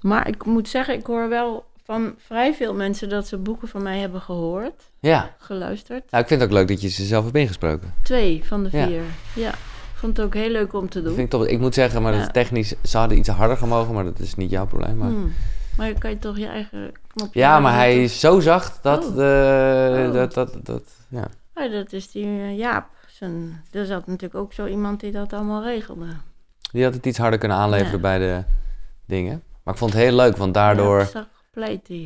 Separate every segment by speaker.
Speaker 1: Maar ik moet zeggen, ik hoor wel van vrij veel mensen dat ze boeken van mij hebben gehoord,
Speaker 2: Ja.
Speaker 1: geluisterd.
Speaker 2: Nou, ik vind het ook leuk dat je ze zelf hebt ingesproken.
Speaker 1: Twee van de
Speaker 2: Ja.
Speaker 1: vier. Ja. Ik vond het ook heel leuk om te
Speaker 2: Dat
Speaker 1: doen.
Speaker 2: vind ik, toch, ik moet zeggen, maar dat is
Speaker 1: Ja.
Speaker 2: technisch... Ze hadden iets harder gemogen, maar dat is niet jouw probleem. Maar...
Speaker 1: Hmm. Maar kan je toch je eigen knopje
Speaker 2: Ja, maar hij is zo zacht dat...
Speaker 1: Oh.
Speaker 2: eh,
Speaker 1: Oh.
Speaker 2: dat, dat, dat ja.
Speaker 1: Ja, dat is die eh, Jaap. Zijn, er zat natuurlijk ook zo iemand die dat allemaal regelde.
Speaker 2: Die had het iets harder kunnen aanleveren
Speaker 1: Ja.
Speaker 2: bij de dingen. Maar ik vond het heel leuk, want daardoor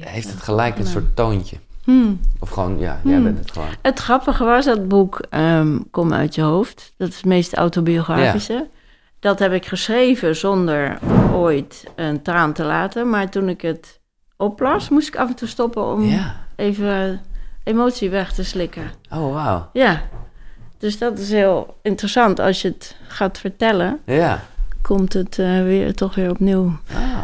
Speaker 2: heeft het gelijk een soort toontje.
Speaker 1: Hmm.
Speaker 2: Of gewoon, ja, jij
Speaker 1: Hmm.
Speaker 2: bent het gewoon.
Speaker 1: Het grappige was, dat boek ehm, Kom uit je hoofd. Dat is het meest autobiografische. Dat heb ik geschreven zonder ooit een traan te laten. Maar toen ik het oplas, moest ik af en toe stoppen om
Speaker 2: Ja.
Speaker 1: even emotie weg te slikken.
Speaker 2: Oh, wauw.
Speaker 1: Ja, dus dat is heel interessant. Als je het gaat vertellen,
Speaker 2: Ja.
Speaker 1: komt het eh, weer, toch weer opnieuw.
Speaker 2: Ah.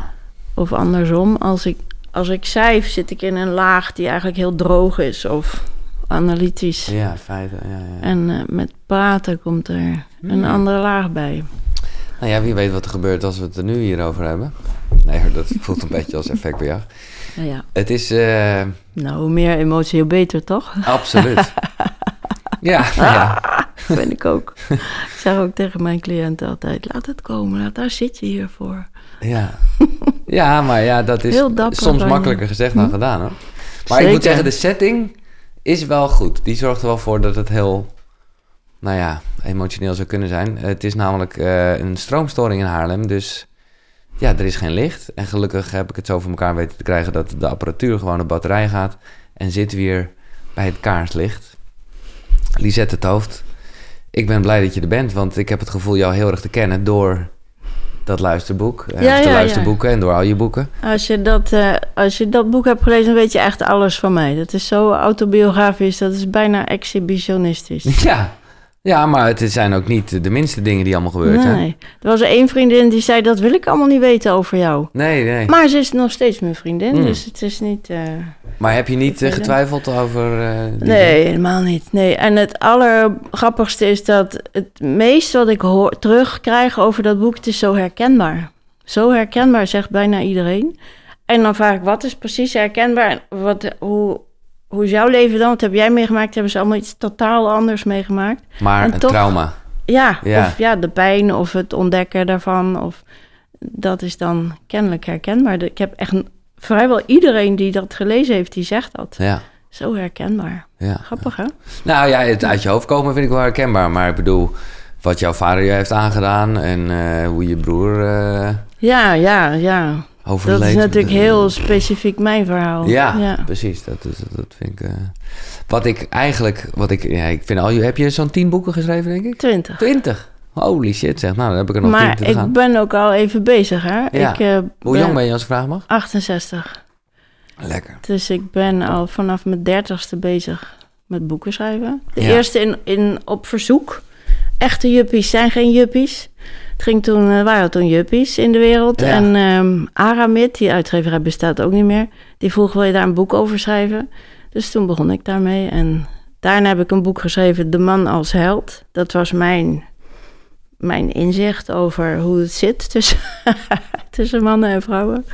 Speaker 1: Of andersom, als ik, als ik schrijf, zit ik in een laag die eigenlijk heel droog is of analytisch.
Speaker 2: Ja, feiten. Ja, ja.
Speaker 1: En eh, met praten komt er een
Speaker 2: Hmm.
Speaker 1: andere laag bij.
Speaker 2: Nou ja, wie weet wat er gebeurt als we het er nu hierover hebben. Nee, dat voelt een beetje als effectbejag.
Speaker 1: Nou ja,
Speaker 2: Het is eh,
Speaker 1: nou, hoe meer emotie, hoe beter, toch?
Speaker 2: absoluut. ja, ja.
Speaker 1: vind ik ook. ik zeg ook tegen mijn cliënten altijd, laat het komen, laat, daar zit je hier voor.
Speaker 2: Ja. ja, maar ja, dat is
Speaker 1: dapper
Speaker 2: soms makkelijker gezegd dan
Speaker 1: Hm?
Speaker 2: gedaan hoor. Maar ik moet zeggen, de setting is wel goed. Die zorgt er wel voor dat het heel, nou ja, emotioneel zou kunnen zijn. Het is namelijk eh, een stroomstoring in Haarlem, dus ja, er is geen licht. En gelukkig heb ik het zo voor elkaar weten te krijgen dat de apparatuur gewoon op batterij gaat. En we weer bij het kaarslicht. Lisette het hoofd. Ik ben blij dat je er bent, want ik heb het gevoel jou heel erg te kennen door dat luisterboek. eh,
Speaker 1: Ja,
Speaker 2: of de
Speaker 1: ja.
Speaker 2: luisterboeken en door al je boeken.
Speaker 1: Als je, dat, eh, als je dat boek hebt gelezen, dan weet je echt alles van mij. Dat is zo autobiografisch, dat is bijna exhibitionistisch.
Speaker 2: Ja. Ja, maar het zijn ook niet de minste dingen die allemaal gebeurd zijn.
Speaker 1: Nee, er was één vriendin die zei, dat wil ik allemaal niet weten over jou.
Speaker 2: Nee, nee.
Speaker 1: Maar ze is nog steeds mijn vriendin,
Speaker 2: Hmm.
Speaker 1: dus het is niet... eh,
Speaker 2: Maar heb je niet eh, getwijfeld over... eh,
Speaker 1: Nee, helemaal niet. Nee. En het allergrappigste is dat het meeste wat ik hoor, terugkrijg over dat boek, het is zo herkenbaar. Zo herkenbaar, zegt bijna iedereen. En dan vraag ik, wat is precies herkenbaar? En Wat, hoe, hoe is jouw leven dan? Wat heb jij meegemaakt? Hebben ze allemaal iets totaal anders meegemaakt?
Speaker 2: Maar
Speaker 1: En
Speaker 2: een
Speaker 1: toch-
Speaker 2: trauma.
Speaker 1: Ja,
Speaker 2: Ja.
Speaker 1: of ja, de pijn of het ontdekken daarvan. Of, dat is dan kennelijk herkenbaar. Ik heb echt een- vrijwel iedereen die dat gelezen heeft, die zegt dat.
Speaker 2: Ja,
Speaker 1: Zo herkenbaar.
Speaker 2: ja.
Speaker 1: Grappig, hè?
Speaker 2: Nou ja, het uit je hoofd komen vind ik wel herkenbaar. Maar ik bedoel, wat jouw vader je heeft aangedaan... en eh, hoe je broer eh
Speaker 1: Ja, ja, ja.
Speaker 2: Overleed.
Speaker 1: Dat is natuurlijk heel specifiek mijn verhaal.
Speaker 2: Ja,
Speaker 1: ja.
Speaker 2: precies. Dat, is, dat vind ik... eh, wat ik eigenlijk... Wat ik, ja, ik vind al, je- heb je zo'n tien boeken geschreven, denk ik?
Speaker 1: 20.
Speaker 2: Twintig. Holy shit, zeg. Nou, dan heb ik er nog tien
Speaker 1: Maar
Speaker 2: te
Speaker 1: ik
Speaker 2: gaan.
Speaker 1: ben ook al even bezig, hè?
Speaker 2: Ja.
Speaker 1: Ik, eh,
Speaker 2: Hoe jong ben je als ik vragen mag?
Speaker 1: 68.
Speaker 2: Lekker.
Speaker 1: Dus ik ben al vanaf mijn dertigste bezig met boeken schrijven. De
Speaker 2: Ja.
Speaker 1: eerste in, in, op verzoek. Echte juppies zijn geen juppies. Het ging toen, er waren toen juppies in de wereld.
Speaker 2: Ja.
Speaker 1: En ehm Aramid, die uitgeverij bestaat ook niet meer... die vroeg, wil je daar een boek over schrijven? Dus toen begon ik daarmee. En daarna heb ik een boek geschreven, De Man als Held. Dat was mijn, mijn inzicht over hoe het zit tussen, tussen mannen en vrouwen.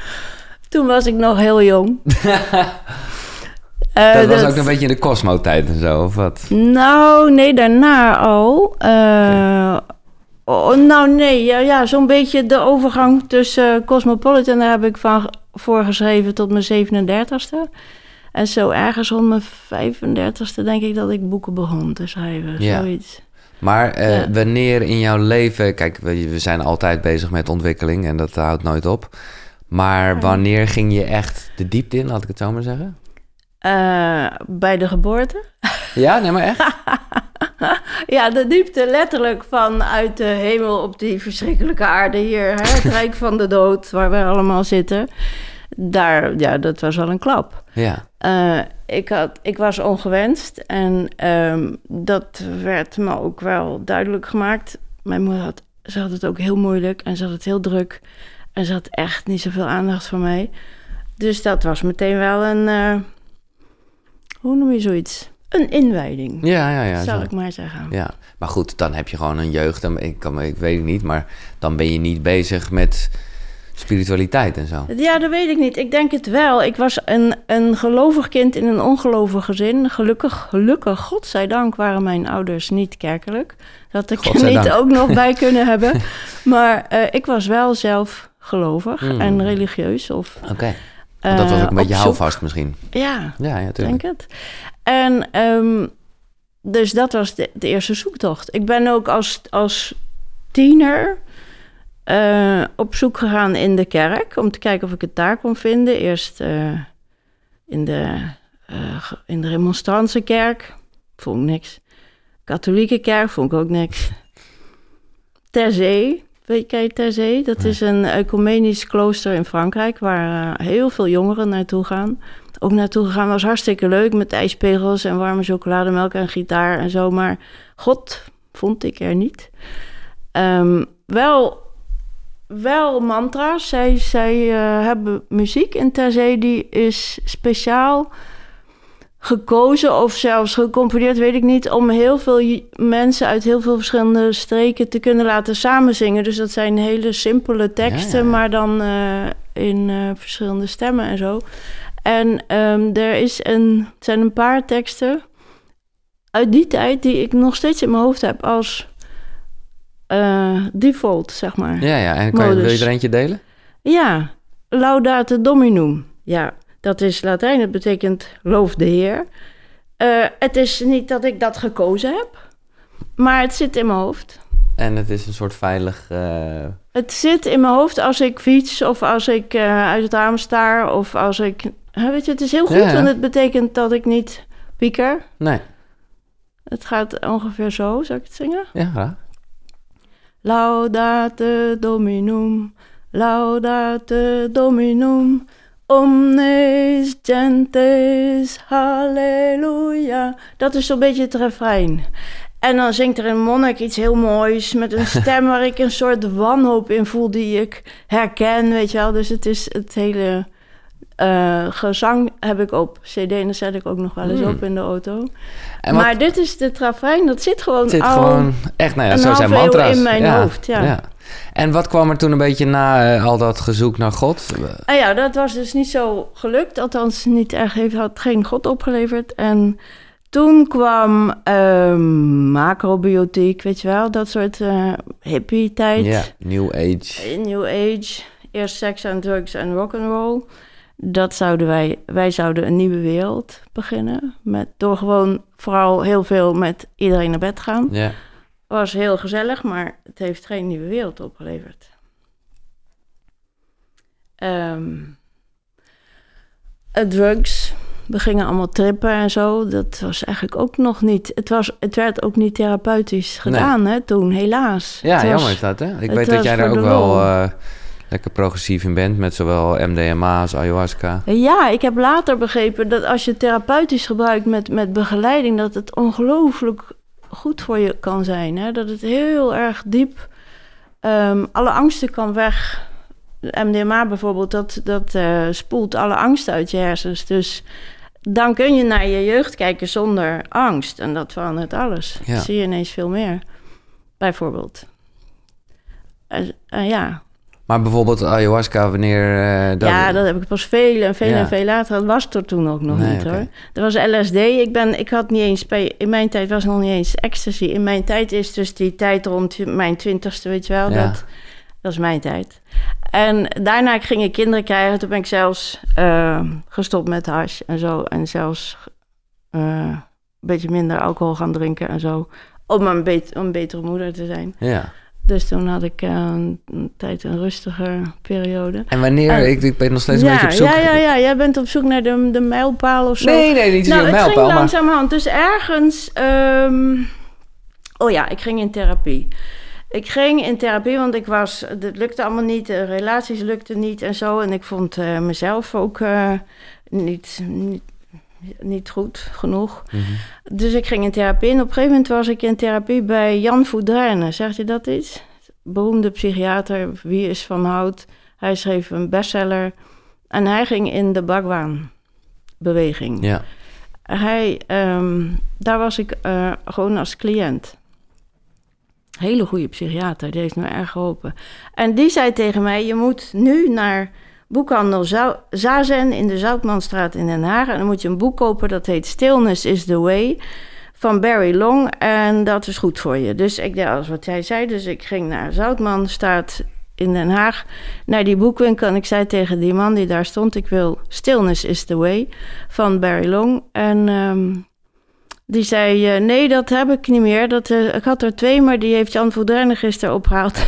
Speaker 1: Toen was ik nog heel jong. Eh,
Speaker 2: dat was ook een beetje in de Cosmo-tijd en zo, of wat?
Speaker 1: Nou, nee, daarna al. Eh, oh, nou, nee, ja, ja zo'n beetje de overgang tussen eh, Cosmopolitan... daar heb ik van voor geschreven tot mijn 37ste. En zo ergens rond mijn 35ste denk ik dat ik boeken begon te schrijven.
Speaker 2: Ja.
Speaker 1: Zoiets.
Speaker 2: Maar eh,
Speaker 1: Ja.
Speaker 2: wanneer in jouw leven... Kijk, we, we zijn altijd bezig met ontwikkeling en dat houdt nooit op. Maar wanneer ging je echt de diepte in, laat ik het zo maar zeggen?
Speaker 1: Eh, bij de geboorte?
Speaker 2: Ja, nee, maar echt?
Speaker 1: Ja, de diepte letterlijk vanuit de hemel op die verschrikkelijke aarde hier. Hè? Het rijk van de dood, waar we allemaal zitten. Daar, ja, dat was wel een klap.
Speaker 2: Ja.
Speaker 1: Eh, ik, had, ik was ongewenst en ehm, dat werd me ook wel duidelijk gemaakt. Mijn moeder had, ze had het ook heel moeilijk en ze had het heel druk. En ze had echt niet zoveel aandacht voor mij. Dus dat was meteen wel een, eh, hoe noem je zoiets? Een inwijding,
Speaker 2: Ja, ja, ja.
Speaker 1: zal
Speaker 2: zo.
Speaker 1: ik maar zeggen.
Speaker 2: Ja, maar goed, dan heb je gewoon een jeugd. Dan, ik, kan, ik weet het niet, maar dan ben je niet bezig met spiritualiteit en zo.
Speaker 1: Ja, dat weet ik niet. Ik denk het wel. Ik was een, een gelovig kind in een ongelovig gezin. Gelukkig, gelukkig, godzijdank waren mijn ouders niet kerkelijk. Dat ik er niet ook nog bij kunnen hebben. Maar uh, ik was wel zelf gelovig
Speaker 2: Hmm.
Speaker 1: en religieus. Of,
Speaker 2: Oké. dat was ook een
Speaker 1: eh,
Speaker 2: beetje houvast misschien.
Speaker 1: Ja,
Speaker 2: Ja, ja,
Speaker 1: denk het. En ehm, dus dat was de, eerste zoektocht. Ik ben ook als, als tiener eh, op zoek gegaan in de kerk... om te kijken of ik het daar kon vinden. Eerst eh, in, de, ge- in de remonstrantse kerk. Vond ik niks. Katholieke kerk vond ik ook niks. Ter Zee. Weet je, Ter Zee? Dat is een ecumenisch klooster in Frankrijk... waar eh, heel veel jongeren naartoe gaan ook naartoe gegaan. Was hartstikke leuk met ijspegels en warme chocolademelk en gitaar en zo. Maar God vond ik er niet. Ehm, wel, wel mantra's. Zij, zij eh, hebben muziek in Terzee die is speciaal gekozen of zelfs gecomponeerd, weet ik niet, om heel veel mensen uit heel veel verschillende streken te kunnen laten samenzingen. Dus dat zijn hele simpele teksten,
Speaker 2: Ja, ja.
Speaker 1: maar dan eh, in eh, verschillende stemmen en zo. En ehm, er is een, het zijn een paar teksten uit die tijd die ik nog steeds in mijn hoofd heb als eh, default, zeg maar.
Speaker 2: Ja, ja. En kan je, wil je er eentje delen?
Speaker 1: Ja, laudate dominum. Ja, dat is Latijn. Dat betekent loof de Heer. Eh, het is niet dat ik dat gekozen heb, maar het zit in mijn hoofd.
Speaker 2: En het is een soort veilig... eh,
Speaker 1: Het zit in mijn hoofd als ik fiets of als ik eh, uit het raam staar of als ik... Weet je, het is heel goed,
Speaker 2: Ja,
Speaker 1: want het betekent dat ik niet pieker.
Speaker 2: Nee.
Speaker 1: Het gaat ongeveer zo, zal ik het zingen?
Speaker 2: Ja, graag.
Speaker 1: Laudate Dominum, laudate Dominum, omnes gentes, halleluja. Dat is zo'n beetje het refrein. En dan zingt er een monnik iets heel moois met een stem waar ik een soort wanhoop in voel die ik herken, weet je wel. Dus het is het hele eh, gezang heb ik op cd en dat zet ik ook nog wel eens
Speaker 2: Hmm.
Speaker 1: op in de auto.
Speaker 2: Wat,
Speaker 1: maar dit is de refrein, dat zit gewoon
Speaker 2: het zit
Speaker 1: al...
Speaker 2: gewoon echt... Nou ja,
Speaker 1: een
Speaker 2: zo zijn mantra's.
Speaker 1: in mijn hoofd, ja.
Speaker 2: En wat kwam er toen een beetje na eh, al dat gezoek naar God?
Speaker 1: Ah ja, dat was dus niet zo gelukt. Althans, niet echt, heeft, had geen God opgeleverd. En toen kwam ehm, macrobiotiek, weet je wel, dat soort eh hippie-tijd.
Speaker 2: Ja, New Age.
Speaker 1: In New Age, eerst seks en drugs en rock'n'roll. Dat zouden wij, wij zouden een nieuwe wereld beginnen. Met, door gewoon vooral heel veel met iedereen naar bed gaan.
Speaker 2: Ja.
Speaker 1: Was heel gezellig, maar het heeft geen nieuwe wereld opgeleverd. Ehm, eh, drugs. We gingen allemaal trippen en zo. Dat was eigenlijk ook nog niet. Het, was, het werd ook niet therapeutisch gedaan hè, toen, helaas.
Speaker 2: Ja,
Speaker 1: Het was-
Speaker 2: jammer is dat, hè? Ik weet dat jij daar ook wel eh, lekker progressief in bent... met zowel MDMA als ayahuasca.
Speaker 1: Ja, ik heb later begrepen dat als je therapeutisch gebruikt met, met begeleiding, dat het ongelooflijk goed voor je kan zijn. Hè? Dat het heel erg diep ehm, alle angsten kan weg. MDMA bijvoorbeeld, dat, dat eh, spoelt alle angsten uit je hersens. Dus dan kun je naar je jeugd kijken zonder angst. En dat verandert alles.
Speaker 2: Ja.
Speaker 1: Zie je ineens veel meer, bijvoorbeeld. En ja,
Speaker 2: Maar bijvoorbeeld ayahuasca, wanneer... eh, dat...
Speaker 1: ja, dat heb ik pas veel en veel
Speaker 2: Ja.
Speaker 1: en veel later. Dat was er toen ook nog
Speaker 2: Nee,
Speaker 1: niet hoor. Er was LSD. Ik, ben, ik had niet eens... bij- In mijn tijd was nog niet eens ecstasy. In mijn tijd is dus die tijd rond mijn twintigste, weet je wel.
Speaker 2: Ja.
Speaker 1: Dat, dat is mijn tijd. En daarna ging ik kinderen krijgen. Toen ben ik zelfs eh, gestopt met hash en zo. En zelfs eh, een beetje minder alcohol gaan drinken en zo. Om een, bet- om een betere moeder te zijn.
Speaker 2: Ja.
Speaker 1: Dus toen had ik eh, een, tijd een rustiger periode.
Speaker 2: En wanneer...
Speaker 1: Eh,
Speaker 2: ik, ik ben nog steeds een beetje op zoek...
Speaker 1: Ja, ja, ja, jij bent op zoek naar de, de mijlpaal of zo.
Speaker 2: Nee, nee, niet
Speaker 1: nou,
Speaker 2: een
Speaker 1: het ging
Speaker 2: mijlpaal, maar...
Speaker 1: langzamerhand. Dus ergens... ehm, Oh ja, ik ging in therapie. Ik ging in therapie, want ik was... Het lukte allemaal niet, de relaties lukten niet en zo. En ik vond eh, mezelf ook eh, niet, niet, niet goed genoeg.
Speaker 2: Mhm.
Speaker 1: Dus ik ging in therapie. En op een gegeven moment was ik in therapie bij Jan Voudrijne. Zegt je dat iets? Beroemde psychiater, Wie is van Hout. Hij schreef een bestseller. En hij ging in de Bhagwan-beweging.
Speaker 2: Ja.
Speaker 1: Hij, ehm, daar was ik eh, gewoon als cliënt. Hele goede psychiater, die heeft me erg geholpen. En die zei tegen mij, je moet nu naar boekhandel Zazen in de Zoutmanstraat in Den Haag. En dan moet je een boek kopen, dat heet Stillness is the Way van Barry Long. En dat is goed voor je. Dus ik deed alles wat hij zei. Dus ik ging naar Zoutmanstraat in Den Haag, naar die boekwinkel. En ik zei tegen die man die daar stond, ik wil Stillness is the Way van Barry Long. En... ehm, die zei, eh, nee, dat heb ik niet meer. Dat, eh, ik had er twee, maar die heeft Jan Voudrenne gisteren opgehaald.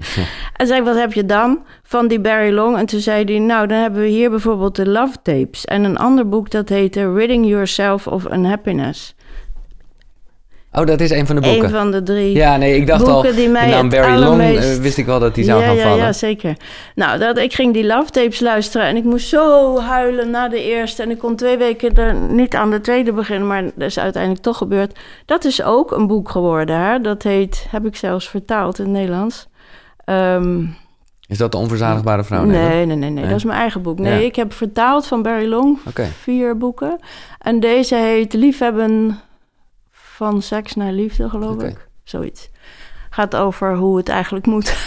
Speaker 1: en zei wat heb je dan? Van die Barry Long. En toen zei hij, nou, dan hebben we hier bijvoorbeeld de Love Tapes. En een ander boek dat heette Ridding Yourself of Unhappiness.
Speaker 2: Oh, dat is een van de boeken.
Speaker 1: Een van de drie.
Speaker 2: Ja, nee, ik dacht al,
Speaker 1: die mij
Speaker 2: de naam Barry Long
Speaker 1: allermeest-
Speaker 2: eh, wist ik wel dat die zou
Speaker 1: ja,
Speaker 2: gaan
Speaker 1: ja,
Speaker 2: vallen.
Speaker 1: Ja, zeker. Nou, dat, ik ging die love tapes luisteren en ik moest zo huilen na de eerste. En ik kon twee weken er niet aan de tweede beginnen, maar dat is uiteindelijk toch gebeurd. Dat is ook een boek geworden. Hè? Dat heet, heb ik zelfs vertaald in het Nederlands. Ehm,
Speaker 2: Is dat de onverzadigbare vrouw?
Speaker 1: nee, nee, nee, nee,
Speaker 2: Nee?
Speaker 1: dat is mijn eigen boek. Nee,
Speaker 2: Ja.
Speaker 1: ik heb vertaald van Barry Long, vier boeken. En deze heet Liefhebben van seks naar liefde, geloof ik. Zoiets. Gaat over hoe het eigenlijk moet.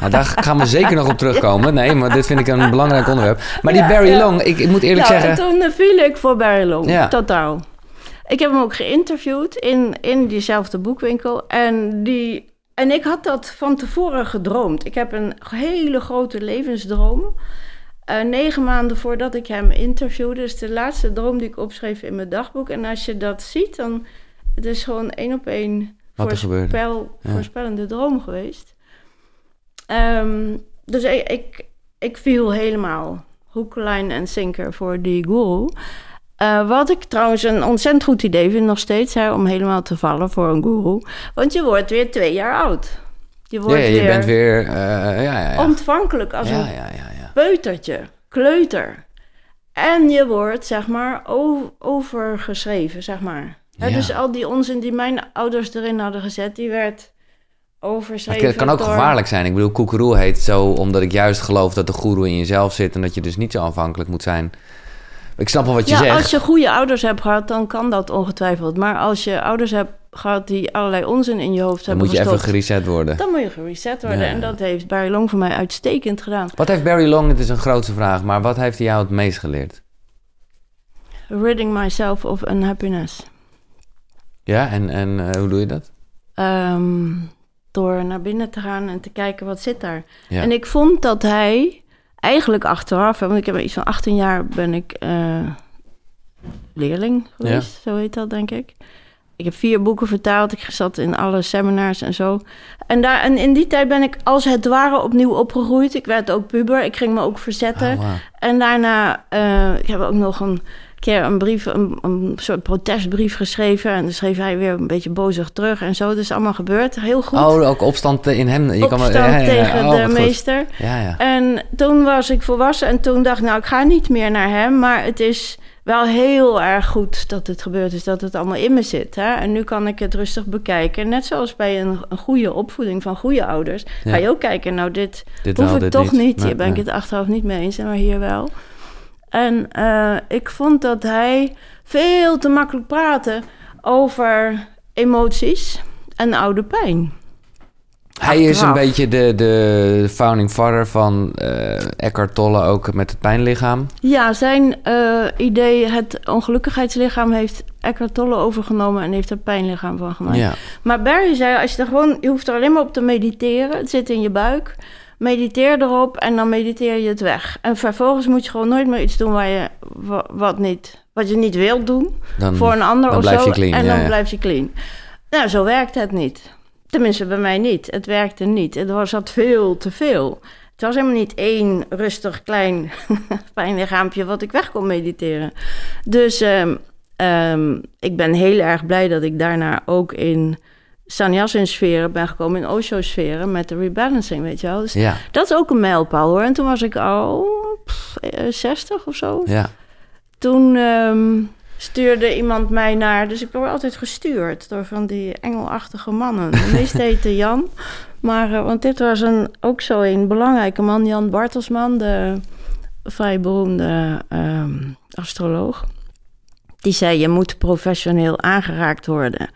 Speaker 2: Nou, daar gaan we zeker nog op terugkomen. Nee, maar dit vind ik een belangrijk onderwerp. Maar die
Speaker 1: Ja,
Speaker 2: Barry
Speaker 1: ja.
Speaker 2: Long, ik, ik moet eerlijk zeggen...
Speaker 1: en toen eh, viel ik voor Barry Long,
Speaker 2: Ja.
Speaker 1: totaal. Ik heb hem ook geïnterviewd in, in diezelfde boekwinkel. En, die, en ik had dat van tevoren gedroomd. Ik heb een hele grote levensdroom. Eh, negen maanden voordat ik hem interviewde. Dus de laatste droom die ik opschreef in mijn dagboek. En als je dat ziet, dan het is gewoon één op één voorspel,
Speaker 2: Ja.
Speaker 1: voorspellende droom geweest. Ehm, dus ik, ik, ik viel helemaal hoek, lijn en sinker voor die guru. Eh, wat ik trouwens een ontzettend goed idee vind nog steeds, hè, om helemaal te vallen voor een guru. Want je wordt weer twee jaar oud. Je wordt
Speaker 2: ja, je
Speaker 1: weer
Speaker 2: bent weer... eh, ja, ja, ja.
Speaker 1: ontvankelijk als een peutertje, kleuter. En je wordt, zeg maar, overgeschreven, zeg maar. Hè. Dus al die onzin die mijn ouders erin hadden gezet, die werd overschreven
Speaker 2: Het kan ook
Speaker 1: door-
Speaker 2: gevaarlijk zijn. Ik bedoel, koekeroe heet zo omdat ik juist geloof dat de goeroe in jezelf zit... en dat je dus niet zo afhankelijk moet zijn. Ik snap wel wat je
Speaker 1: ja,
Speaker 2: zegt.
Speaker 1: als je goede ouders hebt gehad, dan kan dat ongetwijfeld. Maar als je ouders hebt gehad die allerlei onzin in je hoofd
Speaker 2: Dan
Speaker 1: hebben
Speaker 2: moet je even gereset worden.
Speaker 1: dan moet je gereset worden.
Speaker 2: Ja.
Speaker 1: En dat heeft Barry Long voor mij uitstekend gedaan.
Speaker 2: Wat heeft Barry Long, het is een grootste vraag... maar wat heeft hij jou het meest geleerd?
Speaker 1: Ridding myself of unhappiness.
Speaker 2: Ja, en, en eh, hoe doe je dat?
Speaker 1: Ehm, door naar binnen te gaan en te kijken wat zit daar.
Speaker 2: Ja.
Speaker 1: En ik vond dat hij eigenlijk achteraf, want ik heb iets van 18 jaar ben ik eh, leerling geweest, zo heet dat denk ik. Ik heb vier boeken vertaald, ik zat in alle seminars en zo. En, daar, en in die tijd ben ik als het ware opnieuw opgegroeid. Ik werd ook puber, ik ging me ook verzetten.
Speaker 2: Oh.
Speaker 1: En daarna, eh, ik heb ook nog een keer een brief, een, een soort protestbrief geschreven. En dan schreef hij weer een beetje bozig terug en zo. Dat is allemaal gebeurd, heel goed.
Speaker 2: Oh, ook opstand in hem. Je kan
Speaker 1: Opstand
Speaker 2: wel- ja, ja, ja.
Speaker 1: tegen
Speaker 2: Oh,
Speaker 1: de meester. En toen was ik volwassen en toen dacht ik, nou, ik ga niet meer naar hem. Maar het is wel heel erg goed dat het gebeurd is, dat het allemaal in me zit. Hè? En nu kan ik het rustig bekijken. Net zoals bij een, een goede opvoeding van goede ouders. Ga je ook kijken, nou, dit
Speaker 2: Dit
Speaker 1: hoef ik
Speaker 2: dit
Speaker 1: toch niet.
Speaker 2: Nee,
Speaker 1: Hier ben ik het achteraf niet mee eens, maar hier wel. En eh, ik vond dat hij veel te makkelijk praatte over emoties en oude pijn.
Speaker 2: Hij is een beetje de, de founding father van eh Eckhart Tolle ook met het pijnlichaam.
Speaker 1: Ja, zijn eh, idee, het ongelukkigheidslichaam, heeft Eckhart Tolle overgenomen en heeft er pijnlichaam van gemaakt.
Speaker 2: Ja.
Speaker 1: Maar Barry zei, als je er gewoon, je hoeft er alleen maar op te mediteren. Het zit in je buik. Mediteer erop en dan mediteer je het weg. En vervolgens moet je gewoon nooit meer iets doen waar je, wa- wat, niet, wat je niet wilt doen.
Speaker 2: Dan,
Speaker 1: voor een ander
Speaker 2: dan
Speaker 1: of
Speaker 2: blijf
Speaker 1: zo.
Speaker 2: je clean,
Speaker 1: en
Speaker 2: ja,
Speaker 1: dan
Speaker 2: ja.
Speaker 1: blijf je clean. Nou, zo werkt het niet. Tenminste, bij mij niet. Het werkte niet. Het was zat veel te veel. Het was helemaal niet één rustig klein pijnlichaampje wat ik weg kon mediteren. Dus ehm, ehm, ik ben heel erg blij dat ik daarna ook in Sanyasin-sferen ben gekomen, in Osho-sferen met de rebalancing, weet je wel. Dus
Speaker 2: ja,
Speaker 1: dat is ook een mijlpaal hoor. En toen was ik al pff, eh, 60 of zo.
Speaker 2: ja.
Speaker 1: Toen ehm, stuurde iemand mij naar... Dus ik word altijd gestuurd door van die engelachtige mannen. De meeste heette Jan. Maar, eh, want dit was een, ook zo een belangrijke man. Jan Bartelsman, de vrij beroemde ehm, astroloog. Die zei, je moet professioneel aangeraakt worden.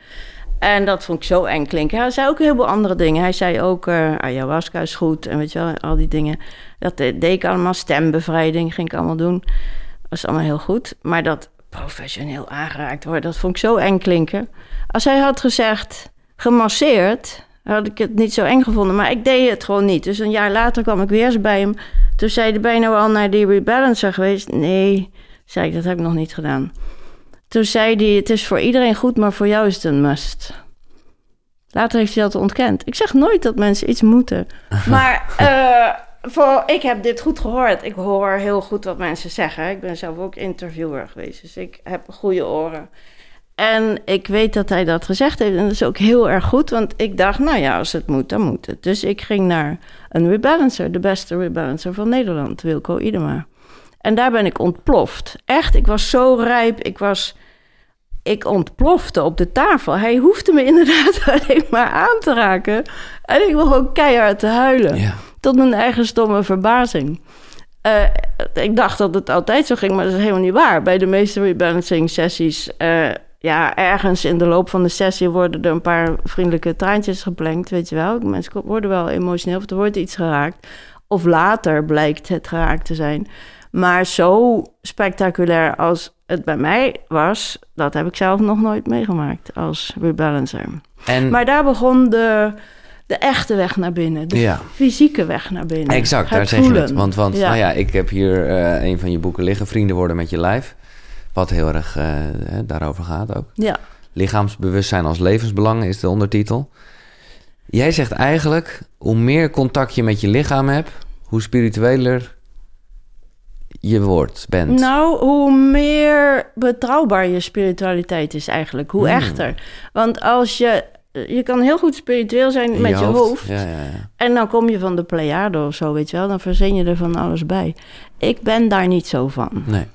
Speaker 1: En dat vond ik zo eng klinken. Hij zei ook een heleboel andere dingen. Hij zei ook, uh, ayahuasca is goed en weet je wel, al die dingen. Dat deed ik allemaal, stembevrijding ging ik allemaal doen. Dat was allemaal heel goed. Maar dat professioneel aangeraakt worden, dat vond ik zo eng klinken. Als hij had gezegd, gemasseerd, had ik het niet zo eng gevonden. Maar ik deed het gewoon niet. Dus een jaar later kwam ik weer eens bij hem. Toen zei hij, ben je al naar die rebalancer geweest? Nee, zei ik, dat heb ik nog niet gedaan. Toen zei hij, het is voor iedereen goed, maar voor jou is het een must. Later heeft hij dat ontkend. Ik zeg nooit dat mensen iets moeten. Maar uh, voor, ik heb dit goed gehoord. Ik hoor heel goed wat mensen zeggen. Ik ben zelf ook interviewer geweest, dus ik heb goede oren. En ik weet dat hij dat gezegd heeft. En dat is ook heel erg goed, want ik dacht, nou ja, als het moet, dan moet het. Dus ik ging naar een rebalancer, de beste rebalancer van Nederland, Wilco Idema. En daar ben ik ontploft. Echt, ik was zo rijp. Ik was... Ik ontplofte op de tafel. Hij hoefde me inderdaad alleen maar aan te raken. En ik begon keihard te huilen. Ja. Tot mijn eigen stomme verbazing. Uh, ik dacht dat het altijd zo ging, maar dat is helemaal niet waar. Bij de meeste rebalancing sessies... Uh, ja, ergens in de loop van de sessie worden er een paar vriendelijke traantjes geplenkt, weet je wel. Mensen worden wel emotioneel of er wordt iets geraakt. Of later blijkt het geraakt te zijn. Maar zo spectaculair als het bij mij was, dat heb ik zelf nog nooit meegemaakt als rebalancer. En... Maar daar begon de, de echte weg naar binnen, de fysieke weg naar binnen.
Speaker 2: Exact, daar zeg je het. Want, want Nou ja, ik heb hier uh, een van je boeken liggen, Vrienden worden met je lijf. Wat heel erg uh, daarover gaat ook.
Speaker 1: Ja.
Speaker 2: Lichaamsbewustzijn als levensbelang is de ondertitel. Jij zegt eigenlijk, hoe meer contact je met je lichaam hebt, hoe spiritueler je wordt, bent?
Speaker 1: Nou, hoe meer betrouwbaar je spiritualiteit is eigenlijk. Hoe hmm. echter. Want als je... Je kan heel goed spiritueel zijn met je, hoofd. Ja, ja, ja. En dan kom je van de Pleiade of zo, weet je wel. Dan verzin je er van alles bij. Ik ben daar niet zo van.
Speaker 2: Nee.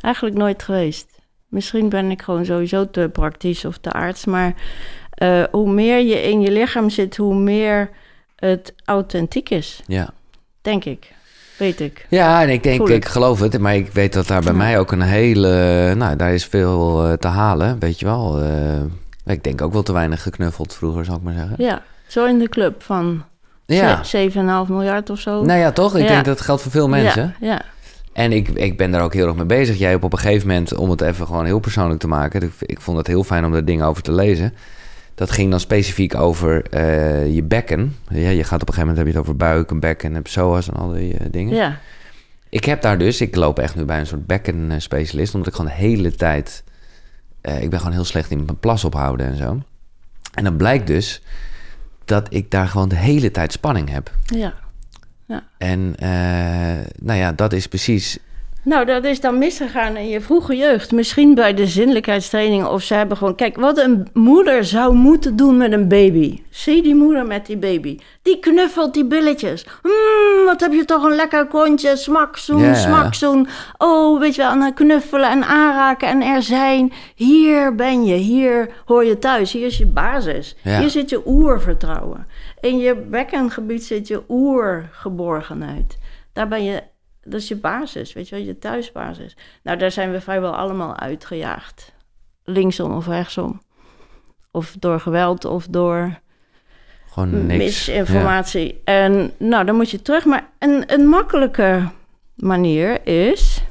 Speaker 1: Eigenlijk nooit geweest. Misschien ben ik gewoon sowieso te praktisch of te arts. Maar uh, hoe meer je in je lichaam zit, hoe meer het authentiek is.
Speaker 2: Ja.
Speaker 1: Denk ik. Weet ik.
Speaker 2: Ja, en ik denk, ik. geloof het, maar ik weet dat daar bij mij ook een hele. Nou, daar is veel uh, te halen, weet je wel. Uh, ik denk ook wel te weinig geknuffeld vroeger, zou ik maar zeggen.
Speaker 1: Ja, zo in de club van ja. 7,5 miljard of zo.
Speaker 2: Nou ja, toch? Ik ja. denk dat geldt voor veel mensen.
Speaker 1: Ja, ja.
Speaker 2: En ik, ik ben daar ook heel erg mee bezig. Jij hebt op een gegeven moment, om het even gewoon heel persoonlijk te maken. Ik, ik vond het heel fijn om daar dingen over te lezen. Dat ging dan specifiek over uh, je bekken. Ja, je gaat op een gegeven moment heb je het over buik en bekken en psoas en al die uh, dingen.
Speaker 1: Ja.
Speaker 2: Ik heb daar dus, ik loop echt nu bij een soort bekkenspecialist, omdat ik gewoon de hele tijd, uh, ik ben gewoon heel slecht in mijn plas ophouden en zo. En dan blijkt dus dat ik daar gewoon de hele tijd spanning heb.
Speaker 1: Ja. ja.
Speaker 2: En nou ja, dat is precies
Speaker 1: nou, dat is dan misgegaan in je vroege jeugd. Misschien bij de zinnelijkheidstraining of ze hebben gewoon... Kijk, wat een moeder zou moeten doen met een baby. Zie die moeder met die baby. Die knuffelt die billetjes. Mmm, wat heb je toch een lekker kontje. Smakzoen, yeah. smakzoen. Oh, weet je wel, en knuffelen en aanraken en er zijn. Hier ben je, hier hoor je thuis. Hier is je basis. Hier zit je oervertrouwen. In je bekkengebied zit je oergeborgenheid. Daar ben je dat is je basis, weet je wel, je thuisbasis. Nou, daar zijn we vrijwel allemaal uitgejaagd. Linksom of rechtsom. Of door geweld of door
Speaker 2: Gewoon niks.
Speaker 1: misinformatie. En nou, dan moet je terug. Maar een, een makkelijke manier is...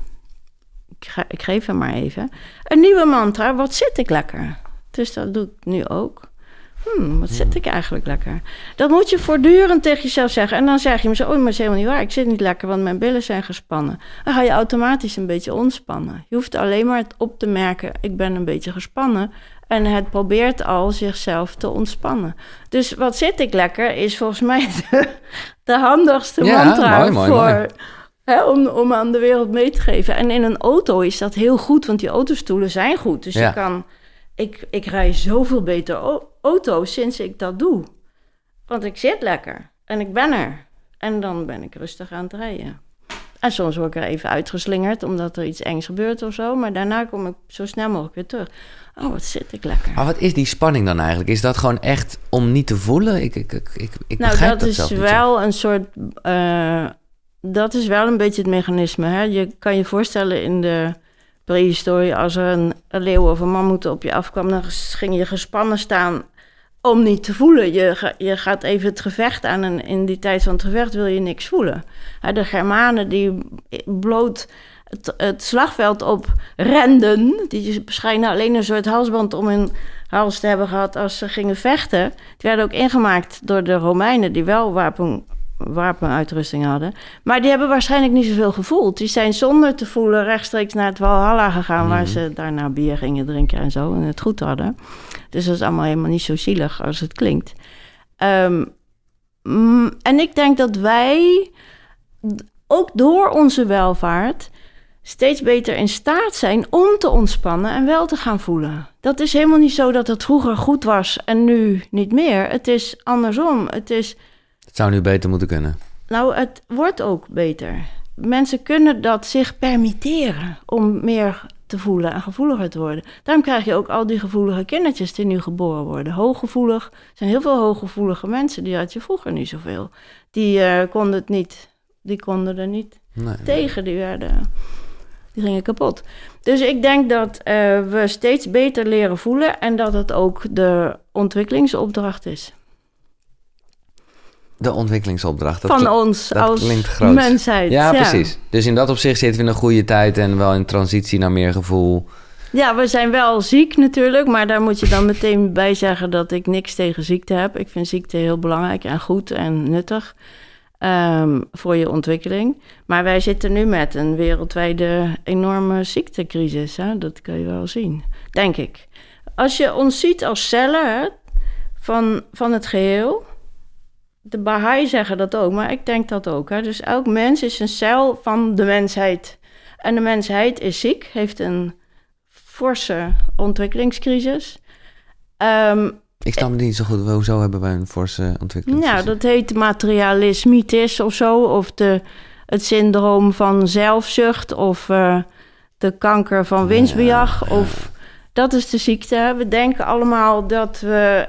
Speaker 1: Ik, ga, ik geef hem maar even. Een nieuwe mantra, wat zit ik lekker? Dus dat doe ik nu ook hmm, wat zit ik eigenlijk lekker? Dat moet je voortdurend tegen jezelf zeggen. En dan zeg je me zo, oh, maar dat is helemaal niet waar. Ik zit niet lekker, want mijn billen zijn gespannen. Dan ga je automatisch een beetje ontspannen. Je hoeft alleen maar op te merken, ik ben een beetje gespannen. En het probeert al zichzelf te ontspannen. Dus wat zit ik lekker is volgens mij de, de handigste mantra voor... Om, om aan de wereld mee te geven. En in een auto is dat heel goed, want die autostoelen zijn goed. Dus je kan ik, ik rij zoveel beter auto sinds ik dat doe. Want ik zit lekker en ik ben er. En dan ben ik rustig aan het rijden. En soms word ik er even uitgeslingerd omdat er iets engs gebeurt of zo. Maar daarna kom ik zo snel mogelijk weer terug. Oh, wat zit ik lekker.
Speaker 2: Maar wat is die spanning dan eigenlijk? Is dat gewoon echt om niet te voelen? Ik, ik, ik, ik, ik
Speaker 1: nou,
Speaker 2: dat,
Speaker 1: dat is wel een soort. Uh, dat is wel een beetje het mechanisme. Hè? Je kan je voorstellen in de prehistorie, als er een, een leeuw of een mammoet op je afkwam, dan ging je gespannen staan om niet te voelen. Je, je gaat even het gevecht aan en in die tijd van het gevecht wil je niks voelen. De Germanen die bloot het, het slagveld op renden, die schijnen alleen een soort halsband om hun hals te hebben gehad als ze gingen vechten. Die werden ook ingemaakt door de Romeinen, die wel wapen, wapenuitrusting hadden. Maar die hebben waarschijnlijk niet zoveel gevoeld. Die zijn zonder te voelen rechtstreeks naar het Walhalla gegaan, waar
Speaker 2: Mhm.
Speaker 1: ze daarna bier gingen drinken en zo en het goed hadden. Dus dat is allemaal helemaal niet zo zielig als het klinkt. Ehm, mm, en ik denk dat wij ook door onze welvaart steeds beter in staat zijn om te ontspannen en wel te gaan voelen. Dat is helemaal niet zo dat het vroeger goed was en nu niet meer. Het is andersom. Het is
Speaker 2: Het zou nu beter moeten kunnen.
Speaker 1: nou, het wordt ook beter. Mensen kunnen dat zich permitteren om meer te voelen en gevoeliger te worden. Daarom krijg je ook al die gevoelige kindertjes die nu geboren worden. Hooggevoelig. Er zijn heel veel hooggevoelige mensen, die had je vroeger niet zoveel. Die eh, konden het niet, die konden er niet
Speaker 2: Nee.
Speaker 1: tegen, die werden, die gingen kapot. Dus ik denk dat eh, we steeds beter leren voelen en dat het ook de ontwikkelingsopdracht is.
Speaker 2: De ontwikkelingsopdracht. Dat
Speaker 1: van ons
Speaker 2: dat
Speaker 1: als
Speaker 2: klinkt groot.
Speaker 1: mensheid.
Speaker 2: Ja, precies. Dus in dat opzicht zitten we in een goede tijd en wel in transitie naar meer gevoel.
Speaker 1: Ja, we zijn wel ziek natuurlijk, maar daar moet je dan meteen bij zeggen dat ik niks tegen ziekte heb. Ik vind ziekte heel belangrijk en goed en nuttig ehm, voor je ontwikkeling. Maar wij zitten nu met een wereldwijde enorme ziektecrisis. Hè? Dat kun je wel zien, denk ik. Als je ons ziet als cellen hè, van, van het geheel. De Baha'i zeggen dat ook, maar ik denk dat ook. Hè? Dus elk mens is een cel van de mensheid. En de mensheid is ziek, heeft een forse ontwikkelingscrisis. Ehm,
Speaker 2: Ik snap het niet zo goed. Hoezo hebben wij een forse ontwikkeling?
Speaker 1: nou, dat heet materialismitis of zo. Of de, het syndroom van zelfzucht. Of eh, de kanker van winstbejag. Of dat is de ziekte. We denken allemaal dat we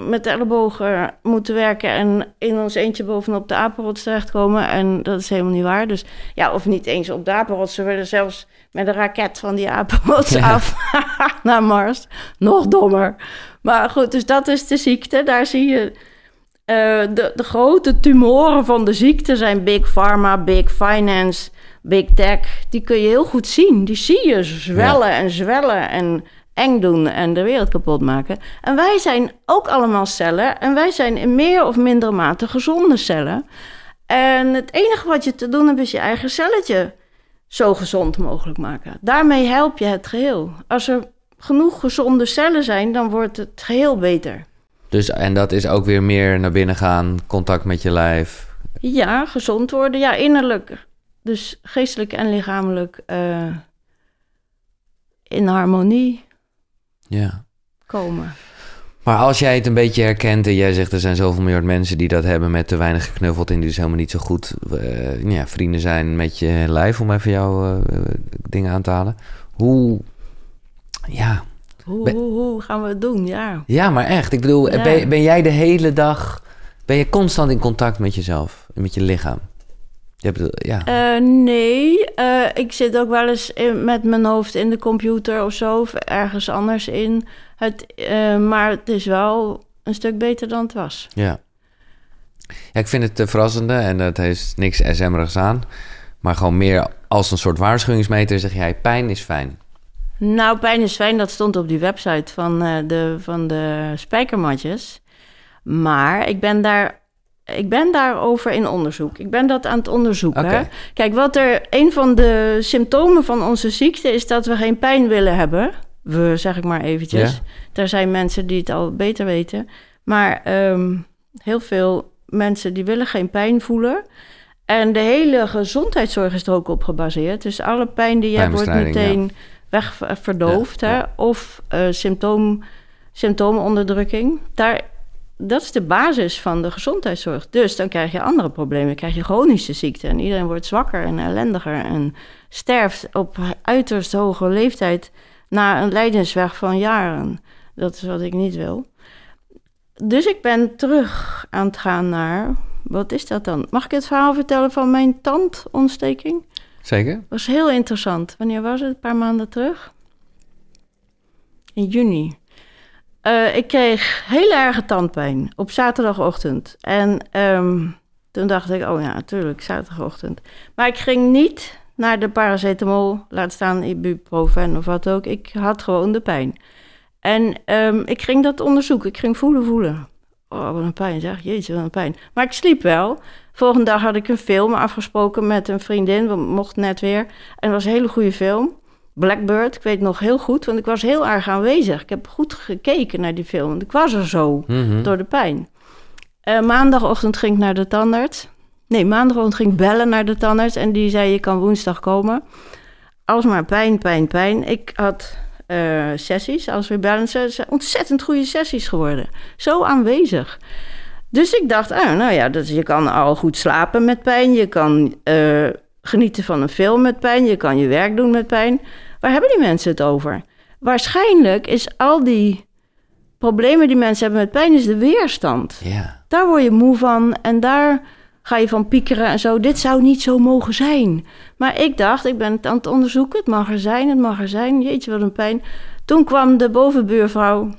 Speaker 1: met de ellebogen moeten werken... en in ons eentje bovenop de apenrots terechtkomen. En dat is helemaal niet waar. Dus ja, of niet eens op de apenrots. Ze willen zelfs met een raket van die apenrots
Speaker 2: Ja.
Speaker 1: af naar Mars. Nog dommer. Maar goed, dus dat is de ziekte. Daar zie je... eh, de, de grote tumoren van de ziekte zijn Big Pharma, Big Finance, Big Tech. Die kun je heel goed zien. Die zie je zwellen en zwellen en eng doen en de wereld kapot maken. En wij zijn ook allemaal cellen. En wij zijn in meer of mindere mate gezonde cellen. En het enige wat je te doen hebt is je eigen celletje zo gezond mogelijk maken. Daarmee help je het geheel. Als er genoeg gezonde cellen zijn, dan wordt het geheel beter.
Speaker 2: Dus, en dat is ook weer meer naar binnen gaan, contact met je lijf.
Speaker 1: Ja, gezond worden. Ja, innerlijk. Dus geestelijk en lichamelijk eh, in harmonie
Speaker 2: Ja.
Speaker 1: komen.
Speaker 2: Maar als jij het een beetje herkent en jij zegt er zijn zoveel miljard mensen die dat hebben met te weinig geknuffeld en die dus helemaal niet zo goed eh, ja, vrienden zijn met je lijf, om even jouw eh, dingen aan te halen. Hoe, ja,
Speaker 1: Hoe, hoe, hoe gaan we het doen? Ja.
Speaker 2: ja, maar echt. Ik bedoel,
Speaker 1: Ja.
Speaker 2: ben, ben jij de hele dag, ben je constant in contact met jezelf en met je lichaam? Je hebt, ja.
Speaker 1: Eh, nee, eh, ik zit ook wel eens in- met mijn hoofd in de computer of zo, of ergens anders in. Het, eh, maar het is wel een stuk beter dan het was.
Speaker 2: Ja. ja, ik vind het uh, verrassende en het heeft niks SM'erigs aan. Maar gewoon meer als een soort waarschuwingsmeter zeg jij, pijn is fijn.
Speaker 1: Nou, pijn is fijn, dat stond op die website van, de, van de spijkermatjes. Maar ik ben daar. Ik ben daarover in onderzoek. Ik ben dat aan het onderzoeken. Kijk, wat er. Een van de symptomen van onze ziekte is dat we geen pijn willen hebben. We, zeg ik maar eventjes.
Speaker 2: Ja.
Speaker 1: Er zijn mensen die het al beter weten. Maar ehm, heel veel mensen die willen geen pijn voelen. En de hele gezondheidszorg is er ook op gebaseerd. Dus alle pijn die je hebt, wordt meteen weg verdoofd.
Speaker 2: Ja,
Speaker 1: hè? Of eh, symptoom, symptoomonderdrukking. Daar, dat is de basis van de gezondheidszorg. Dus dan krijg je andere problemen. krijg je chronische ziekten. En iedereen wordt zwakker en ellendiger. En sterft op uiterst hoge leeftijd na een lijdensweg van jaren. Dat is wat ik niet wil. Dus ik ben terug aan het gaan naar... Wat is dat dan? Mag ik het verhaal vertellen van mijn tandontsteking?
Speaker 2: Zeker.
Speaker 1: was heel interessant. Wanneer was het? Een paar maanden terug? In juni. Eh, ik kreeg heel erge tandpijn op zaterdagochtend. En ehm, toen dacht ik, oh ja, natuurlijk, zaterdagochtend. Maar ik ging niet naar de paracetamol, laat staan ibuprofen of wat ook. Ik had gewoon de pijn. En ehm, ik ging dat onderzoeken. Ik ging voelen, voelen. Oh, wat een pijn, zeg. Jeetje, wat een pijn. Maar ik sliep wel. Volgende dag had ik een film afgesproken met een vriendin. We mochten net weer. En het was een hele goede film. Blackbird, ik weet het nog heel goed, want ik was heel erg aanwezig. Ik heb goed gekeken naar die film, want ik was er zo
Speaker 2: Mhm.
Speaker 1: door de pijn. Eh, maandagochtend ging ik naar de tandarts. Nee, maandagochtend ging ik bellen naar de tandarts en die zei: Je kan woensdag komen. Alsmaar pijn, pijn, pijn. Ik had eh, sessies, als we bellen, ze zijn ontzettend goede sessies geworden. Zo aanwezig. Dus ik dacht, ah, nou ja, dat, je kan al goed slapen met pijn. Je kan eh, genieten van een film met pijn. Je kan je werk doen met pijn. Waar hebben die mensen het over? Waarschijnlijk is al die problemen die mensen hebben met pijn, is de weerstand.
Speaker 2: Ja.
Speaker 1: Daar word je moe van en daar ga je van piekeren en zo. Dit zou niet zo mogen zijn. Maar ik dacht, ik ben het aan het onderzoeken. Het mag er zijn, het mag er zijn. Jeetje, wat een pijn. Toen kwam de bovenbuurvrouw,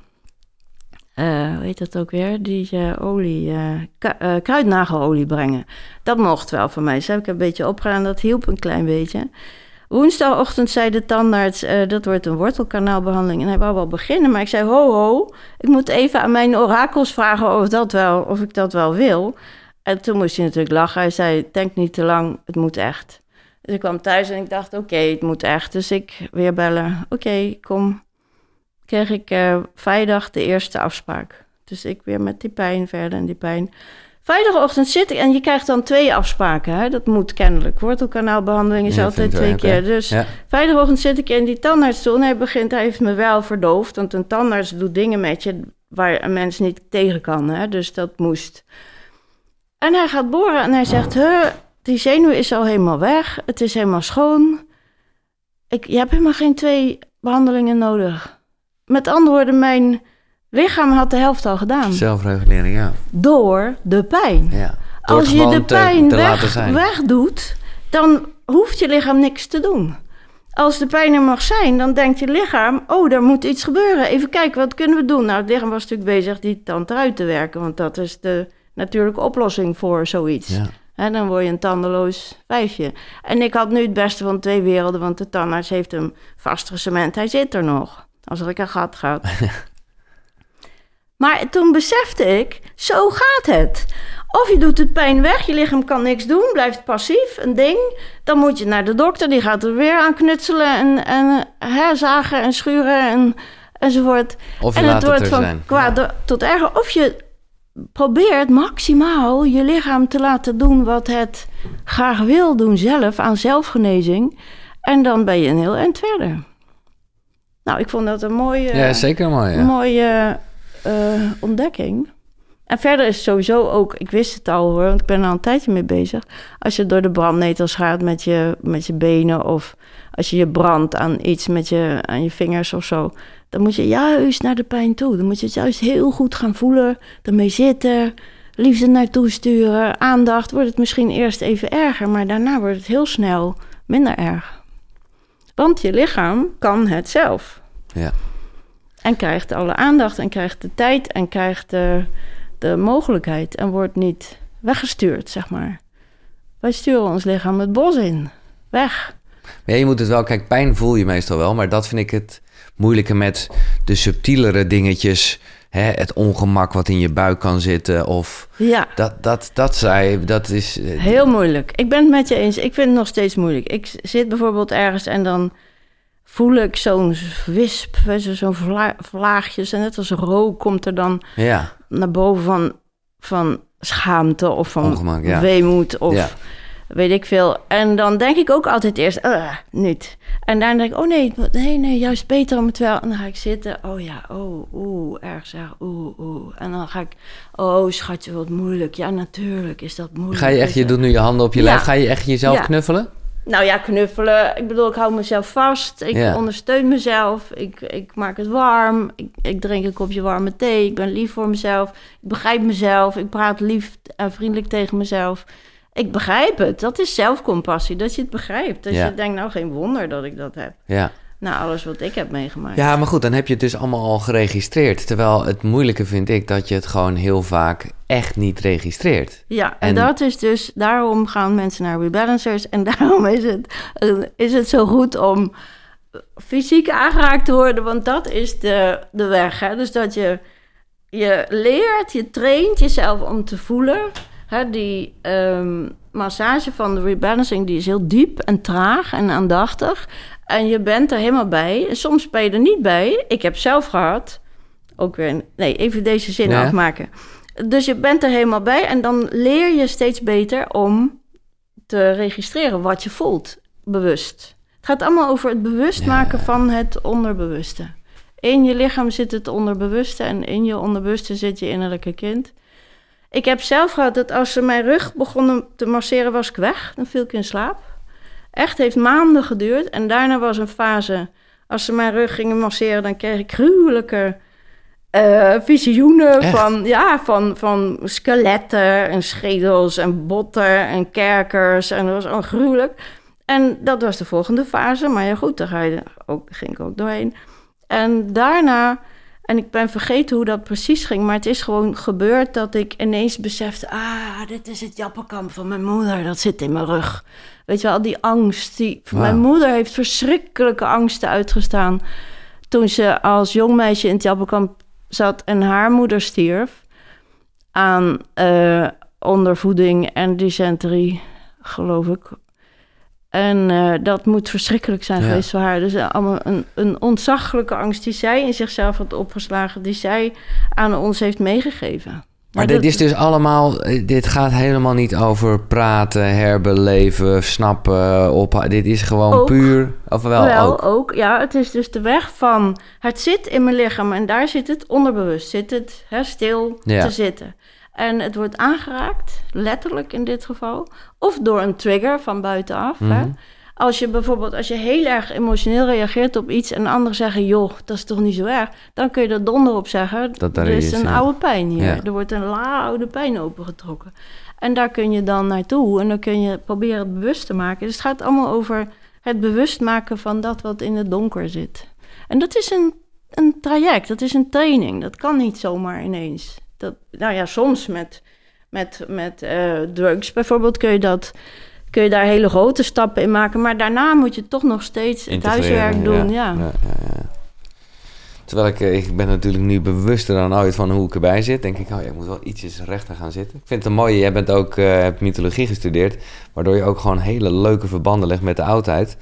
Speaker 1: hoe heet dat ook weer? Die eh, olie, eh, eh, kruidnagelolie brengen. Dat mocht wel van mij. Dus heb ik een beetje opgedaan. Dat hielp een klein beetje. Woensdagochtend zei de tandarts, eh, dat wordt een wortelkanaalbehandeling. En hij wou wel beginnen, maar ik zei, ho, ho. Ik moet even aan mijn orakels vragen of, dat wel, of ik dat wel wil. En toen moest hij natuurlijk lachen. Hij zei, denk niet te lang, het moet echt. Dus ik kwam thuis en ik dacht, oké, het moet echt. Dus ik weer bellen, oké, kom. Kreeg ik eh, vrijdag de eerste afspraak. Dus ik weer met die pijn verder en die pijn. Vrijdagochtend zit ik en je krijgt dan twee afspraken. Hè? Dat moet kennelijk. Wortelkanaalbehandeling is
Speaker 2: Ja,
Speaker 1: altijd twee keer. Dus
Speaker 2: Ja.
Speaker 1: vrijdagochtend zit ik in die tandartsstoel en hij begint, hij heeft me wel verdoofd. Want een tandarts doet dingen met je waar een mens niet tegen kan. Hè? Dus dat moest. En hij gaat boren en hij zegt, huh, die zenuw is al helemaal weg. Het is helemaal schoon. Ik, je hebt helemaal geen twee behandelingen nodig. Met andere woorden, mijn lichaam had de helft al gedaan.
Speaker 2: Zelfregulering, ja.
Speaker 1: Door de pijn.
Speaker 2: ja. Door
Speaker 1: Als je de pijn
Speaker 2: te
Speaker 1: weg, wegdoet, dan hoeft je lichaam niks te doen. Als de pijn er mag zijn, dan denkt je lichaam... oh, er moet iets gebeuren. Even kijken, wat kunnen we doen? Nou, het lichaam was natuurlijk bezig die tand eruit te werken... want dat is de natuurlijke oplossing voor zoiets.
Speaker 2: Ja.
Speaker 1: Dan word je een tandeloos wijfje. En ik had nu het beste van twee werelden... want de tandarts heeft hem vastgecement. Hij zit er nog, als er een gat gaat. Maar toen besefte ik, zo gaat het. Of je doet het pijn weg, je lichaam kan niks doen, blijft passief, een ding. Dan moet je naar de dokter, die gaat er weer aan knutselen en, en herzagen en schuren en, enzovoort.
Speaker 2: Of je
Speaker 1: en het wordt
Speaker 2: er
Speaker 1: van
Speaker 2: zijn.
Speaker 1: kwaad tot erger. Of je probeert maximaal je lichaam te laten doen wat het graag wil doen zelf, aan zelfgenezing. En dan ben je een heel eind verder. Nou, ik vond dat een mooie...
Speaker 2: Ja, zeker mooi. Ja.
Speaker 1: mooie eh, ontdekking. En verder is sowieso ook, ik wist het al hoor, want ik ben er al een tijdje mee bezig. Als je door de brandnetels gaat met je, met je benen of als je je brandt aan iets met je, aan je vingers of zo, dan moet je juist naar de pijn toe. Dan moet je het juist heel goed gaan voelen, ermee zitten, liefde naartoe sturen, aandacht. Wordt het misschien eerst even erger, maar daarna wordt het heel snel minder erg. Want je lichaam kan het zelf.
Speaker 2: Ja.
Speaker 1: En krijgt alle aandacht en krijgt de tijd en krijgt de, de mogelijkheid en wordt niet weggestuurd, zeg maar. Wij sturen ons lichaam het bos in. Weg.
Speaker 2: Ja, je moet het wel, kijk, pijn voel je meestal wel, maar dat vind ik het moeilijke met de subtielere dingetjes. Hè, het ongemak wat in je buik kan zitten, of
Speaker 1: Ja,
Speaker 2: dat, dat, dat zei, dat is. eh,
Speaker 1: heel moeilijk. Ik ben het met je eens. Ik vind het nog steeds moeilijk. Ik zit bijvoorbeeld ergens en dan voel ik zo'n wisp, zo'n vla vlaagjes. En net als rook komt er dan
Speaker 2: Ja,
Speaker 1: naar boven van, van schaamte of van
Speaker 2: Ongemak, ja.
Speaker 1: weemoed of
Speaker 2: Ja.
Speaker 1: Weet ik veel. En dan denk ik ook altijd eerst, "Ugh, niet. En daarna denk ik, oh nee, nee, nee, juist beter om het wel. En dan ga ik zitten, oh ja, oh, oeh, erg zeg, oeh, oeh. En dan ga ik, oh schatje, wat moeilijk. Ja, natuurlijk is dat moeilijk.
Speaker 2: ga je echt, je doet nu je handen op je
Speaker 1: Ja.
Speaker 2: lijf, ga je echt jezelf
Speaker 1: Ja.
Speaker 2: knuffelen?
Speaker 1: Nou ja, knuffelen. Ik bedoel, ik hou mezelf vast. Ik
Speaker 2: Ja.
Speaker 1: ondersteun mezelf. Ik, ik maak het warm. Ik, ik drink een kopje warme thee. Ik ben lief voor mezelf. Ik begrijp mezelf. Ik praat lief en vriendelijk tegen mezelf. Ik begrijp het. Dat is zelfcompassie. Dat je het begrijpt. Dat
Speaker 2: Ja.
Speaker 1: je denkt, nou geen wonder dat ik dat heb.
Speaker 2: Ja.
Speaker 1: Na alles wat ik heb meegemaakt.
Speaker 2: ja, maar goed, dan heb je het dus allemaal al geregistreerd. Terwijl het moeilijke vind ik dat je het gewoon heel vaak echt niet registreert.
Speaker 1: Ja, en,
Speaker 2: En-
Speaker 1: dat is dus, daarom gaan mensen naar rebalancers. En daarom is het, is het zo goed om fysiek aangeraakt te worden, want dat is de, de weg. Hè? Dus dat je, je leert, je traint jezelf om te voelen. Hè? Die ehm, massage van de rebalancing die is heel diep en traag en aandachtig. En je bent er helemaal bij. Soms ben je er niet bij. Ik heb zelf gehad, ook weer, nee, even deze zin
Speaker 2: Ja.
Speaker 1: afmaken. Dus je bent er helemaal bij en dan leer je steeds beter om te registreren wat je voelt, bewust. Het gaat allemaal over het bewust
Speaker 2: Ja.
Speaker 1: maken van het onderbewuste. In je lichaam zit het onderbewuste en in je onderbewuste zit je innerlijke kind. Ik heb zelf gehad dat als ze mijn rug begonnen te masseren, was ik weg. Dan viel ik in slaap. Echt, heeft maanden geduurd. En daarna was een fase, als ze mijn rug gingen masseren, dan kreeg ik gruwelijke eh, visioenen
Speaker 2: Echt?
Speaker 1: van, ja, van, van skeletten en schedels en botten en kerkers. En dat was al gruwelijk. En dat was de volgende fase. Maar ja, goed, daar ga je ook, ging ik ook doorheen. En daarna, en ik ben vergeten hoe dat precies ging, maar het is gewoon gebeurd dat ik ineens besefte: ah, dit is het jappenkamp van mijn moeder, dat zit in mijn rug. Weet je wel, die angst. Die. Mijn moeder heeft verschrikkelijke angsten uitgestaan toen ze als jong meisje in het jappenkamp zat en haar moeder stierf aan eh, ondervoeding en dysenterie, geloof ik. En eh, dat moet verschrikkelijk zijn
Speaker 2: Ja.
Speaker 1: geweest voor haar. Dus eh, allemaal een, een ontzaglijke angst die zij in zichzelf had opgeslagen, die zij aan ons heeft meegegeven.
Speaker 2: Maar dit is dus allemaal, eh, dit gaat helemaal niet over praten, herbeleven, snappen, op. Dit is gewoon
Speaker 1: Ook.
Speaker 2: puur, of wel,
Speaker 1: Wel,
Speaker 2: ook.
Speaker 1: Ja, het is dus de weg van... Het zit in mijn lichaam en daar zit het onderbewust. Zit het hè, stil
Speaker 2: Ja.
Speaker 1: te zitten. En het wordt aangeraakt, letterlijk in dit geval. Of door een trigger van buitenaf. hè.
Speaker 2: Mhm.
Speaker 1: Als je bijvoorbeeld, als je heel erg emotioneel reageert op iets... en anderen zeggen, joh, dat is toch niet zo erg... dan kun je er donder op zeggen,
Speaker 2: Dat
Speaker 1: er is
Speaker 2: is,
Speaker 1: een
Speaker 2: ja.
Speaker 1: oude pijn hier.
Speaker 2: Ja.
Speaker 1: Er wordt een la oude pijn opengetrokken. En daar kun je dan naartoe en dan kun je proberen het bewust te maken. Dus het gaat allemaal over het bewust maken van dat wat in het donker zit. En dat is een, een traject, dat is een training. Dat kan niet zomaar ineens. Dat, nou ja, soms met, met, met eh, drugs bijvoorbeeld kun je, dat, kun je daar hele grote stappen in maken. Maar daarna moet je toch nog steeds het huiswerk doen. Ja.
Speaker 2: Ja, ja, ja. Terwijl ik, eh, ik ben natuurlijk nu bewuster dan ooit van hoe ik erbij zit. Denk ik, oh ik moet wel ietsjes rechter gaan zitten. Ik vind het een mooie, jij bent ook, eh, hebt mythologie gestudeerd. Waardoor je ook gewoon hele leuke verbanden legt met de oudheid.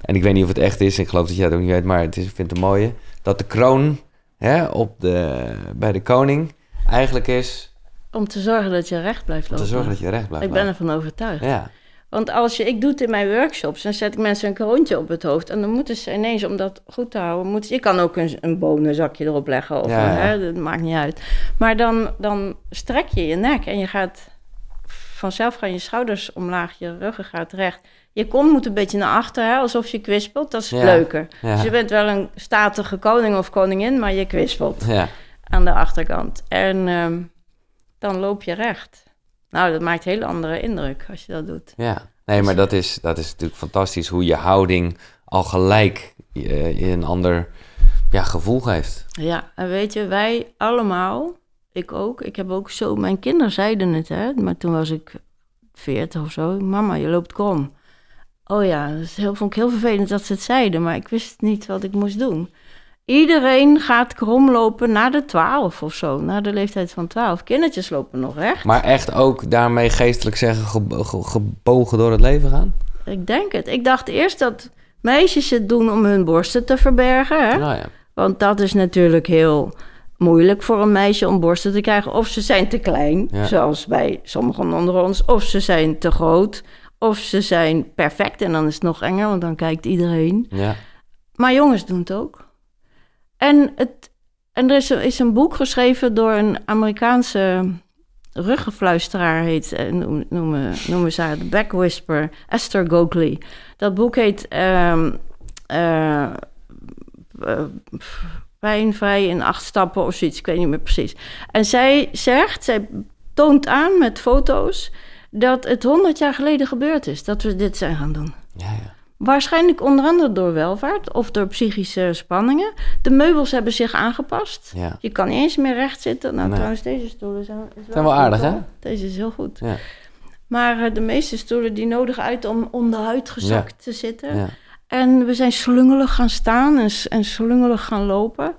Speaker 2: En ik weet niet of het echt is, ik geloof dat jij het ook niet weet, maar het is, ik vind het mooie. Dat de kroon hè, op de, bij de koning eigenlijk is
Speaker 1: Om te zorgen dat je recht blijft
Speaker 2: om
Speaker 1: lopen.
Speaker 2: te zorgen dat je recht blijft
Speaker 1: Ik ben ervan overtuigd.
Speaker 2: Ja,
Speaker 1: Want als je, ik doe het in mijn workshops, dan zet ik mensen een kroontje op het hoofd. En dan moeten ze ineens, om dat goed te houden, moeten, je kan ook een, een bonenzakje erop leggen. Of
Speaker 2: Ja.
Speaker 1: Hè, dat maakt niet uit. Maar dan, dan strek je je nek en je gaat vanzelf gaan je schouders omlaag, je ruggen gaat recht. Je kont moet een beetje naar achter, hè, alsof je kwispelt. Dat is
Speaker 2: Ja.
Speaker 1: leuker. Dus je bent wel een statige koning of koningin, maar je kwispelt
Speaker 2: ja.
Speaker 1: Aan de achterkant. En ehm, dan loop je recht. Nou, dat maakt een hele andere indruk als je dat doet.
Speaker 2: Ja, nee, maar dat is, dat is natuurlijk fantastisch hoe je houding al gelijk je, je een ander ja, gevoel geeft.
Speaker 1: Ja, en weet je, wij allemaal, ik ook, ik heb ook zo, mijn kinderen zeiden het, hè, maar toen was ik 40 of zo, mama, je loopt krom. Oh ja, dat is heel, vond ik heel vervelend dat ze het zeiden, maar ik wist niet wat ik moest doen. Iedereen gaat krom lopen na de 12 of zo, na de leeftijd van 12. Kindertjes lopen nog recht.
Speaker 2: Maar echt ook daarmee geestelijk zeggen ge- ge- gebogen door het leven gaan?
Speaker 1: Ik denk het. Ik dacht eerst dat meisjes het doen om hun borsten te verbergen, hè?
Speaker 2: Nou ja.
Speaker 1: Want dat is natuurlijk heel moeilijk voor een meisje om borsten te krijgen. Of ze zijn te klein,
Speaker 2: Ja.
Speaker 1: zoals bij sommigen onder ons. Of ze zijn te groot. Of ze zijn perfect. En dan is het nog enger, want dan kijkt iedereen.
Speaker 2: ja.
Speaker 1: Maar jongens doen het ook. En, het, er is, een- boek geschreven door een Amerikaanse ruggenfluisteraar, heet, eh, noem- noemen, noemen ze haar, de Back Whisper, Esther Gokley. Dat boek heet ehm eh, eh, Pijnvrij in acht stappen of zoiets, ik weet niet meer precies. En zij zegt, zij toont aan met foto's dat het 100 jaar geleden gebeurd is dat we dit zijn gaan doen.
Speaker 2: Ja, ja.
Speaker 1: Waarschijnlijk onder andere door welvaart of door psychische spanningen. De meubels hebben zich aangepast.
Speaker 2: ja.
Speaker 1: Je kan niet eens meer recht zitten. Nou,
Speaker 2: Nee.
Speaker 1: trouwens, deze stoelen zijn, is
Speaker 2: Zijn wel aardig, hè?
Speaker 1: Deze is heel goed.
Speaker 2: Ja.
Speaker 1: Maar eh, de meeste stoelen die nodigen uit om onderuit gezakt te zitten.
Speaker 2: ja.
Speaker 1: En we zijn slungelig gaan staan en, en slungelig gaan lopen.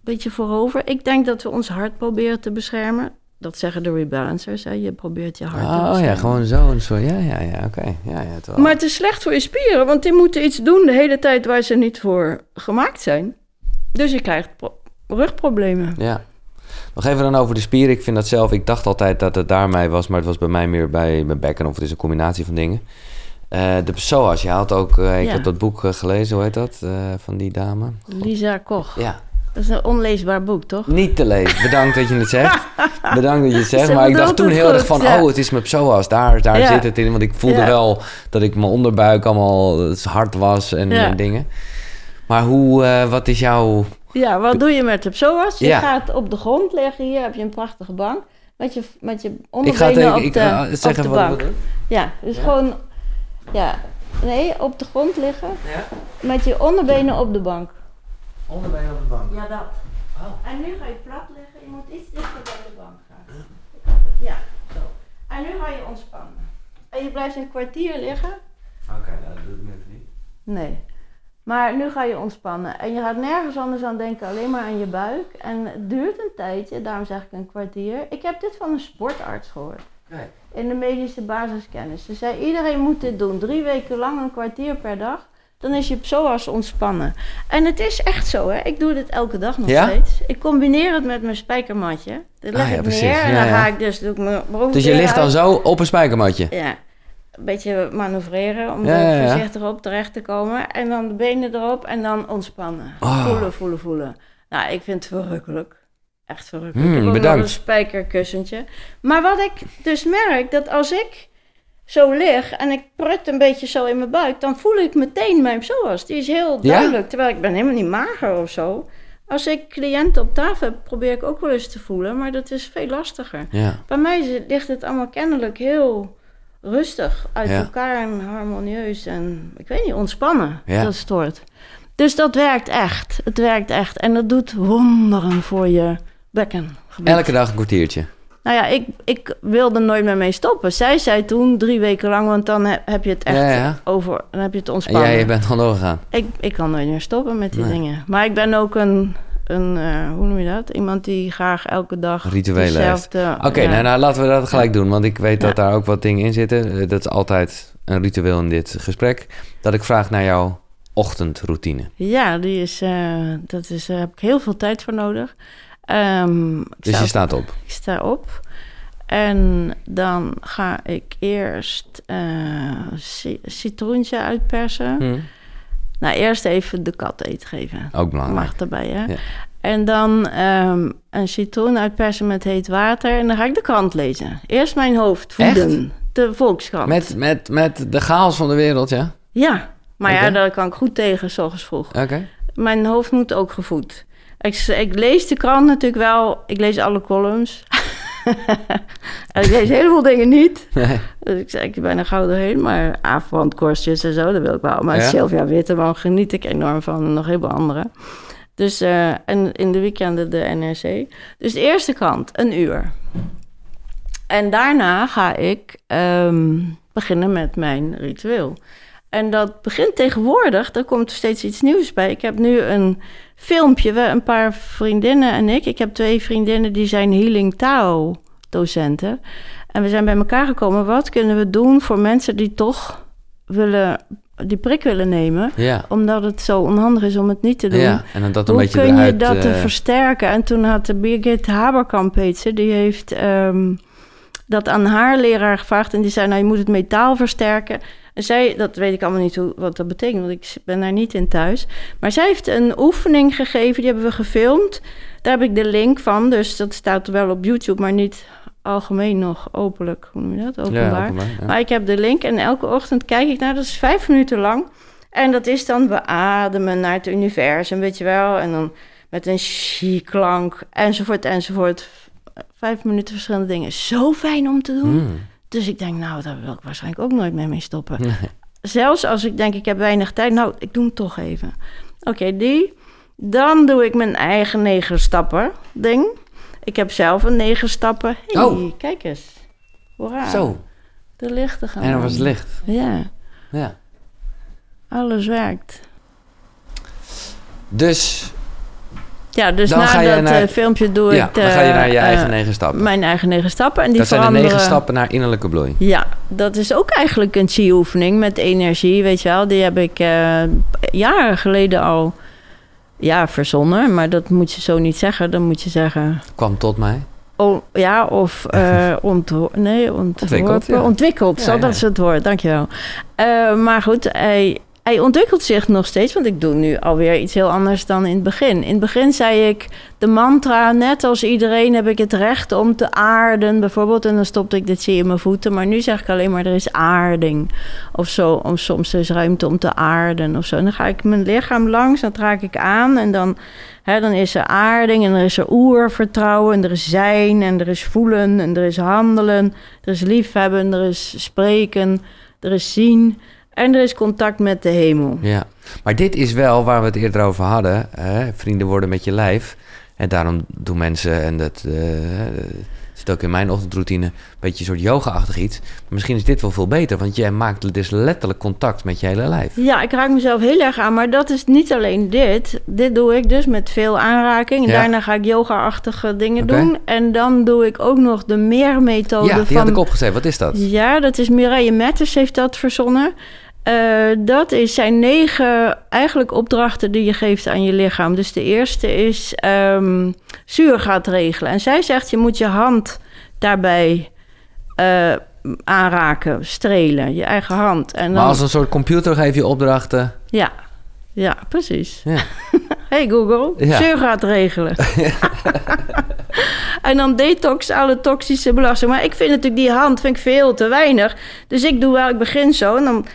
Speaker 1: Beetje voorover. Ik denk dat we ons hart proberen te beschermen. Dat zeggen de rebalancers. Hè? Je probeert je hart te
Speaker 2: Oh ja, gewoon zo. Een soort, ja, ja, ja, oké. Ja, ja,
Speaker 1: Maar het is slecht voor je spieren, want die moeten iets doen de hele tijd waar ze niet voor gemaakt zijn. Dus je krijgt pro- rugproblemen.
Speaker 2: Ja. Nog even dan over de spieren. Ik vind dat zelf... Ik dacht altijd dat het daarmee was, maar het was bij mij meer bij mijn bekken. Of het is een combinatie van dingen. Eh, de psoas. Je had ook... eh, ik
Speaker 1: Ja.
Speaker 2: heb dat boek eh, gelezen, hoe heet dat? van die dame.
Speaker 1: Lisa Koch.
Speaker 2: Ja,
Speaker 1: Dat is een onleesbaar boek, toch?
Speaker 2: niet te lezen. Bedankt dat je het zegt. Bedankt dat je het zegt.
Speaker 1: Ze
Speaker 2: Maar ik dacht toen heel erg van...
Speaker 1: ja.
Speaker 2: Oh, het is mijn psoas. Daar, daar
Speaker 1: Ja.
Speaker 2: zit het in. Want ik voelde
Speaker 1: Ja.
Speaker 2: wel dat ik mijn onderbuik allemaal eh, hard was en, dingen. Maar hoe... eh, wat is jouw...
Speaker 1: Ja, wat doe je met de psoas? Je gaat op de grond liggen. Hier heb je een prachtige bank. Met je, met je
Speaker 2: Ik ga
Speaker 1: onderbenen
Speaker 2: het
Speaker 1: op
Speaker 2: ik,
Speaker 1: de,
Speaker 2: ga
Speaker 1: op
Speaker 2: zeggen
Speaker 1: de
Speaker 2: wat ik
Speaker 1: bank. Ja, dus gewoon... Ja, nee, op de grond liggen.
Speaker 2: Ja?
Speaker 1: Met je onderbenen op de bank.
Speaker 2: Onderbeen op de bank.
Speaker 1: Ja, dat.
Speaker 2: Oh.
Speaker 1: En nu ga je plat liggen. Je moet iets dichter bij de bank gaan. Ja, zo. En nu ga je ontspannen. En je blijft een kwartier liggen.
Speaker 2: Oké, nou, dat doe ik nu even niet.
Speaker 1: Nee. Maar nu ga je ontspannen. En je gaat nergens anders aan denken, alleen maar aan je buik. En het duurt een tijdje, daarom zeg ik een kwartier. Ik heb dit van een sportarts gehoord.
Speaker 2: Nee.
Speaker 1: In de medische basiskennis. Ze zei, iedereen moet dit doen. Drie weken lang, een kwartier per dag. Dan is je psoas ontspannen. En het is echt zo, hè. Ik doe dit elke dag nog
Speaker 2: Ja?
Speaker 1: steeds. Ik combineer het met mijn spijkermatje. Dat leg
Speaker 2: Ah, ja,
Speaker 1: ik
Speaker 2: precies.
Speaker 1: neer en dan ga ik dus... Doe ik mijn
Speaker 2: Dus je ligt dan
Speaker 1: uit.
Speaker 2: zo op een spijkermatje?
Speaker 1: Ja, een beetje manoeuvreren om er
Speaker 2: ja.
Speaker 1: voorzichtig op terecht te komen. En dan de benen erop en dan ontspannen.
Speaker 2: Oh.
Speaker 1: Voelen, voelen, voelen. Nou, ik vind het verrukkelijk. Echt verrukkelijk.
Speaker 2: Hmm,
Speaker 1: ik heb
Speaker 2: bedankt.
Speaker 1: een spijkerkussentje. Maar wat ik dus merk, dat als ik zo lig en ik prut een beetje zo in mijn buik, dan voel ik meteen mijn psoas. Die is heel
Speaker 2: Ja?
Speaker 1: duidelijk, terwijl ik ben helemaal niet mager of zo. Als ik cliënten op tafel heb, probeer ik ook wel eens te voelen, maar dat is veel lastiger.
Speaker 2: Ja.
Speaker 1: Bij mij ligt het allemaal kennelijk heel rustig uit
Speaker 2: Ja.
Speaker 1: elkaar en harmonieus en ik weet niet, ontspannen. Dat stoort. Dus dat werkt echt. Het werkt echt. En dat doet wonderen voor je bekken.
Speaker 2: Elke dag een kwartiertje.
Speaker 1: Nou ja, ik, ik wilde nooit meer mee stoppen. Zij zei toen drie weken lang, want dan he- heb je het echt
Speaker 2: Ja, ja.
Speaker 1: over, dan heb je het
Speaker 2: En
Speaker 1: ontspannen.
Speaker 2: jij bent gewoon doorgegaan.
Speaker 1: Ik, ik kan nooit meer stoppen met die
Speaker 2: Nee.
Speaker 1: dingen. Maar ik ben ook een, een eh, hoe noem je dat? Iemand die graag elke dag
Speaker 2: Rituelen heeft.
Speaker 1: dezelfde...
Speaker 2: Oké,
Speaker 1: ja.
Speaker 2: nou, nou laten we dat gelijk doen. Want ik weet dat
Speaker 1: Ja.
Speaker 2: daar ook wat dingen in zitten. Eh, Dat is altijd een ritueel in dit gesprek. Dat ik vraag naar jouw ochtendroutine.
Speaker 1: Ja, die is, eh, dat is, daar heb ik heel veel tijd voor nodig. Ehm, ik,
Speaker 2: Dus
Speaker 1: sta
Speaker 2: je staat op.
Speaker 1: ik sta op en dan ga ik eerst ci- citroentje uitpersen.
Speaker 2: Hm.
Speaker 1: Nou, eerst even de kat eten geven.
Speaker 2: Ook belangrijk.
Speaker 1: Mag erbij, hè?
Speaker 2: Ja.
Speaker 1: En dan ehm, een citroen uitpersen met heet water en dan ga ik de krant lezen. Eerst mijn hoofd voeden. De Volkskrant.
Speaker 2: Met, met, met de chaos van de wereld, ja?
Speaker 1: Ja, maar ja, daar kan ik goed tegen, s ochtends vroeg.
Speaker 2: Oké.
Speaker 1: Mijn hoofd moet ook gevoed. Ik, ik lees de krant natuurlijk wel. Ik lees alle columns. en ik lees heel veel dingen niet.
Speaker 2: Nee.
Speaker 1: Dus ik zeg, ik ben er gauw doorheen. Maar avondkorstjes en zo, dat wil ik wel. Maar
Speaker 2: Ja?
Speaker 1: Sylvia Witteman geniet ik enorm van. En nog heel veel andere. Dus, eh, en in de weekenden de NRC. Dus de eerste krant, een uur. En daarna ga ik ehm, beginnen met mijn ritueel. En dat begint tegenwoordig, er komt steeds iets nieuws bij. Ik heb nu een filmpje, we, een paar vriendinnen en ik. Ik heb twee vriendinnen die zijn Healing Tao docenten. En we zijn bij elkaar gekomen, wat kunnen we doen voor mensen die toch willen, die prik willen nemen?
Speaker 2: Ja.
Speaker 1: Omdat het zo onhandig is om het niet te doen.
Speaker 2: Ja, en dan dat een
Speaker 1: Hoe
Speaker 2: beetje
Speaker 1: kun je dat
Speaker 2: eh,
Speaker 1: versterken? En toen had de Birgit Haberkamp, heet ze, die heeft ehm, dat aan haar leraar gevraagd. En die zei, nou, je moet het metaal versterken. En zij, dat weet ik allemaal niet hoe, wat dat betekent, want ik ben daar niet in thuis. Maar zij heeft een oefening gegeven, die hebben we gefilmd. Daar heb ik de link van, dus dat staat wel op YouTube, maar niet algemeen nog openlijk. Hoe noem je dat?
Speaker 2: ja,
Speaker 1: Openbaar.
Speaker 2: openbaar, ja.
Speaker 1: Maar ik heb de link en elke ochtend kijk ik naar, dat is vijf minuten lang. En dat is dan, we ademen naar het universum, weet je wel. En dan met een chi-klank, enzovoort, enzovoort. Vijf minuten verschillende dingen. Zo fijn om te doen.
Speaker 2: Mm.
Speaker 1: Dus ik denk, nou, daar wil ik waarschijnlijk ook nooit mee mee stoppen.
Speaker 2: Nee.
Speaker 1: Zelfs als ik denk, ik heb weinig tijd. Nou, ik doe hem toch even. Oké, die. Dan doe ik mijn eigen negen stappen ding. Ik heb zelf een negen stappen. Hey,
Speaker 2: Oh.
Speaker 1: kijk eens. Hoera.
Speaker 2: Zo,
Speaker 1: De lichten gaan
Speaker 2: en er was licht.
Speaker 1: Ja,
Speaker 2: Ja.
Speaker 1: alles werkt.
Speaker 2: Dus,
Speaker 1: Ja, dus
Speaker 2: Dan
Speaker 1: na
Speaker 2: ga je
Speaker 1: dat
Speaker 2: naar-
Speaker 1: eh, filmpje doe
Speaker 2: ja,
Speaker 1: ik de,
Speaker 2: dan ga je naar je eigen
Speaker 1: eh,
Speaker 2: negen stappen.
Speaker 1: mijn eigen negen stappen. En die
Speaker 2: Dat zijn de negen stappen naar innerlijke bloei.
Speaker 1: Ja, dat is ook eigenlijk een chi-oefening met energie, weet je wel. Die heb ik eh, jaren geleden al ja, verzonnen. Maar dat moet je zo niet zeggen. Dan moet je zeggen...
Speaker 2: Kwam tot mij.
Speaker 1: Oh, ja, of eh ontho- nee, ontworpen.
Speaker 2: Ontwikkeld, ja.
Speaker 1: Ontwikkeld,
Speaker 2: Ja,
Speaker 1: zo,
Speaker 2: ja,
Speaker 1: dat is het woord, dankjewel. Eh maar goed, hij, hij ontwikkelt zich nog steeds, want ik doe nu alweer iets heel anders dan in het begin. In het begin zei ik de mantra, net als iedereen heb ik het recht om te aarden, bijvoorbeeld. En dan stopte ik dit zie in mijn voeten, maar nu zeg ik alleen maar er is aarding. Of zo, om soms er is ruimte om te aarden of zo. En dan ga ik mijn lichaam langs, dan raak ik aan en dan... Hè, dan is er aarding en er is er oervertrouwen en er is zijn en er is voelen en er is handelen. Er is liefhebben, er is spreken, er is zien en er is contact met de hemel.
Speaker 2: Ja, maar dit is wel waar we het eerder over hadden. Hè? Vrienden worden met je lijf. En daarom doen mensen, en dat eh, zit ook in mijn ochtendroutine, een beetje een soort yoga-achtig iets. Maar misschien is dit wel veel beter, want jij maakt dus letterlijk contact met je hele lijf.
Speaker 1: Ja, ik raak mezelf heel erg aan, maar dat is niet alleen dit. Dit doe ik dus met veel aanraking. En
Speaker 2: Ja.
Speaker 1: daarna ga ik yoga-achtige dingen doen. En dan doe ik ook nog de meermethode
Speaker 2: ja, die
Speaker 1: van...
Speaker 2: had ik opgeschreven. Wat is dat?
Speaker 1: Ja, dat is Mireille Metters heeft dat verzonnen. Eh, dat is zijn negen eigenlijk opdrachten die je geeft aan je lichaam. Dus de eerste is ehm zuur gaat regelen. En zij zegt je moet je hand daarbij eh, aanraken, strelen, je eigen hand. En dan,
Speaker 2: Maar als een soort computer geef je opdrachten.
Speaker 1: Ja, ja, precies.
Speaker 2: Ja.
Speaker 1: Hey Google,
Speaker 2: Ja.
Speaker 1: zuur gaat regelen. en dan detox alle toxische belastingen. Maar ik vind natuurlijk die hand vind ik veel te weinig. Dus ik doe wel, ik begin zo en dan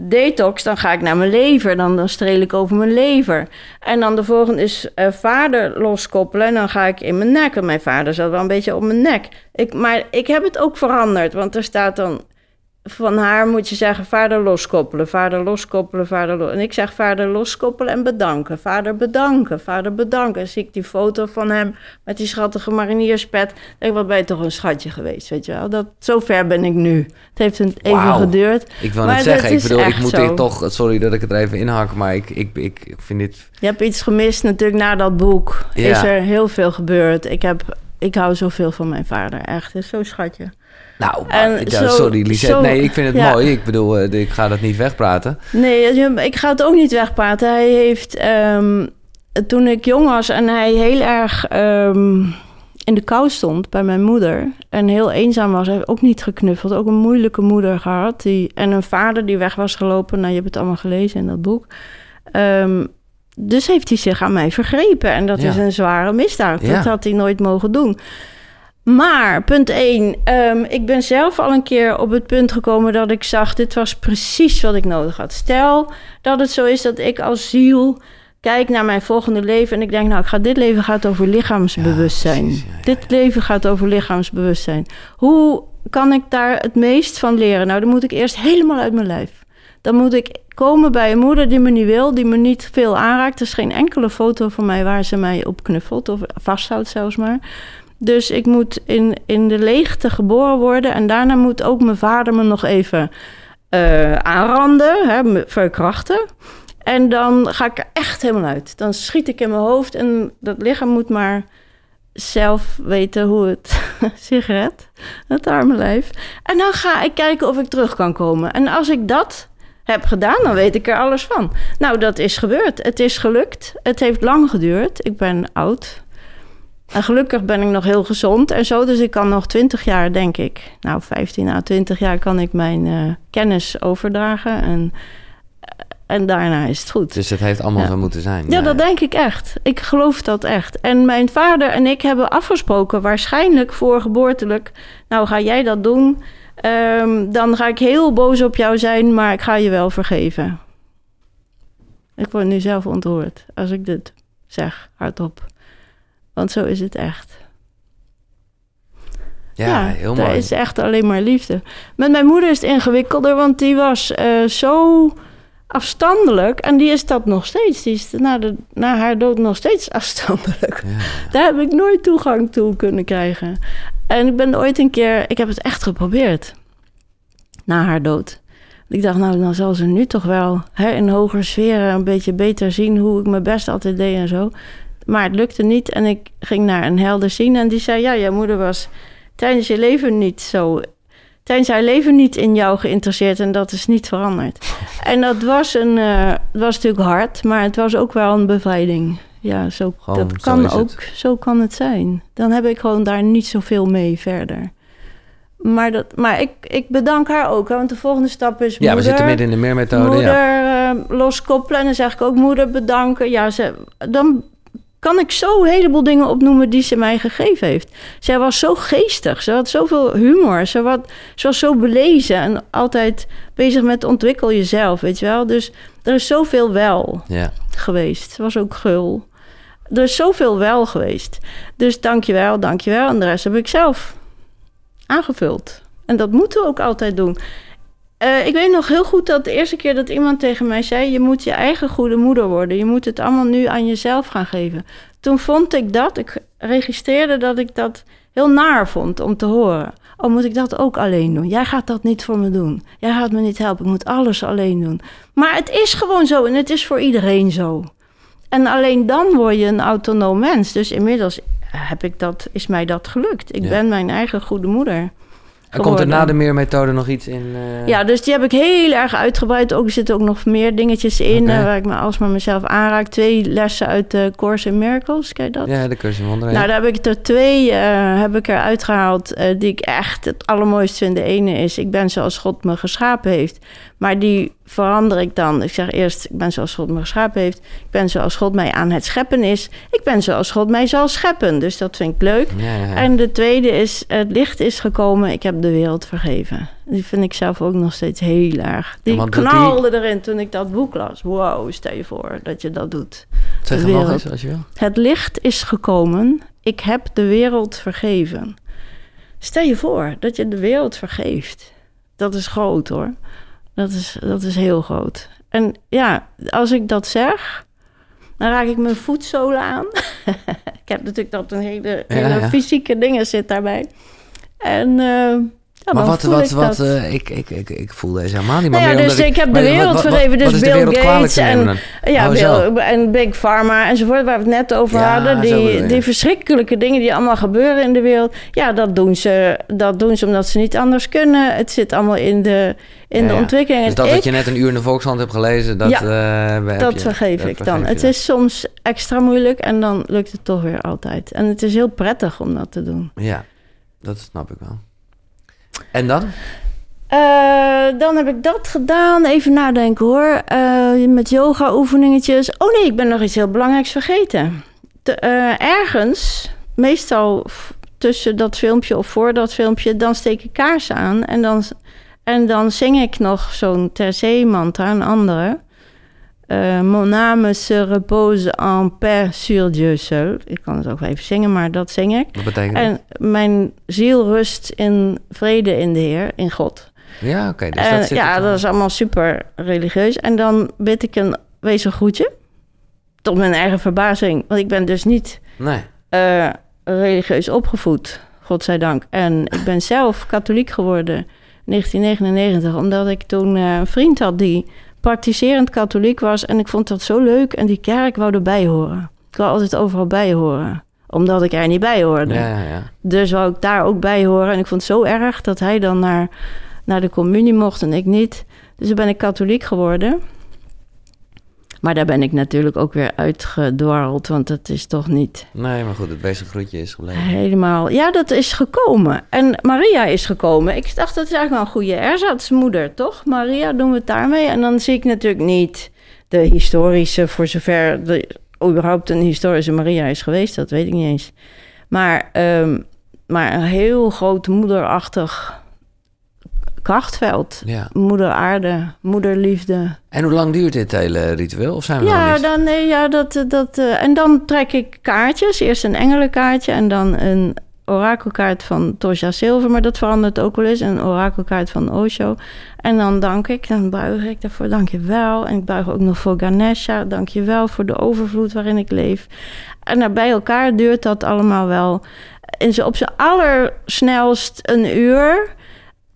Speaker 1: detox, dan ga ik naar mijn lever. Dan, dan streel ik over mijn lever. En dan de volgende is eh, vader loskoppelen. En dan ga ik in mijn nek. En mijn vader zat wel een beetje op mijn nek. Ik, maar ik heb het ook veranderd. Want er staat dan van haar moet je zeggen vader loskoppelen, vader loskoppelen, vader los. En ik zeg vader loskoppelen en bedanken. Vader bedanken, vader bedanken. En zie ik die foto van hem met die schattige marinierspet. Denk ik, wat ben je toch een schatje geweest, weet je wel. Dat, zo ver ben ik nu. Het heeft een, even geduurd.
Speaker 2: Ik wil
Speaker 1: Maar
Speaker 2: net zeggen, ik bedoel, ik moet hier toch... Sorry dat ik het er even inhak, maar ik, ik, ik vind dit...
Speaker 1: Je hebt iets gemist natuurlijk na dat boek.
Speaker 2: Ja.
Speaker 1: Is er heel veel gebeurd. Ik, heb, ik hou zoveel van mijn vader, echt. Het is zo schatje.
Speaker 2: Nou,
Speaker 1: En zo-
Speaker 2: sorry Lisette.
Speaker 1: zo-
Speaker 2: nee, ik vind het
Speaker 1: ja.
Speaker 2: mooi. Ik bedoel, eh, ik ga dat niet wegpraten.
Speaker 1: Nee, ik ga het ook niet wegpraten. Hij heeft, ehm, toen ik jong was en hij heel erg ehm, in de kou stond bij mijn moeder en heel eenzaam was, hij heeft ook niet geknuffeld. Ook een moeilijke moeder gehad die, en een vader die weg was gelopen. Nou, je hebt het allemaal gelezen in dat boek. Ehm, dus heeft hij zich aan mij vergrepen en dat
Speaker 2: Ja.
Speaker 1: is een zware misdaad.
Speaker 2: Ja.
Speaker 1: Dat had hij nooit mogen doen. Maar, punt 1. ik ben zelf al een keer op het punt gekomen dat ik zag... dit was precies wat ik nodig had. Stel dat het zo is dat ik als ziel kijk naar mijn volgende leven... en ik denk, nou, ik ga, dit leven gaat over lichaamsbewustzijn.
Speaker 2: precies, ja, ja,
Speaker 1: Dit leven gaat over lichaamsbewustzijn. Hoe kan ik daar het meest van leren? Nou, dan moet ik eerst helemaal uit mijn lijf. Dan moet ik komen bij een moeder die me niet wil, die me niet veel aanraakt. Er is geen enkele foto van mij waar ze mij op knuffelt of vasthoudt zelfs maar. Dus ik moet in, in de leegte geboren worden. En daarna moet ook mijn vader me nog even eh, aanranden, hè, verkrachten. En dan ga ik er echt helemaal uit. Dan schiet ik in mijn hoofd en dat lichaam moet maar zelf weten hoe het zich redt. Het arme lijf. En dan ga ik kijken of ik terug kan komen. En als ik dat heb gedaan, dan weet ik er alles van. Nou, dat is gebeurd. Het is gelukt. Het heeft lang geduurd. Ik ben oud. En gelukkig ben ik nog heel gezond en zo. Dus ik kan nog 20 jaar, denk ik. Nou, 15 à 20 jaar kan ik mijn eh, kennis overdragen. En, en daarna is het goed.
Speaker 2: Dus het heeft allemaal
Speaker 1: Ja.
Speaker 2: zo moeten zijn.
Speaker 1: Ja, dat denk ik echt. Ik geloof dat echt. En mijn vader en ik hebben afgesproken, waarschijnlijk voorgeboortelijk. Nou, ga jij dat doen? Ehm, dan ga ik heel boos op jou zijn, maar ik ga je wel vergeven. Ik word nu zelf ontroerd als ik dit zeg hardop. Want zo is het echt.
Speaker 2: Ja, heel mooi.
Speaker 1: is echt alleen maar liefde. Met mijn moeder is het ingewikkelder, want die was eh, zo afstandelijk. En die is dat nog steeds. Die is na, de, na haar dood nog steeds afstandelijk.
Speaker 2: Ja.
Speaker 1: Daar heb ik nooit toegang toe kunnen krijgen. En ik ben ooit een keer... Ik heb het echt geprobeerd. Na haar dood. Ik dacht, nou, dan zal ze nu toch wel hè, in hogere sferen... een beetje beter zien hoe ik mijn best altijd deed en zo. Maar het lukte niet. En ik ging naar een helder zien. En die zei, ja, jouw moeder was tijdens je leven niet zo... Tijdens haar leven niet in jou geïnteresseerd. En dat is niet veranderd. En dat was, een, eh, was natuurlijk hard. Maar het was ook wel een bevrijding. Ja, zo,
Speaker 2: Gewoon,
Speaker 1: dat
Speaker 2: zo
Speaker 1: kan
Speaker 2: is het.
Speaker 1: ook. Zo kan het zijn. Dan heb ik gewoon daar niet zoveel mee verder. Maar, dat, maar ik, ik bedank haar ook. Hè, want de volgende stap is
Speaker 2: Ja, we zitten midden in de meermethode.
Speaker 1: moeder
Speaker 2: Ja.
Speaker 1: eh, loskoppelen. En dan zeg ik ook moeder bedanken. Ja, ze, dan kan ik zo een heleboel dingen opnoemen die ze mij gegeven heeft. Zij was zo geestig. Ze had zoveel humor. Ze was, ze was zo belezen. En altijd bezig met ontwikkel jezelf, weet je wel. Dus er is zoveel wel
Speaker 2: ja.
Speaker 1: geweest. Ze was ook gul. Er is zoveel wel geweest. Dus dankjewel, dankjewel. En de rest heb ik zelf aangevuld. En dat moeten we ook altijd doen. Eh, ik weet nog heel goed dat de eerste keer dat iemand tegen mij zei... je moet je eigen goede moeder worden. Je moet het allemaal nu aan jezelf gaan geven. Toen vond ik dat, ik registreerde dat ik dat heel naar vond om te horen. Oh, moet ik dat ook alleen doen? Jij gaat dat niet voor me doen. Jij gaat me niet helpen. Ik moet alles alleen doen. Maar het is gewoon zo en het is voor iedereen zo. En alleen dan word je een autonoom mens. Dus inmiddels heb ik dat, is mij dat gelukt. Ik
Speaker 2: Ja.
Speaker 1: ben mijn eigen goede moeder.
Speaker 2: En komt er na de meermethode nog iets in? eh,
Speaker 1: Ja, dus die heb ik heel erg uitgebreid. Ook er zitten ook nog meer dingetjes in eh, waar ik me alsmaar mezelf aanraak. Twee lessen uit de Course in Miracles, ken je dat?
Speaker 2: Ja, de cursus in wonderen.
Speaker 1: Nou, daar heb ik er twee eh, heb ik eruit gehaald eh, die ik echt het allermooist vind. De ene is, ik ben zoals God me geschapen heeft. Maar die verander ik dan. Ik zeg eerst, ik ben zoals God me geschapen heeft. Ik ben zoals God mij aan het scheppen is. Ik ben zoals God mij zal scheppen. Dus dat vind ik leuk.
Speaker 2: Ja, ja, ja.
Speaker 1: En de tweede is, het licht is gekomen. Ik heb de wereld vergeven. Die vind ik zelf ook nog steeds heel erg. Die
Speaker 2: Ja,
Speaker 1: knalde erin toen ik dat boek las. Wow, stel je voor dat je dat doet.
Speaker 2: zeg nog eens als je wil.
Speaker 1: Het licht is gekomen. Ik heb de wereld vergeven. Stel je voor dat je de wereld vergeeft. Dat is groot hoor. Dat is, dat is heel groot. En ja, als ik dat zeg, dan raak ik mijn voetzolen aan. ik heb natuurlijk dat een hele, hele
Speaker 2: ja.
Speaker 1: fysieke dingen zit daarbij. En eh, ja,
Speaker 2: maar wat, wat,
Speaker 1: ik
Speaker 2: wat, eh, ik, ik, ik, ik voel deze helemaal niet. Maar
Speaker 1: Nou ja,
Speaker 2: meer
Speaker 1: dus ik heb de wereld vergeven, dus Bill Gates en-? Ja,
Speaker 2: Oh.
Speaker 1: Bill, en Big Pharma enzovoort, waar we het net over
Speaker 2: Ja,
Speaker 1: hadden. Die,
Speaker 2: bedoel
Speaker 1: die verschrikkelijke dingen die allemaal gebeuren in de wereld. Ja, dat doen ze, dat doen ze omdat ze niet anders kunnen. Het zit allemaal in de, in
Speaker 2: Ja,
Speaker 1: de ontwikkeling.
Speaker 2: Dus dat
Speaker 1: ik,
Speaker 2: wat je net een uur in de Volkshand hebt gelezen, dat,
Speaker 1: Ja,
Speaker 2: eh, heb
Speaker 1: dat
Speaker 2: je-
Speaker 1: vergeef
Speaker 2: dat
Speaker 1: ik dan. Het is soms extra moeilijk en dan lukt het toch weer altijd. En het is heel prettig om dat te doen.
Speaker 2: Ja, dat snap ik wel. En dan?
Speaker 1: Eh, dan heb ik dat gedaan. Even nadenken hoor. Eh, met yoga oefeningetjes. Oh nee, ik ben nog iets heel belangrijks vergeten. Te- eh, ergens, meestal tussen dat filmpje of voor dat filmpje, dan steek ik kaarsen aan. En dan, en dan zing ik nog zo'n tercé mantra, een andere. Eh, Mon âme se repose en paix sur Dieu seul. Ik kan het ook even zingen, maar dat zing ik.
Speaker 2: Wat betekent dat?
Speaker 1: En mijn ziel rust in vrede in de Heer, in God.
Speaker 2: Ja, oké. dus
Speaker 1: En
Speaker 2: dat zit
Speaker 1: ja, dat is allemaal super religieus. En dan bid ik een wezen groetje. Tot mijn eigen verbazing. Want ik ben dus niet
Speaker 2: Nee.
Speaker 1: eh, religieus opgevoed, godzijdank. En ik ben zelf katholiek geworden in 1999. Omdat ik toen eh, een vriend had die praktiserend katholiek was. En ik vond dat zo leuk. En die kerk wou erbij horen. Ik wou altijd overal bij horen. Omdat ik er niet bij hoorde.
Speaker 2: Ja, ja, ja.
Speaker 1: Dus wou ik daar ook bij horen. En ik vond het zo erg dat hij dan naar, naar de communie mocht en ik niet. Dus toen ben ik katholiek geworden. Maar daar ben ik natuurlijk ook weer uitgedwarreld, want dat is toch niet
Speaker 2: Nee, maar goed, het beste groetje is gebleven.
Speaker 1: helemaal... Ja, dat is gekomen. En Maria is gekomen. Ik dacht, dat is eigenlijk wel een goede erzatsmoeder, toch? Maria, doen we het daarmee? En dan zie ik natuurlijk niet de historische, voor zover er überhaupt een historische Maria is geweest, dat weet ik niet eens. Maar, ehm, maar een heel groot moederachtig krachtveld.
Speaker 2: Ja.
Speaker 1: Moeder aarde, moederliefde.
Speaker 2: En hoe lang duurt dit hele ritueel? Of zijn we
Speaker 1: Ja, dan, nee, ja dat, dat, eh, en dan trek ik kaartjes. Eerst een engelenkaartje en dan een orakelkaart van Tosja Silver, maar dat verandert ook wel eens. Een orakelkaart van Osho. En dan dank ik, dan buig ik daarvoor, dank je wel. En ik buig ook nog voor Ganesha, dank je wel voor de overvloed waarin ik leef. En nou, bij elkaar duurt dat allemaal wel in zo op zijn allersnelst een uur.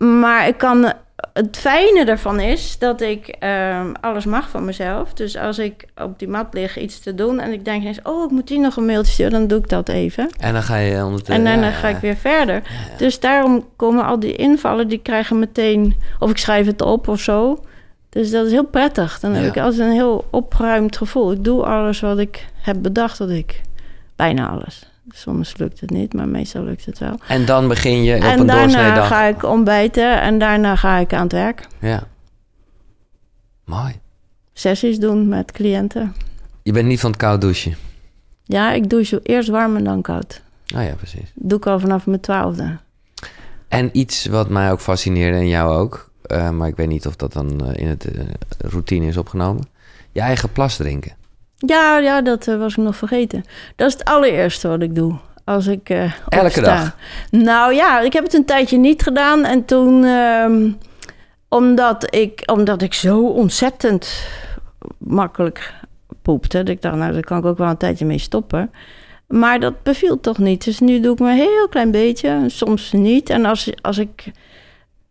Speaker 1: Maar ik kan het fijne ervan is dat ik ehm, alles mag van mezelf. Dus als ik op die mat lig iets te doen en ik denk ineens... oh, ik moet hier nog een mailtje sturen, dan doe ik dat even.
Speaker 2: En dan ga je ondertussen...
Speaker 1: En dan
Speaker 2: ja,
Speaker 1: ga
Speaker 2: ja.
Speaker 1: ik weer verder. Dus daarom komen al die invallen, die krijgen meteen... of ik schrijf het op of zo. Dus dat is heel prettig. Dan heb ik altijd een heel opgeruimd gevoel. Ik doe alles wat ik heb bedacht dat ik... bijna alles. Soms lukt het niet, maar meestal lukt het wel.
Speaker 2: En dan begin je op
Speaker 1: en
Speaker 2: een
Speaker 1: daarna
Speaker 2: doorsnee dag.
Speaker 1: ga ik ontbijten en daarna ga ik aan het werk.
Speaker 2: Ja. Mooi.
Speaker 1: Sessies doen met cliënten.
Speaker 2: Je bent niet van het koud douchen.
Speaker 1: Ja, ik douche eerst warm en dan koud.
Speaker 2: Oh ja, precies.
Speaker 1: Dat doe ik al vanaf mijn twaalfde.
Speaker 2: En iets wat mij ook fascineerde en jou ook, eh, maar ik weet niet of dat dan eh, in het eh, routine is opgenomen. Je eigen plas drinken.
Speaker 1: Ja, ja, dat eh, was ik nog vergeten. Dat is het allereerste wat ik doe. Als ik eh
Speaker 2: Elke
Speaker 1: opsta.
Speaker 2: dag?
Speaker 1: Nou ja, ik heb het een tijdje niet gedaan. En toen, ehm, omdat, ik, omdat ik zo ontzettend makkelijk poepte. Dat ik dacht, nou, daar kan ik ook wel een tijdje mee stoppen. Maar dat beviel toch niet. Dus nu doe ik maar een heel klein beetje. Soms niet. En als, als ik...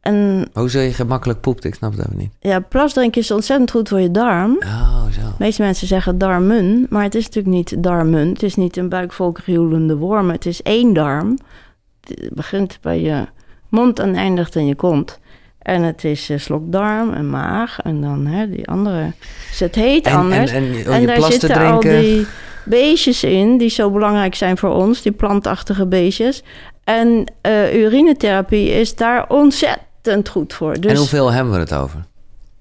Speaker 1: En
Speaker 2: Hoe zul je gemakkelijk poept? Ik snap ook niet.
Speaker 1: ja, plas drinken is ontzettend goed voor je darm.
Speaker 2: Oh, zo.
Speaker 1: De meeste mensen zeggen darmen, maar het is natuurlijk niet darmen. Het is niet een buikvolk krioelende worm. Het is één darm. Het begint bij je mond en eindigt in je kont. En het is slokdarm en maag en dan hè, die andere. Dus het heet
Speaker 2: En, en,
Speaker 1: anders.
Speaker 2: en, om
Speaker 1: en
Speaker 2: je
Speaker 1: daar zitten al die beestjes in die zo belangrijk zijn voor ons, die plantachtige beestjes. En eh, urinetherapie is daar ontzettend goed voor. Dus,
Speaker 2: En hoeveel hebben we het over?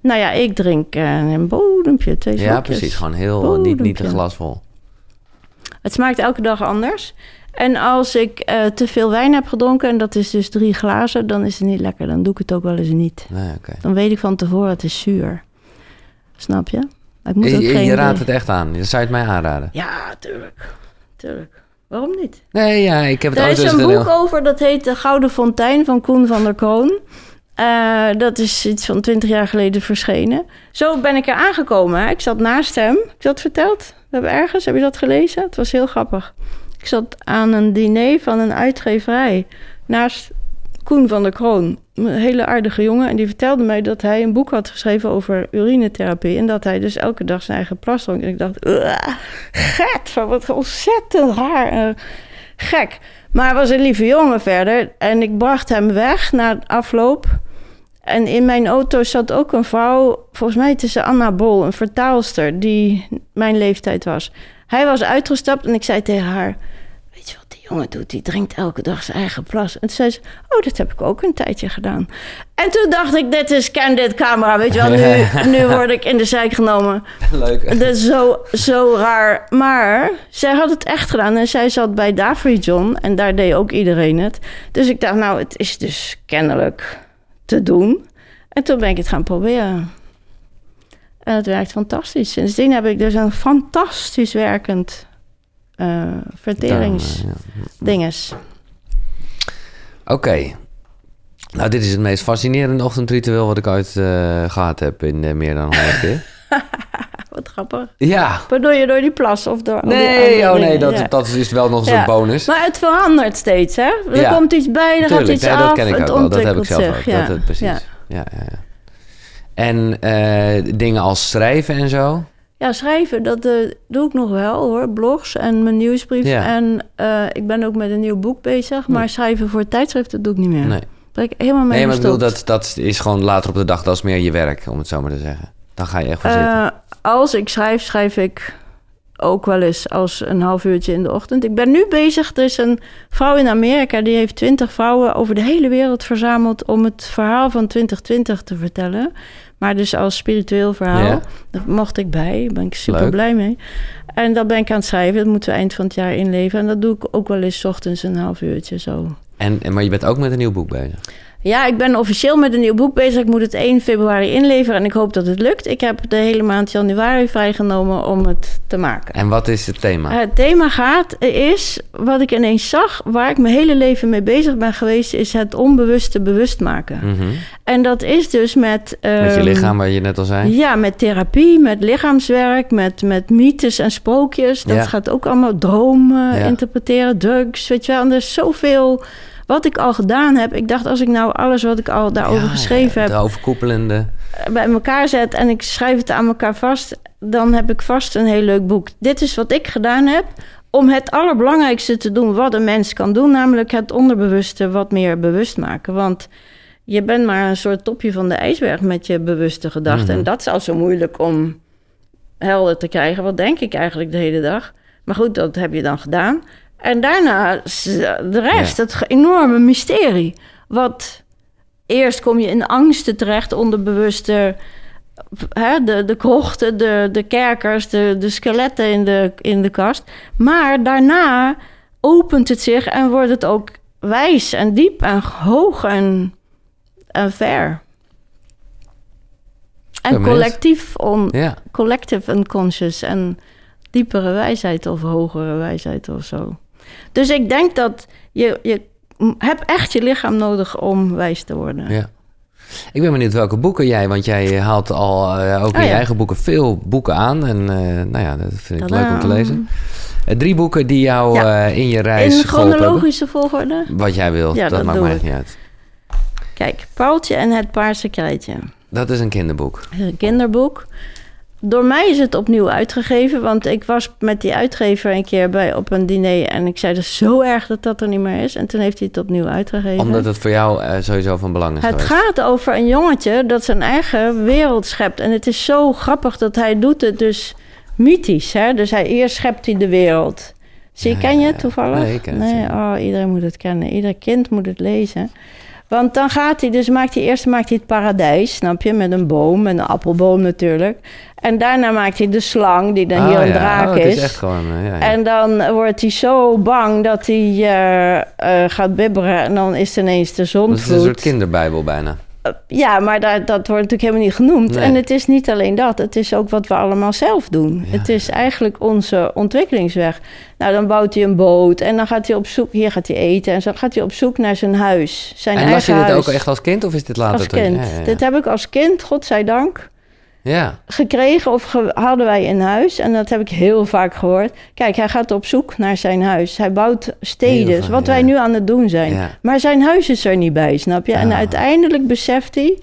Speaker 1: nou ja, ik drink eh, een bodempje, twee
Speaker 2: Ja, precies. Gewoon heel, niet, niet een glas vol.
Speaker 1: Het smaakt elke dag anders. En als ik eh, te veel wijn heb gedronken, en dat is dus drie glazen, dan is het niet lekker. Dan doe ik het ook wel eens niet.
Speaker 2: Nee.
Speaker 1: Dan weet ik van tevoren, het is zuur. Snap je? Ik moet
Speaker 2: Je,
Speaker 1: ook
Speaker 2: je,
Speaker 1: geen...
Speaker 2: je raadt het echt aan. Je zou het mij aanraden.
Speaker 1: Ja, tuurlijk. Tuurlijk. Waarom niet?
Speaker 2: Nee, ja, ik heb het
Speaker 1: Er is een boek over, dat heet De Gouden Fontein van Koen van der Kroon. Eh, dat is iets van twintig jaar geleden verschenen. Zo ben ik er aangekomen. Ik zat naast hem. Je dat verteld? We hebben ergens, heb je dat gelezen? Het was heel grappig. Ik zat aan een diner van een uitgeverij naast Koen van der Kroon. Een hele aardige jongen. En die vertelde mij dat hij een boek had geschreven over urinetherapie. En dat hij dus elke dag zijn eigen plas dronk. En ik dacht, "Ugh, get, wat ontzettend raar. gek. Maar hij was een lieve jongen verder. En ik bracht hem weg na afloop. En in mijn auto zat ook een vrouw, volgens mij het is Anna Bol, een vertaalster, die mijn leeftijd was. Hij was uitgestapt en ik zei tegen haar: Weet je wat die jongen doet? Die drinkt elke dag zijn eigen plas. En toen zei ze: Oh, dat heb ik ook een tijdje gedaan. En toen dacht ik: Dit is candid camera. Weet je wel, nu, nu word ik in de zijk genomen.
Speaker 2: Leuk.
Speaker 1: Dat is zo, zo raar. Maar zij had het echt gedaan. En zij zat bij Davy John. En daar deed ook iedereen het. Dus ik dacht, nou, het is dus kennelijk te doen. En toen ben ik het gaan proberen. En het werkt fantastisch. Sindsdien heb ik dus een fantastisch werkend eh verteringsdinges.
Speaker 2: Oké. Nou, dit is het meest fascinerende ochtendritueel wat ik ooit eh, gehad heb in eh, meer dan 100 keer.
Speaker 1: Wat grappig.
Speaker 2: Ja.
Speaker 1: Bedoel je door die plas of door
Speaker 2: Nee, oh nee,
Speaker 1: dingen?
Speaker 2: dat,
Speaker 1: Ja.
Speaker 2: dat is wel nog eens
Speaker 1: Ja.
Speaker 2: een bonus.
Speaker 1: Maar het verandert steeds, hè? Er
Speaker 2: Ja.
Speaker 1: komt iets bij, er gaat iets
Speaker 2: nee,
Speaker 1: af.
Speaker 2: dat ken ik
Speaker 1: het
Speaker 2: ook wel. Dat heb ik zelf
Speaker 1: zich,
Speaker 2: ook.
Speaker 1: Ja.
Speaker 2: Dat, precies.
Speaker 1: Ja.
Speaker 2: Ja. Ja, ja, En eh, dingen als schrijven en zo.
Speaker 1: Ja, schrijven, dat eh, doe ik nog wel hoor. Blogs en mijn nieuwsbrief.
Speaker 2: Ja.
Speaker 1: En eh, ik ben ook met een nieuw boek bezig. Maar schrijven voor tijdschriften doe ik niet meer.
Speaker 2: Nee,
Speaker 1: Ben ik helemaal mee
Speaker 2: nee maar ik bedoel, dat, dat is gewoon later op de dag, dat is meer je werk, om het zo maar te zeggen. Dan ga je echt voor zitten.
Speaker 1: Eh, als ik schrijf, schrijf ik ook wel eens als een half uurtje in de ochtend. Ik ben nu bezig, er is een vrouw in Amerika... die heeft twintig vrouwen over de hele wereld verzameld... om het verhaal van 2020 te vertellen. Maar dus als spiritueel verhaal.
Speaker 2: Ja.
Speaker 1: Daar mocht ik bij, daar ben ik super
Speaker 2: Leuk.
Speaker 1: blij mee. En dat ben ik aan het schrijven. Dat moeten we eind van het jaar inleveren. En dat doe ik ook wel eens 's ochtends een half uurtje zo.
Speaker 2: En, maar je bent ook met een nieuw boek bezig.
Speaker 1: Ja, ik ben officieel met een nieuw boek bezig. Ik moet het 1 februari inleveren en ik hoop dat het lukt. Ik heb de hele maand januari vrijgenomen om het te maken.
Speaker 2: En wat is het thema?
Speaker 1: Het thema gaat, is wat ik ineens zag, waar ik mijn hele leven mee bezig ben geweest, is het onbewuste bewust maken.
Speaker 2: Mhm.
Speaker 1: En dat is dus met.
Speaker 2: Met je
Speaker 1: ehm,
Speaker 2: lichaam, waar je net al zei.
Speaker 1: Ja, met therapie, met lichaamswerk, met, met mythes en sprookjes. Dat
Speaker 2: Ja.
Speaker 1: gaat ook allemaal dromen
Speaker 2: Ja.
Speaker 1: interpreteren, drugs, weet je wel. En er is zoveel wat ik al gedaan heb. Ik dacht, als ik nou alles wat ik al daarover
Speaker 2: Ja,
Speaker 1: geschreven
Speaker 2: ja, De
Speaker 1: heb
Speaker 2: overkoepelende.
Speaker 1: bij elkaar zet en ik schrijf het aan elkaar vast, dan heb ik vast een heel leuk boek. Dit is wat ik gedaan heb om het allerbelangrijkste te doen wat een mens kan doen, namelijk het onderbewuste wat meer bewust maken. Want je bent maar een soort topje van de ijsberg met je bewuste gedachten.
Speaker 2: Mhm.
Speaker 1: En dat is al zo moeilijk om helder te krijgen. Wat denk ik eigenlijk de hele dag? Maar goed, dat heb je dan gedaan. En daarna de rest, het enorme mysterie. Wat eerst kom je in angsten terecht, onderbewuste. Hè, de, de krochten, de, de kerkers, de, de skeletten in de, in de kast. Maar daarna opent het zich en wordt het ook wijs en diep en hoog en, en ver. En collectief, on,
Speaker 2: Ja.
Speaker 1: collective unconscious en diepere wijsheid of hogere wijsheid of zo. Dus ik denk dat je, je hebt echt je lichaam nodig om wijs te worden.
Speaker 2: ja. Ik ben benieuwd welke boeken jij, want jij haalt al eh, ook in
Speaker 1: Oh,
Speaker 2: je
Speaker 1: ja.
Speaker 2: eigen boeken veel boeken aan. En eh, nou ja, dat vind ik leuk om te lezen. Eh, drie boeken die jou
Speaker 1: Ja.
Speaker 2: in je reis
Speaker 1: In chronologische volgorde.
Speaker 2: Wat jij wilt,
Speaker 1: Ja,
Speaker 2: dat,
Speaker 1: dat
Speaker 2: maakt mij echt niet uit.
Speaker 1: Kijk, Paultje en het Paarse Krijtje.
Speaker 2: Dat is een kinderboek.
Speaker 1: Is een kinderboek. Door mij is het opnieuw uitgegeven, want ik was met die uitgever een keer bij op een diner en ik zei, dat is zo erg dat dat er niet meer is. En toen heeft hij het opnieuw uitgegeven.
Speaker 2: Omdat het voor jou eh, sowieso van belang is
Speaker 1: Het
Speaker 2: geweest.
Speaker 1: gaat over een jongetje dat zijn eigen wereld schept. En het is zo grappig dat hij doet het dus mythisch. Hè? Dus hij, eerst schept hij de wereld. Zie,
Speaker 2: Ja,
Speaker 1: ken je het toevallig?
Speaker 2: Nee, ik ken het
Speaker 1: Nee, oh, iedereen moet het kennen. Ieder kind moet het lezen. Want dan gaat hij, dus maakt hij eerst maakt hij het paradijs, snap je? Met een boom, met een appelboom natuurlijk. En daarna maakt hij de slang, die dan
Speaker 2: Ah,
Speaker 1: hier een
Speaker 2: ja.
Speaker 1: draak
Speaker 2: Oh, het
Speaker 1: is.
Speaker 2: is echt gewoon... eh, ja, ja.
Speaker 1: En dan wordt hij zo bang dat hij eh, eh, gaat bibberen. En dan is ineens de
Speaker 2: Dat is een soort kinderbijbel bijna.
Speaker 1: Ja, maar dat, dat wordt natuurlijk helemaal niet genoemd.
Speaker 2: Nee.
Speaker 1: En het is niet alleen dat, het is ook wat we allemaal zelf doen.
Speaker 2: Ja.
Speaker 1: Het is eigenlijk onze ontwikkelingsweg. Nou, dan bouwt hij een boot en dan gaat hij op zoek, hier gaat hij eten en zo gaat hij op zoek naar zijn huis. Zijn
Speaker 2: En
Speaker 1: eigen
Speaker 2: las je dit
Speaker 1: huis.
Speaker 2: ook echt als kind of is dit later?
Speaker 1: als kind?
Speaker 2: Ja.
Speaker 1: Dit heb ik als kind, godzijdank,
Speaker 2: Ja.
Speaker 1: gekregen of ge- hadden wij in huis. En dat heb ik heel vaak gehoord. Kijk, hij gaat op zoek naar zijn huis. Hij bouwt steden,
Speaker 2: vaak,
Speaker 1: wat
Speaker 2: ja.
Speaker 1: wij nu aan het doen zijn.
Speaker 2: Ja.
Speaker 1: Maar zijn huis is er niet bij, snap je? En
Speaker 2: Ah.
Speaker 1: uiteindelijk beseft hij...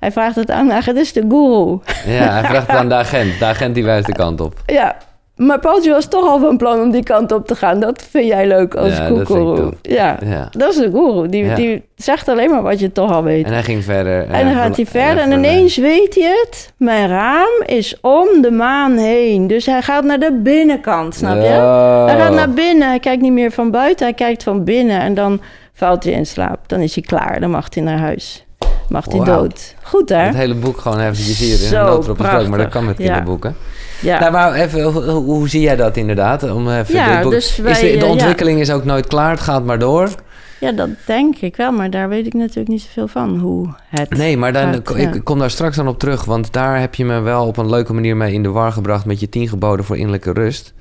Speaker 1: Hij vraagt het aan, het is de guru.
Speaker 2: ja, hij vraagt het aan de agent. De agent die wijst de kant op.
Speaker 1: Ja, maar Paultje was toch al van plan om die kant op te gaan. Dat vind jij leuk als
Speaker 2: Ja.
Speaker 1: Ja,
Speaker 2: Ja.
Speaker 1: dat is de guru. Die,
Speaker 2: Ja.
Speaker 1: die zegt alleen maar wat je toch al weet.
Speaker 2: En hij ging verder.
Speaker 1: En dan gaat hij verder en ineens weet hij het. Mijn raam is om de maan heen. Dus hij gaat naar de binnenkant, snap je?
Speaker 2: Oh.
Speaker 1: Hij gaat naar binnen. Hij kijkt niet meer van buiten, hij kijkt van binnen. En dan valt hij in slaap. Dan is hij klaar. Dan mag hij naar huis. Mag hij
Speaker 2: Wauw.
Speaker 1: dood. Goed, hè?
Speaker 2: Het hele boek gewoon eventjes hier in een noodrop. Maar dat kan met
Speaker 1: Ja.
Speaker 2: kinderboeken.
Speaker 1: Ja.
Speaker 2: Nou, maar even, hoe, hoe zie jij dat inderdaad? Om even
Speaker 1: Ja,
Speaker 2: dit boek-
Speaker 1: dus wij,
Speaker 2: is de, de
Speaker 1: eh, ja.
Speaker 2: ontwikkeling is ook nooit klaar, het gaat maar door.
Speaker 1: ja, dat denk ik wel. Maar daar weet ik natuurlijk niet zoveel van. Hoe het
Speaker 2: Nee, maar dan,
Speaker 1: gaat,
Speaker 2: ik
Speaker 1: ja.
Speaker 2: kom daar straks dan op terug. Want daar heb je me wel op een leuke manier mee in de war gebracht... met je tien geboden voor innerlijke rust.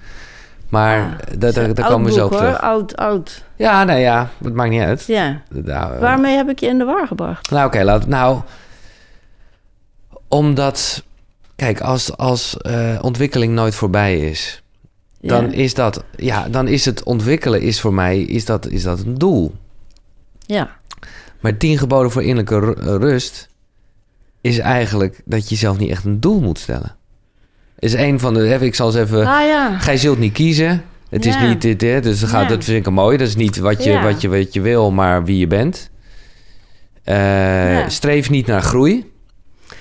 Speaker 2: Maar
Speaker 1: Ah,
Speaker 2: daar, daar, daar komen we zo op
Speaker 1: hoor.
Speaker 2: terug.
Speaker 1: Oud, oud.
Speaker 2: Ja, nee, ja, het maakt niet uit.
Speaker 1: Ja.
Speaker 2: Nou, eh,
Speaker 1: Waarmee heb ik je in de war gebracht?
Speaker 2: Nou, oké, laat Nou, omdat... Kijk, als, als eh, ontwikkeling nooit voorbij is... dan
Speaker 1: ja.
Speaker 2: is dat... Ja, dan is het ontwikkelen is voor mij... is dat, is dat een doel.
Speaker 1: Ja.
Speaker 2: Maar tien geboden voor innerlijke ru- rust... is eigenlijk dat je zelf niet echt een doel moet stellen. Is een van de... even- Ik zal eens even...
Speaker 1: Ah ja.
Speaker 2: Gij zult niet kiezen. Het is niet dit, hè, dus dat, gaat,
Speaker 1: Ja.
Speaker 2: dat vind ik mooi. Dat is niet wat je,
Speaker 1: Ja.
Speaker 2: wat je, wat je wil, maar wie je bent. Eh. Streef niet naar groei.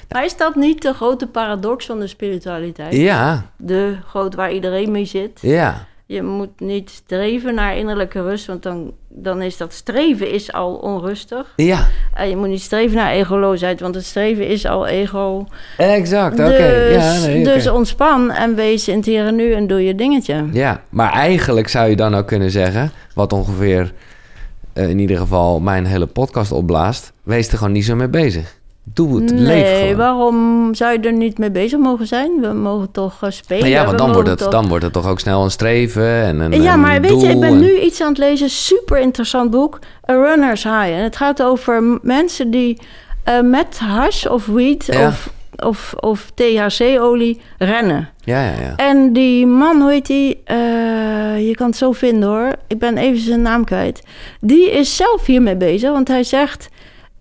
Speaker 1: Maar is dat niet de grote paradox van de spiritualiteit?
Speaker 2: Ja,
Speaker 1: De groot waar iedereen mee zit.
Speaker 2: ja.
Speaker 1: Je moet niet streven naar innerlijke rust, want dan, dan is dat streven is al onrustig.
Speaker 2: Ja,
Speaker 1: En je moet niet streven naar egoloosheid, want het streven is al ego.
Speaker 2: exact. Oké.
Speaker 1: Dus,
Speaker 2: Ja, nee,
Speaker 1: dus ontspan en wees in het hier en nu en doe je dingetje.
Speaker 2: ja, maar eigenlijk zou je dan ook kunnen zeggen... wat ongeveer eh, in ieder geval mijn hele podcast opblaast... wees er gewoon niet zo mee bezig. Doe het,
Speaker 1: nee,
Speaker 2: leef gewoon.
Speaker 1: waarom zou je er niet mee bezig mogen zijn? We mogen toch uh, spelen.
Speaker 2: Nou ja, want dan wordt, het,
Speaker 1: toch-
Speaker 2: dan wordt het toch ook snel een streven en een
Speaker 1: Ja,
Speaker 2: een
Speaker 1: maar weet je, ik ben
Speaker 2: en-
Speaker 1: nu iets aan het lezen. Super interessant boek. A Runner's High. En het gaat over mensen die eh, met hash of weed
Speaker 2: Ja.
Speaker 1: of, of, of THC-olie rennen.
Speaker 2: Ja, ja, ja.
Speaker 1: En die man, hoe heet die? Eh, je kan het zo vinden hoor. Ik ben even zijn naam kwijt. Die is zelf hiermee bezig, want hij zegt...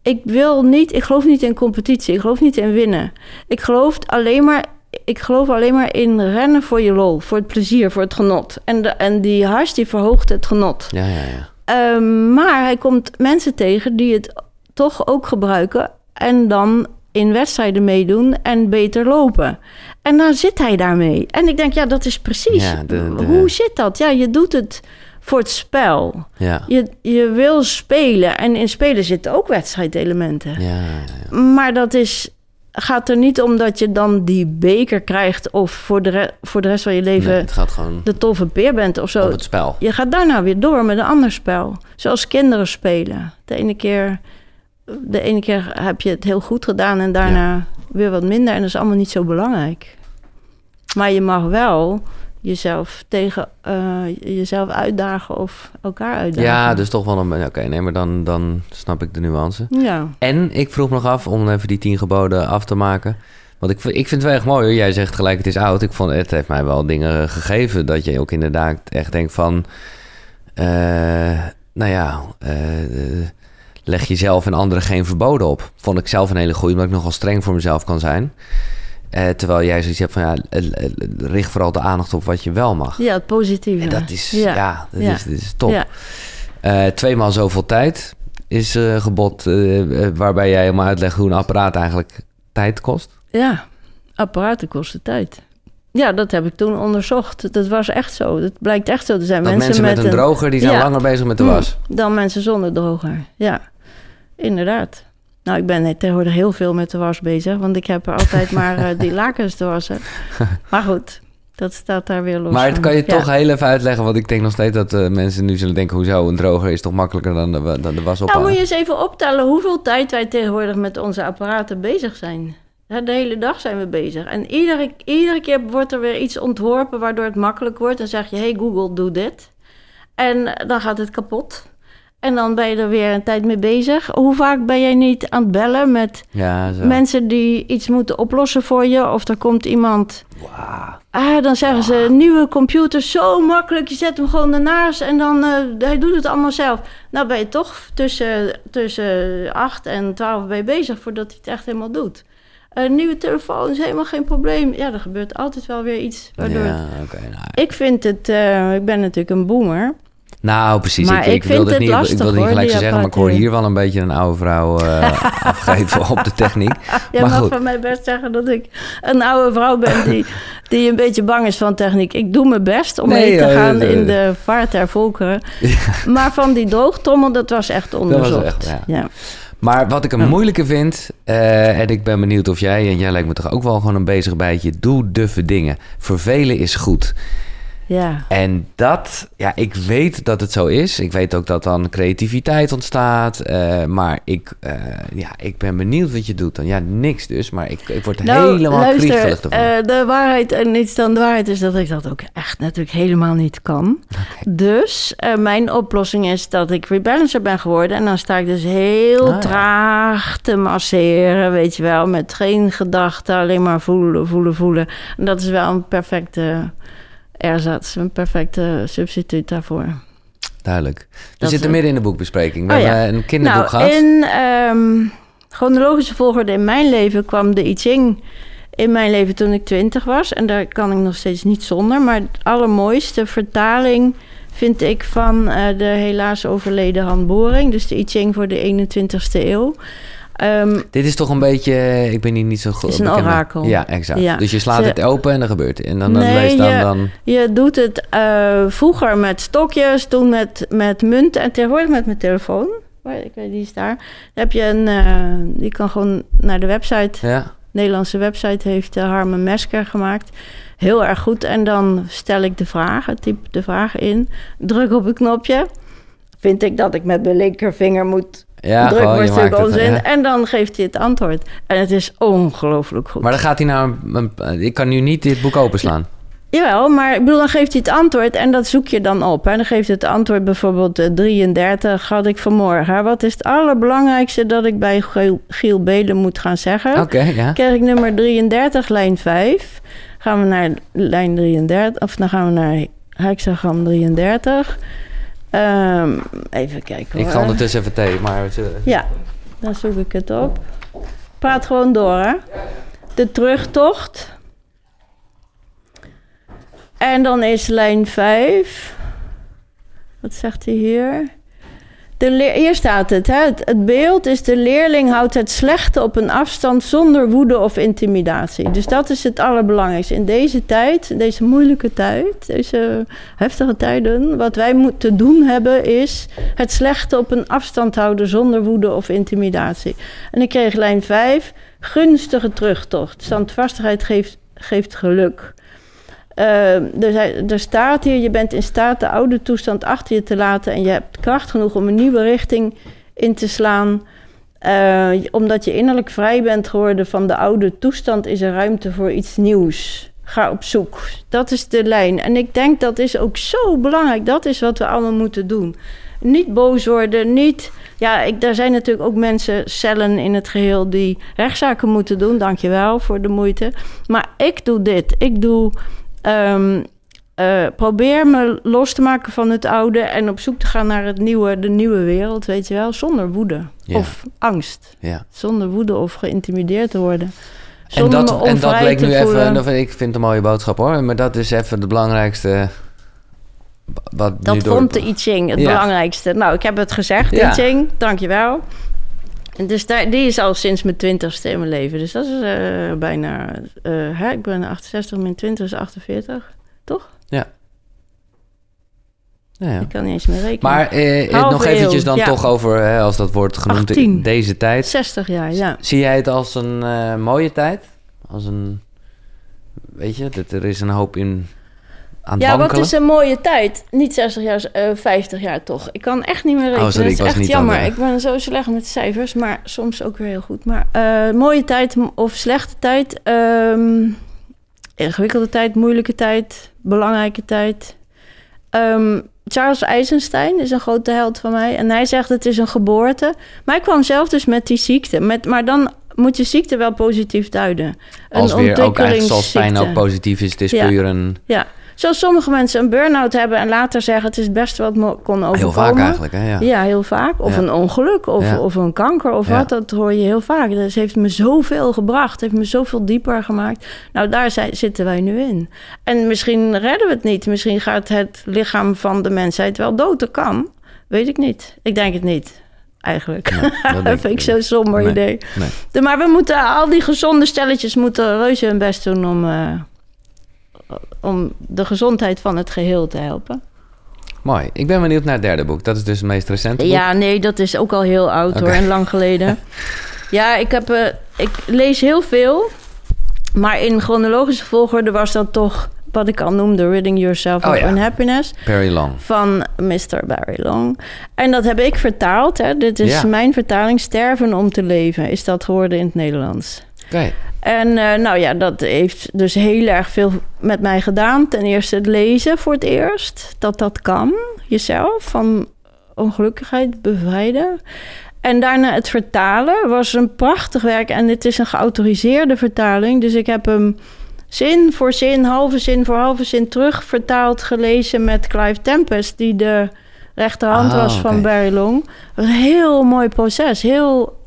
Speaker 1: Ik wil niet, ik geloof niet in competitie. Ik geloof niet in winnen. Ik geloof alleen maar, ik geloof alleen maar in rennen voor je lol, voor het plezier, voor het genot. En, de, en die hash die verhoogt het genot.
Speaker 2: Ja, ja, ja.
Speaker 1: Ehm, maar hij komt mensen tegen die het toch ook gebruiken en dan in wedstrijden meedoen en beter lopen. En dan zit hij daarmee. En ik denk, ja, dat is precies.
Speaker 2: Ja, de- de-
Speaker 1: Hoe zit dat? Ja, je doet het voor het spel.
Speaker 2: Ja,
Speaker 1: Je, je wil spelen. En in spelen zitten ook wedstrijdelementen.
Speaker 2: ja, ja.
Speaker 1: Maar dat is, gaat er niet om dat je dan die beker krijgt... of voor de, re- voor de rest van je leven
Speaker 2: Nee, het gaat gewoon
Speaker 1: de toffe peer bent of zo.
Speaker 2: op het spel.
Speaker 1: Je gaat daarna weer door met een ander spel. Zoals kinderen spelen. De ene keer, de ene keer heb je het heel goed gedaan en daarna weer wat minder. En dat is allemaal niet zo belangrijk. Maar je mag wel jezelf tegen eh, jezelf uitdagen of elkaar uitdagen.
Speaker 2: Ja, dus toch wel een... Oké, nee, maar dan, dan snap ik de nuance.
Speaker 1: Ja,
Speaker 2: En ik vroeg nog af, om even die tien geboden af te maken. Want ik, ik vind het wel echt mooi hoor. Jij zegt gelijk, het is oud. Ik vond, het heeft mij wel dingen gegeven. Dat je ook inderdaad echt denkt van... eh, nou ja, eh, leg jezelf en anderen geen verboden op. Vond ik zelf een hele goeie, omdat ik nogal streng voor mezelf kan zijn. Eh, terwijl jij zoiets hebt van, ja, eh, eh, richt vooral de aandacht op wat je wel mag.
Speaker 1: ja het positieve.
Speaker 2: En dat is, ja,
Speaker 1: Ja.
Speaker 2: dat,
Speaker 1: Ja.
Speaker 2: Is, dat is top.
Speaker 1: Ja.
Speaker 2: Tweemaal zoveel tijd is eh, gebod, waarbij jij helemaal uitlegt hoe een apparaat eigenlijk tijd kost.
Speaker 1: Ja, apparaten kosten tijd. Ja, dat heb ik toen onderzocht. Dat was echt zo. Dat blijkt echt zo te zijn.
Speaker 2: Mensen, met, een droger, die zijn langer bezig met de
Speaker 1: Mm,
Speaker 2: was.
Speaker 1: Dan mensen zonder droger. Ja, inderdaad. Nou, ik ben tegenwoordig heel veel met de was bezig. Want ik heb er altijd maar eh, die lakens te wassen. Maar goed, dat staat daar weer los
Speaker 2: Maar het kan je
Speaker 1: Ja.
Speaker 2: toch heel even uitleggen, want ik denk nog steeds dat eh, mensen nu zullen denken, hoezo, een droger is toch makkelijker dan de, dan de was
Speaker 1: Nou,
Speaker 2: ophangen.
Speaker 1: moet je eens even optellen hoeveel tijd wij tegenwoordig met onze apparaten bezig zijn. De hele dag zijn we bezig. En iedere, iedere keer wordt er weer iets ontworpen waardoor het makkelijk wordt. Dan zeg je, hey Google, doe dit. En dan gaat het kapot. En dan ben je er weer een tijd mee bezig. Hoe vaak ben jij niet aan het bellen met
Speaker 2: Ja, zo.
Speaker 1: mensen die iets moeten oplossen voor je? Of er komt iemand...
Speaker 2: Wauw.
Speaker 1: Ah, dan zeggen ze, nieuwe computer, zo makkelijk. Je zet hem gewoon ernaast en dan, eh, hij doet het allemaal zelf. Nou ben je toch tussen, tussen 8 en 12 ben je bezig voordat hij het echt helemaal doet. Een nieuwe telefoon is helemaal geen probleem. Ja, er gebeurt altijd wel weer iets. Waardoor
Speaker 2: Ja, oké. nou,
Speaker 1: Ik vind het, eh, ik ben natuurlijk een boomer.
Speaker 2: Nou, precies.
Speaker 1: Maar
Speaker 2: ik, ik,
Speaker 1: ik vind
Speaker 2: wilde het niet, ik
Speaker 1: lastig,
Speaker 2: wilde niet
Speaker 1: hoor,
Speaker 2: gelijk zeggen, maar ik hoor hier wel een beetje een oude vrouw eh, afgeven op de techniek.
Speaker 1: Jij
Speaker 2: maar
Speaker 1: mag
Speaker 2: goed.
Speaker 1: van mij best zeggen dat ik een oude vrouw ben die, die een beetje bang is van techniek. Ik doe mijn best om
Speaker 2: Nee,
Speaker 1: mee te
Speaker 2: ja,
Speaker 1: gaan
Speaker 2: dat-
Speaker 1: in de vaart der volkeren. Maar van die droogtrommel, dat was echt onderzocht.
Speaker 2: echt, ja.
Speaker 1: ja.
Speaker 2: Maar wat ik een moeilijke vind, eh, en ik ben benieuwd of jij, en jij lijkt me toch ook wel gewoon een bezig bijtje, doe duffe dingen. Vervelen is goed.
Speaker 1: Ja.
Speaker 2: En dat, ja, ik weet dat het zo is. Ik weet ook dat dan creativiteit ontstaat. eh, maar ik, eh, ja, ik ben benieuwd wat je doet dan. Ja, niks dus, maar ik, ik word helemaal kriegelig ervan.
Speaker 1: Nou, eh, de waarheid en niets dan de waarheid is dat ik dat ook echt natuurlijk helemaal niet kan. Dus eh, mijn oplossing is dat ik rebalancer ben geworden. En dan sta ik dus heel
Speaker 2: Ah, ja.
Speaker 1: traag te masseren, weet je wel. Met geen gedachten, alleen maar voelen, voelen, voelen. En dat is wel een perfecte erzats, een perfecte substituut daarvoor.
Speaker 2: Duidelijk. We
Speaker 1: Dat
Speaker 2: zitten midden in de boekbespreking. We
Speaker 1: Oh, ja.
Speaker 2: hebben een kinderboek
Speaker 1: nou,
Speaker 2: gehad.
Speaker 1: in ehm, chronologische volgorde in mijn leven kwam de I Ching in mijn leven toen ik twintig was. En daar kan ik nog steeds niet zonder. Maar het allermooiste vertaling vind ik van eh, de helaas overleden Han Boring. Dus de I Ching voor de 21ste eeuw. Ehm,
Speaker 2: Dit is toch een beetje, ik ben hier niet zo goed.
Speaker 1: is een
Speaker 2: bekend
Speaker 1: orakel.
Speaker 2: Ja, exact.
Speaker 1: Ja.
Speaker 2: Dus je slaat
Speaker 1: Ze-
Speaker 2: het open en dan gebeurt het. En dan, dan
Speaker 1: Nee,
Speaker 2: leest dan,
Speaker 1: je-
Speaker 2: dan...
Speaker 1: Je doet het eh, vroeger met stokjes, toen met, met munten en tegenwoordig met mijn telefoon. Ik weet, die is daar. Dan heb je een, eh, je kan gewoon naar de website
Speaker 2: Ja,
Speaker 1: Nederlandse website heeft uh, Harmen Mesker gemaakt. Heel erg goed. En dan stel ik de vragen, typ de vraag in, druk op een knopje. Vind ik dat ik met mijn linkervinger moet
Speaker 2: Ja,
Speaker 1: druk
Speaker 2: gewoon,
Speaker 1: wordt natuurlijk
Speaker 2: het,
Speaker 1: onzin.
Speaker 2: ja.
Speaker 1: En dan geeft hij het antwoord. En het is ongelooflijk goed.
Speaker 2: Maar dan gaat hij een- Ik kan nu niet dit boek openslaan.
Speaker 1: Jawel, maar ik bedoel, dan geeft hij het antwoord en dat zoek je dan op. En dan geeft het antwoord bijvoorbeeld eh, 33 had ik vanmorgen. Wat is het allerbelangrijkste dat ik bij Giel, Giel Belen moet gaan zeggen?
Speaker 2: Oké, ja.
Speaker 1: Krijg ik nummer 33, lijn 5. Gaan we naar lijn 33, of dan gaan we naar hexagram 33. Ehm, even kijken hoor.
Speaker 2: Ik ga ondertussen even thee, maar...
Speaker 1: Ja, dan zoek ik het op. Praat gewoon door, hè. De terugtocht. En dan is lijn 5. Wat zegt hij hier? De leer- hier staat het, hè? Het, beeld is de leerling houdt het slechte op een afstand zonder woede of intimidatie. Dus dat is het allerbelangrijkste. In deze tijd, deze moeilijke tijd, deze heftige tijden, wat wij moeten doen hebben is het slechte op een afstand houden zonder woede of intimidatie. En ik kreeg lijn 5, gunstige terugtocht. Standvastigheid geeft, geeft geluk. Eh, er, er staat hier, je bent in staat de oude toestand achter je te laten en je hebt kracht genoeg om een nieuwe richting in te slaan. Eh, omdat je innerlijk vrij bent geworden van de oude toestand, is er ruimte voor iets nieuws. Ga op zoek. Dat is de lijn. En ik denk dat is ook zo belangrijk. Dat is wat we allemaal moeten doen. Niet boos worden, niet... Ja, ik, daar zijn natuurlijk ook mensen, cellen in het geheel... die rechtszaken moeten doen. Dankjewel voor de moeite. Maar ik doe dit. Ik doe... ehm, eh, probeer me los te maken van het oude... en op zoek te gaan naar het nieuwe, de nieuwe wereld, weet je wel. Zonder woede
Speaker 2: Ja.
Speaker 1: of angst.
Speaker 2: Ja.
Speaker 1: Zonder woede of geïntimideerd te worden.
Speaker 2: En
Speaker 1: Zonder
Speaker 2: dat, en dat bleek
Speaker 1: te
Speaker 2: nu even...
Speaker 1: voelen.
Speaker 2: dat Ik vind het een mooie boodschap hoor. Maar dat is even de belangrijkste... Wat nu
Speaker 1: Dat
Speaker 2: door...
Speaker 1: vond de I Ching het
Speaker 2: Ja.
Speaker 1: belangrijkste. Nou, ik heb het gezegd,
Speaker 2: Ja.
Speaker 1: I Ching. Dankjewel. En dus daar, die is al sinds mijn twintigste in mijn leven. Dus dat is eh, bijna... eh, hè, ik ben 68, min 20 is 48. Toch?
Speaker 2: Ja, ja.
Speaker 1: Ik kan niet eens meer rekenen.
Speaker 2: Maar eh,
Speaker 1: Halve
Speaker 2: nog eventjes dan
Speaker 1: ja.
Speaker 2: toch over, hè, als dat wordt genoemd,
Speaker 1: 18.
Speaker 2: in deze tijd.
Speaker 1: 60 jaar, ja.
Speaker 2: Zie jij het als een eh, mooie tijd? Als een, weet je, dat er is een hoop in aan het
Speaker 1: Ja, wat is een mooie tijd. Niet 60 jaar, eh 50 jaar toch. Ik kan echt niet meer rekenen.
Speaker 2: Oh, sorry, ik
Speaker 1: dat is echt
Speaker 2: aan
Speaker 1: jammer. Ik ben zo slecht met cijfers, maar soms ook weer heel goed. Maar eh, mooie tijd of slechte tijd. ehm, ingewikkelde tijd, moeilijke tijd, belangrijke tijd. Ehm, Charles Eisenstein is een grote held van mij. En hij zegt het is een geboorte. Maar hij kwam zelf dus met die ziekte. Met, maar dan moet je ziekte wel positief duiden. Een
Speaker 2: Als weer ook eigenlijk zoals pijn ook positief is, het is
Speaker 1: Ja.
Speaker 2: puur een...
Speaker 1: Ja, zoals sommige mensen een burn-out hebben en later zeggen het is het beste wat me kon overkomen.
Speaker 2: Heel vaak eigenlijk, hè? Ja.
Speaker 1: Ja, heel vaak. Of
Speaker 2: Ja.
Speaker 1: een ongeluk of,
Speaker 2: Ja.
Speaker 1: of een kanker of wat. Dat hoor je heel vaak. Dus heeft me zoveel gebracht. Heeft me zoveel dieper gemaakt. Nou, daar zijn, zitten wij nu in. En misschien redden we het niet. Misschien gaat het lichaam van de mensheid wel dood. Dat kan. Weet ik niet. Ik denk het niet. Eigenlijk.
Speaker 2: Nee, dat denk
Speaker 1: dat vind ik zo'n somber
Speaker 2: Nee.
Speaker 1: idee.
Speaker 2: Nee.
Speaker 1: Maar we moeten, al die gezonde stelletjes moeten reuze hun best doen om, eh, om de gezondheid van het geheel te helpen.
Speaker 2: Mooi. Ik ben benieuwd naar het derde boek. Dat is dus het meest recente boek.
Speaker 1: Ja, nee, dat is ook al heel oud hoor en lang geleden. ja, ik, heb, eh, ik lees heel veel, maar in chronologische volgorde was dat toch wat ik al noemde, Ridding Yourself
Speaker 2: Oh
Speaker 1: of
Speaker 2: ja.
Speaker 1: Unhappiness
Speaker 2: Long.
Speaker 1: van Mr. Barry Long. En dat heb ik vertaald. Hè. Dit is
Speaker 2: Ja.
Speaker 1: mijn vertaling. Sterven om te leven is dat geworden in het Nederlands.
Speaker 2: Oké.
Speaker 1: En eh, nou ja, dat heeft dus heel erg veel met mij gedaan. Ten eerste het lezen voor het eerst. Dat dat kan, jezelf, van ongelukkigheid bevrijden. En daarna het vertalen was een prachtig werk. En dit is een geautoriseerde vertaling. Dus ik heb hem zin voor zin, halve zin voor halve zin terug vertaald, gelezen met Clive Tempest, die de rechterhand
Speaker 2: Ah,
Speaker 1: was van Barry Long. Een heel mooi proces. Heel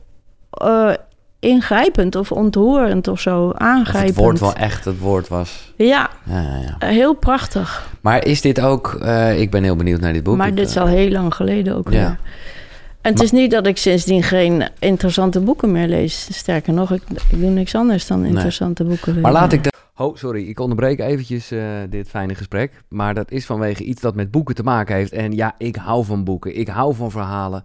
Speaker 1: eh, ingrijpend of ontroerend of zo.
Speaker 2: Of
Speaker 1: Aangrijpend.
Speaker 2: het woord wel echt het woord was.
Speaker 1: Ja,
Speaker 2: Ja, ja, ja.
Speaker 1: heel prachtig.
Speaker 2: Maar is dit ook... eh, ik ben heel benieuwd naar dit boek.
Speaker 1: maar dit
Speaker 2: eh,
Speaker 1: is al heel lang geleden ook
Speaker 2: ja.
Speaker 1: weer. En het is niet dat ik sindsdien geen interessante boeken meer lees. Sterker nog, ik, ik doe niks anders dan interessante boeken lezen.
Speaker 2: Maar laat ik de... Oh, sorry, ik onderbreek eventjes eh, dit fijne gesprek. Maar dat is vanwege iets dat met boeken te maken heeft. En ja, ik hou van boeken. Ik hou van verhalen.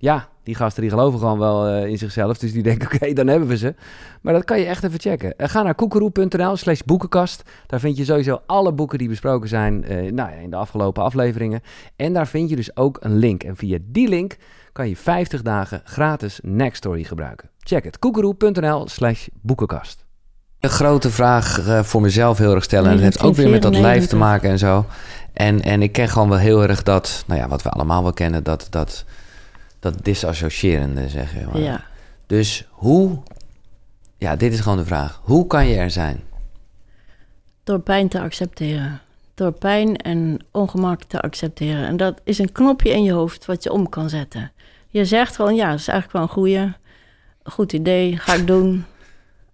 Speaker 3: Ja, die gasten die geloven gewoon wel eh, in zichzelf. Dus die denken, oké, dan hebben we ze. Maar dat kan je echt even checken. Uh, ga naar koekeroe.nl slash boekenkast. Daar vind je sowieso alle boeken die besproken zijn uh, nou ja, in de afgelopen afleveringen. En daar vind je dus ook een link. En via die link kan je 50 dagen gratis Nextory gebruiken. Check het, koekeroe.nl slash boekenkast.
Speaker 2: Een grote vraag voor mezelf heel erg stellen. En dat heeft ook weer met dat lijf te maken en zo. En, en ik ken gewoon wel heel erg dat, nou ja, wat we allemaal wel kennen, dat... dat dat disassociërende, zeg je maar.
Speaker 1: Ja.
Speaker 2: Dus hoe, ja, dit is gewoon de vraag. Hoe kan je er zijn?
Speaker 1: Door pijn te accepteren. Door pijn en ongemak te accepteren. En dat is een knopje in je hoofd wat je om kan zetten. Je zegt gewoon, ja, dat is eigenlijk wel een goeie, goed idee, ga ik doen.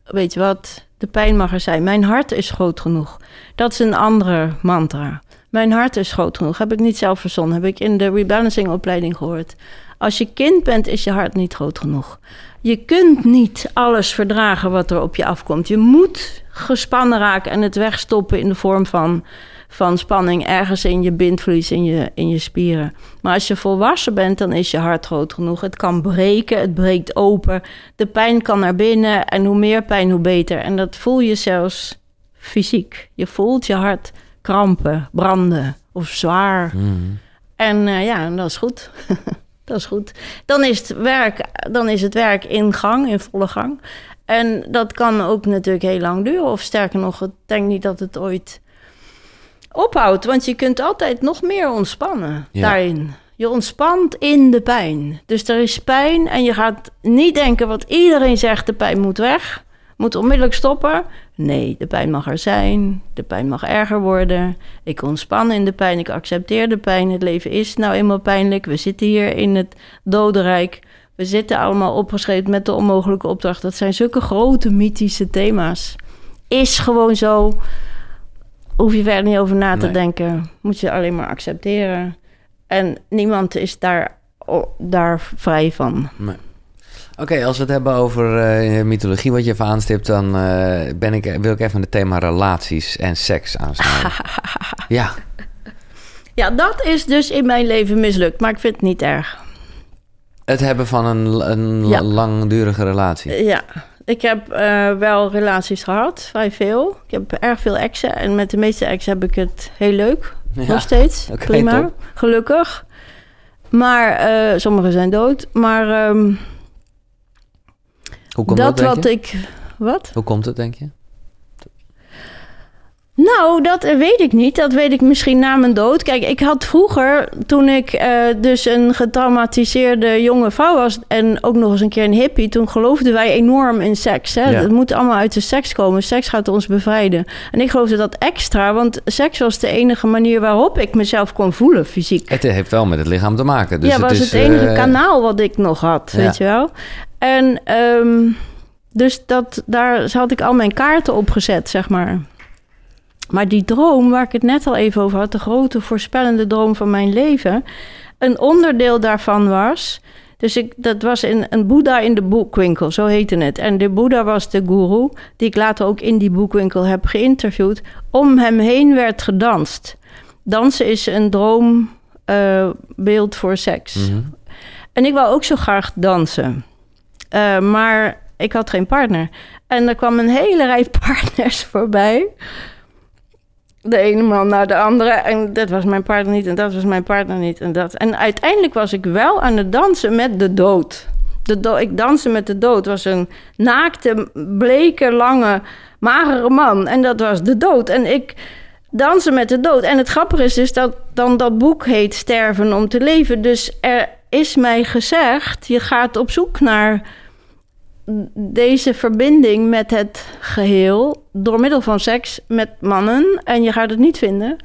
Speaker 1: Weet je wat, de pijn mag er zijn. Mijn hart is groot genoeg. Dat is een andere mantra. Mijn hart is groot genoeg. Heb ik niet zelf verzonnen. Heb ik in de rebalancing opleiding gehoord. Als je kind bent, is je hart niet groot genoeg. Je kunt niet alles verdragen wat er op je afkomt. Je moet gespannen raken en het wegstoppen in de vorm van, van spanning ergens in je bindvlies, in je, in je spieren. Maar als je volwassen bent, dan is je hart groot genoeg. Het kan breken, het breekt open. De pijn kan naar binnen en hoe meer pijn, hoe beter. En dat voel je zelfs fysiek. Je voelt je hart krampen, branden of zwaar.
Speaker 2: Mm.
Speaker 1: En uh, ja, dat is goed. Dat is goed. Dan is, het werk, dan is het werk in gang, in volle gang. En dat kan ook natuurlijk heel lang duren. Of sterker nog, ik denk niet dat het ooit ophoudt. Want je kunt altijd nog meer ontspannen
Speaker 2: Ja.
Speaker 1: daarin. Je ontspant in de pijn. Dus er is pijn en je gaat niet denken wat iedereen zegt: de pijn moet weg, moet onmiddellijk stoppen. Nee, de pijn mag er zijn, de pijn mag erger worden. Ik ontspan in de pijn, ik accepteer de pijn. Het leven is nou eenmaal pijnlijk. We zitten hier in het dodenrijk. We zitten allemaal opgeschreven met de onmogelijke opdracht. Dat zijn zulke grote mythische thema's. Is gewoon zo. Hoef je verder niet over na te
Speaker 2: Nee.
Speaker 1: denken. Moet je alleen maar accepteren. En niemand is daar, daar vrij van.
Speaker 2: Nee. Oké, als we het hebben over eh, mythologie, wat je even aanstipt, dan eh, ben ik, wil ik even het thema relaties en seks aansnijden. ja,
Speaker 1: Ja, dat is dus in mijn leven mislukt. Maar ik vind het niet erg.
Speaker 2: het hebben van een, een
Speaker 1: Ja.
Speaker 2: langdurige relatie.
Speaker 1: Eh, Ja, ik heb wel relaties gehad, vrij veel. Ik heb erg veel exen en met de meeste exen heb ik het heel leuk.
Speaker 2: Ja.
Speaker 1: Nog steeds,
Speaker 2: Oké,
Speaker 1: prima,
Speaker 2: top.
Speaker 1: gelukkig. Maar sommigen zijn dood. Maar ehm,
Speaker 2: Hoe komt
Speaker 1: dat, wat ik... Wat?
Speaker 2: Hoe komt het, denk je?
Speaker 1: Nou, dat weet ik niet. Dat weet ik misschien na mijn dood. Kijk, ik had vroeger, toen ik eh, dus een getraumatiseerde jonge vrouw was... en ook nog eens een keer een hippie... toen geloofden wij enorm in seks. Hè?
Speaker 2: Ja.
Speaker 1: Het moet allemaal uit de seks komen. Seks gaat ons bevrijden. En ik geloofde dat extra, want seks was de enige manier... waarop ik mezelf kon voelen, fysiek.
Speaker 2: Het heeft wel met het lichaam te maken. Dus
Speaker 1: ja, was
Speaker 2: het,
Speaker 1: enige
Speaker 2: eh,
Speaker 1: kanaal wat ik nog had,
Speaker 2: ja.
Speaker 1: weet je wel. En ehm, dus dat, daar had ik al mijn kaarten op gezet, zeg maar. Maar die droom, waar ik het net al even over had... de grote voorspellende droom van mijn leven... een onderdeel daarvan was... Dus ik, dat was in, een Boeddha in de boekwinkel, zo heette het. En de Boeddha was de guru, die ik later ook in die boekwinkel heb geïnterviewd. Om hem heen werd gedanst. Dansen is een droombeeld voor seks.
Speaker 2: mhm.
Speaker 1: En ik wou ook zo graag dansen. Eh, maar ik had geen partner. En er kwam een hele rij partners voorbij. De ene man naar de andere. En dat was mijn partner niet. En dat was mijn partner niet. En, dat. en uiteindelijk was ik wel aan het dansen met de dood. De ik danste met de dood. Was een naakte, bleke, lange, magere man. En dat was de dood. En ik dansen met de dood. En het grappige is dat dan dat boek heet Sterven om te leven. Dus er is mij gezegd, je gaat op zoek naar deze verbinding met het geheel door middel van seks met mannen en je gaat het niet vinden.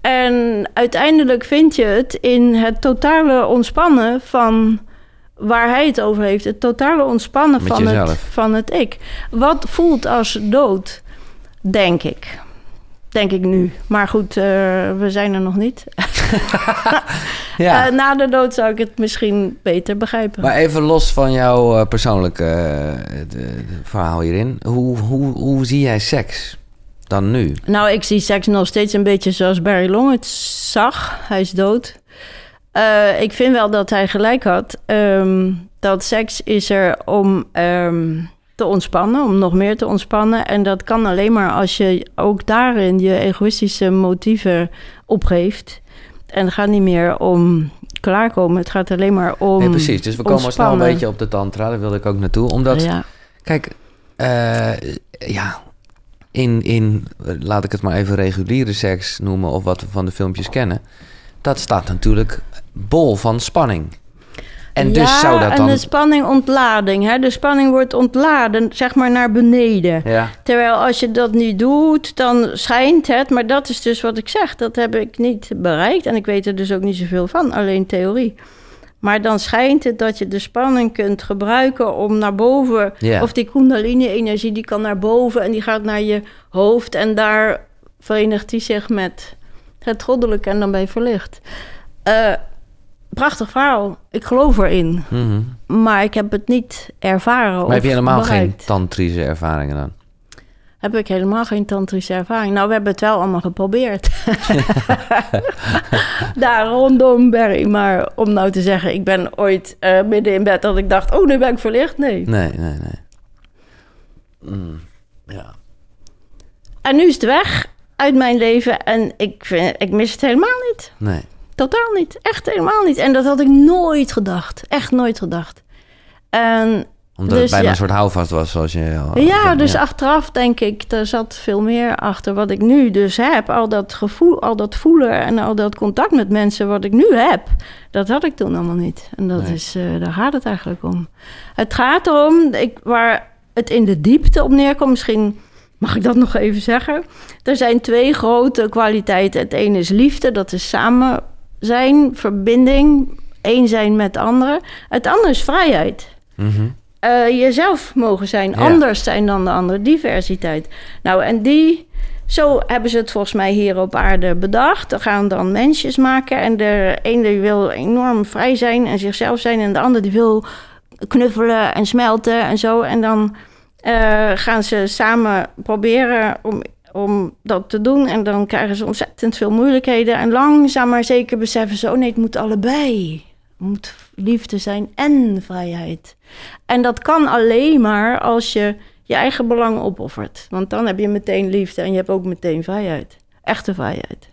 Speaker 1: En uiteindelijk vind je het in het totale ontspannen van waar hij het over heeft. Het totale ontspannen
Speaker 2: Met
Speaker 1: van het, van het ik. Wat voelt als dood, denk ik. Denk ik nu. Maar goed, eh, we zijn er nog niet.
Speaker 2: ja.
Speaker 1: Eh, na de dood zou ik het misschien beter begrijpen.
Speaker 2: Maar even los van jouw eh, persoonlijke de- de verhaal hierin. Hoe, hoe, hoe zie jij seks? dan nu?
Speaker 1: Nou, ik zie seks nog steeds een beetje zoals Barry Long het zag. Hij is dood. Ik vind wel dat hij gelijk had. Ehm, dat seks is er om ehm, te ontspannen, om nog meer te ontspannen. En dat kan alleen maar als je ook daarin je egoïstische motieven opgeeft. En het gaat niet meer om klaarkomen. Het gaat alleen maar om.
Speaker 2: Nee, precies. Dus we komen al snel een beetje op de tantra. Daar wilde ik ook naartoe. Omdat,
Speaker 1: Ja.
Speaker 2: kijk, eh, ja, in, in, laat ik het maar even reguliere seks noemen... of wat we van de filmpjes kennen... dat staat natuurlijk bol van spanning. En dus
Speaker 1: ja,
Speaker 2: zou dat
Speaker 1: en
Speaker 2: dan...
Speaker 1: de spanning ontlading. Hè? De spanning wordt ontladen, zeg maar naar beneden.
Speaker 2: Ja,
Speaker 1: Terwijl als je dat niet doet, dan schijnt het. Maar dat is dus wat ik zeg. Dat heb ik niet bereikt. En ik weet er dus ook niet zoveel van, alleen theorie. Maar dan schijnt het dat je de spanning kunt gebruiken om naar boven.
Speaker 2: Ja.
Speaker 1: Of die kundalini-energie, die kan naar boven en die gaat naar je hoofd. En daar verenigt die zich met het goddelijke en dan ben je verlicht. Eh, prachtig verhaal. Ik geloof erin.
Speaker 2: mhm.
Speaker 1: Maar ik heb het niet ervaren.
Speaker 2: maar
Speaker 1: of
Speaker 2: heb je helemaal geen tantrische ervaringen dan?
Speaker 1: Heb ik helemaal geen tantrische ervaring. Nou, we hebben het wel allemaal geprobeerd. Daar rondom Barry. Maar om nou te zeggen, ik ben ooit eh, midden in bed dat ik dacht, oh, nu ben ik verlicht. Nee.
Speaker 2: Nee, nee, nee. Mm, ja.
Speaker 1: En nu is het weg uit mijn leven. En ik, vind, ik mis het helemaal niet.
Speaker 2: Nee.
Speaker 1: Totaal niet. Echt helemaal niet. En dat had ik nooit gedacht. Echt nooit gedacht. En
Speaker 2: Omdat
Speaker 1: Dus
Speaker 2: het bijna
Speaker 1: ja.
Speaker 2: een soort houvast was, zoals je... al
Speaker 1: Ja,
Speaker 2: zei.
Speaker 1: dus achteraf denk ik, er zat veel meer achter wat ik nu dus heb. Al dat gevoel, al dat voelen en al dat contact met mensen wat ik nu heb, dat had ik toen allemaal niet. En dat
Speaker 2: Nee.
Speaker 1: is, eh, daar gaat het eigenlijk om. Het gaat erom, ik, waar het in de diepte op neerkomt, misschien mag ik dat nog even zeggen. Er zijn twee grote kwaliteiten. Het ene is liefde, dat is samen zijn, verbinding, één zijn met anderen. Het andere is vrijheid
Speaker 2: Mhm.
Speaker 1: eh, jezelf mogen zijn,
Speaker 2: Ja.
Speaker 1: anders zijn dan de andere, diversiteit. Nou, en die, zo hebben ze het volgens mij hier op aarde bedacht. Er gaan dan mensjes maken en de ene die wil enorm vrij zijn en zichzelf zijn en de ander die wil knuffelen en smelten en zo. En dan eh, gaan ze samen proberen om, om dat te doen en dan krijgen ze ontzettend veel moeilijkheden en langzaam maar zeker beseffen ze, oh nee, het moet allebei. Het moet liefde zijn en vrijheid. En dat kan alleen maar als je je eigen belang opoffert. Want dan heb je meteen liefde en je hebt ook meteen vrijheid. Echte vrijheid.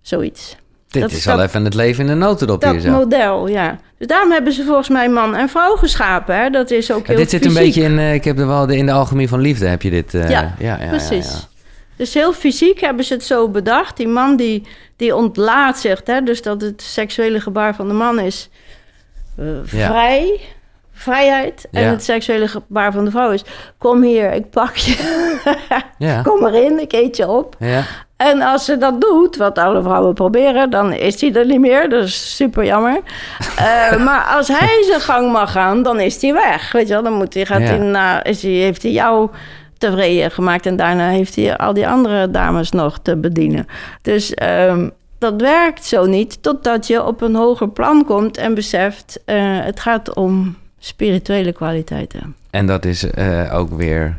Speaker 1: Zoiets.
Speaker 2: Dit
Speaker 1: Dat
Speaker 2: is al
Speaker 1: dat-
Speaker 2: even het leven in de notendop
Speaker 1: Dat
Speaker 2: hier zo.
Speaker 1: model, ja. Dus daarom hebben ze volgens mij man en vrouw geschapen. Hè? Dat is ook
Speaker 2: Ja,
Speaker 1: heel
Speaker 2: dit zit een beetje in, eh, ik heb er wel de, in de alchemie van liefde heb je dit. eh,
Speaker 1: Ja,
Speaker 2: ja, ja,
Speaker 1: Precies. Dus heel fysiek hebben ze het zo bedacht. Die man die, die ontlaat zich, hè? dus dat het seksuele gebaar van de man is eh,
Speaker 2: Ja.
Speaker 1: vrij, vrijheid. En
Speaker 2: Ja.
Speaker 1: het seksuele gebaar van de vrouw is: kom hier, ik pak je,
Speaker 2: ja.
Speaker 1: kom erin, ik eet je op.
Speaker 2: Ja,
Speaker 1: En als ze dat doet, wat alle vrouwen proberen, dan is hij er niet meer. Dat is super jammer. Eh, maar als hij zijn gang mag gaan, dan is hij weg. Weet je wel, dan moet hij, gaat hij naar, is hij, heeft hij jou tevreden gemaakt. En daarna heeft hij al die andere dames nog te bedienen. Dus ehm, dat werkt zo niet, totdat je op een hoger plan komt en beseft, eh, het gaat om spirituele kwaliteiten.
Speaker 2: En dat is eh, ook weer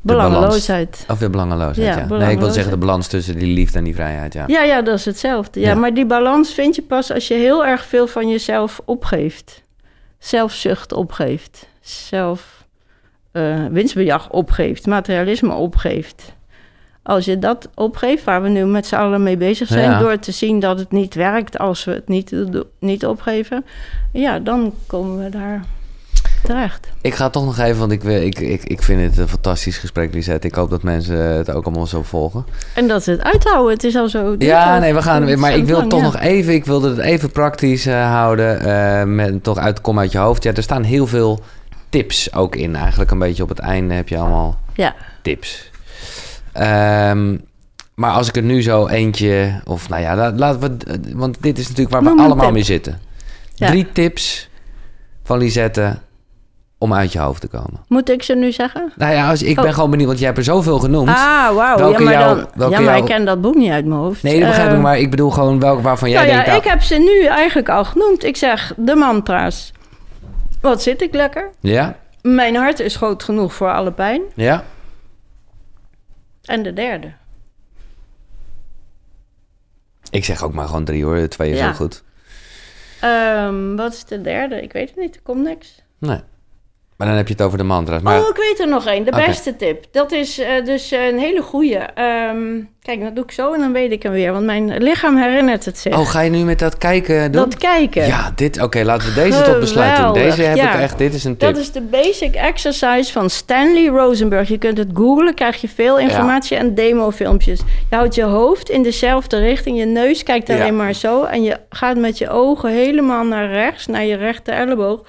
Speaker 2: de balans.
Speaker 1: Belangeloosheid.
Speaker 2: Of de belangeloosheid,
Speaker 1: Ja,
Speaker 2: ja. Nee, ik wil zeggen de balans tussen die liefde en die vrijheid, ja.
Speaker 1: Ja, ja, dat is hetzelfde. Ja,
Speaker 2: Ja.
Speaker 1: maar die balans vind je pas als je heel erg veel van jezelf opgeeft. Zelfzucht opgeeft. Zelf eh, winstbejag opgeeft. Materialisme opgeeft. Als je dat opgeeft, waar we nu met z'n allen mee bezig zijn...
Speaker 2: Ja.
Speaker 1: door te zien dat het niet werkt als we het niet, niet opgeven... ja, dan komen we daar terecht.
Speaker 2: Ik ga toch nog even, want ik, ik, ik, ik vind het een fantastisch gesprek, Lisette. Ik hoop dat mensen het ook allemaal zo volgen.
Speaker 1: En dat ze het uithouden, het is al zo...
Speaker 2: Ja, nee, we gaan. Maar ik wil
Speaker 1: lang,
Speaker 2: toch
Speaker 1: ja.
Speaker 2: nog even. Ik wilde het even praktisch eh, houden. eh, met toch uit kom uit je hoofd. Ja, er staan heel veel tips ook in. Eigenlijk een beetje op het einde heb je allemaal
Speaker 1: Ja,
Speaker 2: tips. Ehm, maar als ik er nu zo eentje. Of nou ja, la- laten we. Want dit is natuurlijk waar
Speaker 1: Noem
Speaker 2: we allemaal mee zitten.
Speaker 1: Ja.
Speaker 2: Drie tips van Lisette om uit je hoofd te komen.
Speaker 1: moet ik ze nu zeggen?
Speaker 2: Nou ja, als, ik
Speaker 1: Oh.
Speaker 2: ben gewoon benieuwd, want jij hebt er zoveel genoemd.
Speaker 1: Ah, wauw.
Speaker 2: Welke
Speaker 1: Ja, maar,
Speaker 2: jou-
Speaker 1: dan, ja, maar
Speaker 2: jou-
Speaker 1: ik ken dat boek niet uit mijn hoofd.
Speaker 2: nee, dat begrijp ik, maar ik bedoel gewoon welke waarvan jij
Speaker 1: nou ja,
Speaker 2: denkt... nou,
Speaker 1: ik heb ze nu eigenlijk al genoemd. Ik zeg de mantra's. Wat zit ik lekker?
Speaker 2: Ja.
Speaker 1: Mijn hart is groot genoeg voor alle pijn.
Speaker 2: Ja.
Speaker 1: En de derde.
Speaker 2: Ik zeg ook maar gewoon drie hoor, twee is
Speaker 1: ja.
Speaker 2: heel goed.
Speaker 1: Um, wat is de derde? Ik weet het niet, er komt niks.
Speaker 2: Nee. Maar dan heb je het over de mantra's. Maar
Speaker 1: Oh, ik weet er nog één. De beste tip. Dat is eh, dus eh, een hele goeie. Ehm, kijk, dat doe ik zo en dan weet ik hem weer. Want mijn lichaam herinnert het zich.
Speaker 2: oh, ga je nu met dat kijken doen?
Speaker 1: dat kijken.
Speaker 2: Ja, dit. Oké, laten we deze tot besluit doen.
Speaker 1: Geweldig,
Speaker 2: Deze heb
Speaker 1: ja.
Speaker 2: ik echt. Dit is een tip.
Speaker 1: Dat is de basic exercise van Stanley Rosenberg. Je kunt het googlen, krijg je veel informatie en demofilmpjes. Je houdt je hoofd in dezelfde richting. Je neus kijkt
Speaker 2: Ja.
Speaker 1: alleen maar zo. En je gaat met je ogen helemaal naar rechts, naar je rechter elleboog.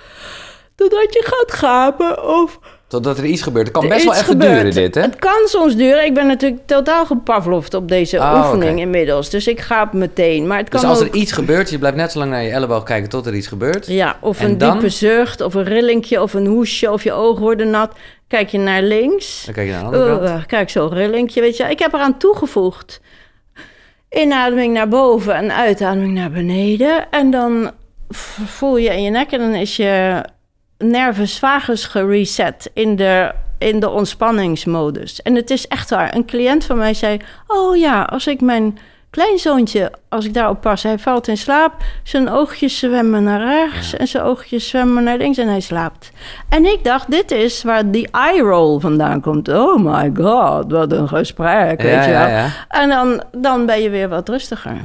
Speaker 1: Totdat je gaat gapen of
Speaker 2: Totdat er iets gebeurt. Het kan best wel even
Speaker 1: gebeurt.
Speaker 2: duren, dit, hè?
Speaker 1: Het kan soms duren. Ik ben natuurlijk totaal gepavlovd op deze
Speaker 2: Oh,
Speaker 1: oefening inmiddels. Dus ik gaap meteen. Maar het kan
Speaker 2: Dus als
Speaker 1: ook...
Speaker 2: er iets gebeurt, je blijft net zo lang naar je elleboog kijken tot er iets gebeurt.
Speaker 1: Ja, of
Speaker 2: En
Speaker 1: een
Speaker 2: dan?
Speaker 1: diepe zucht, of een rillingje, of een hoesje, of je ogen worden nat. Kijk je naar links.
Speaker 2: Dan kijk je naar de andere kant.
Speaker 1: Uh, kijk, zo'n rillingje, weet je. Ik heb eraan toegevoegd. Inademing naar boven en uitademing naar beneden. En dan voel je in je nek en dan is je nervus vagus gereset in de, in de ontspanningsmodus. En het is echt waar. Een cliënt van mij zei... Oh ja, als ik mijn kleinzoontje, als ik daarop pas... Hij valt in slaap, zijn oogjes zwemmen naar rechts... en zijn oogjes zwemmen naar links en hij slaapt. En ik dacht, dit is waar die eye roll vandaan komt. Oh my god, wat een gesprek, weet je wel.
Speaker 2: ja.
Speaker 1: En dan, dan ben je weer wat rustiger.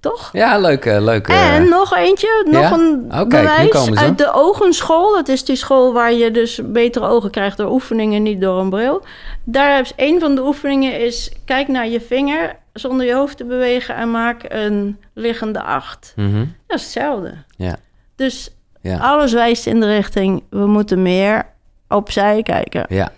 Speaker 1: Toch?
Speaker 2: Ja, leuk, eh, leuk. eh.
Speaker 1: En nog eentje, nog
Speaker 2: Ja?
Speaker 1: een
Speaker 2: Oh, kijk,
Speaker 1: bewijs uit de ogenschool. Dat is die school waar je dus betere ogen krijgt door oefeningen, niet door een bril. Daar is een van de oefeningen is, kijk naar je vinger zonder je hoofd te bewegen en maak een liggende acht.
Speaker 2: Mhm.
Speaker 1: Dat is hetzelfde.
Speaker 2: Ja,
Speaker 1: Dus
Speaker 2: ja,
Speaker 1: alles wijst in de richting, we moeten meer opzij kijken.
Speaker 2: ja.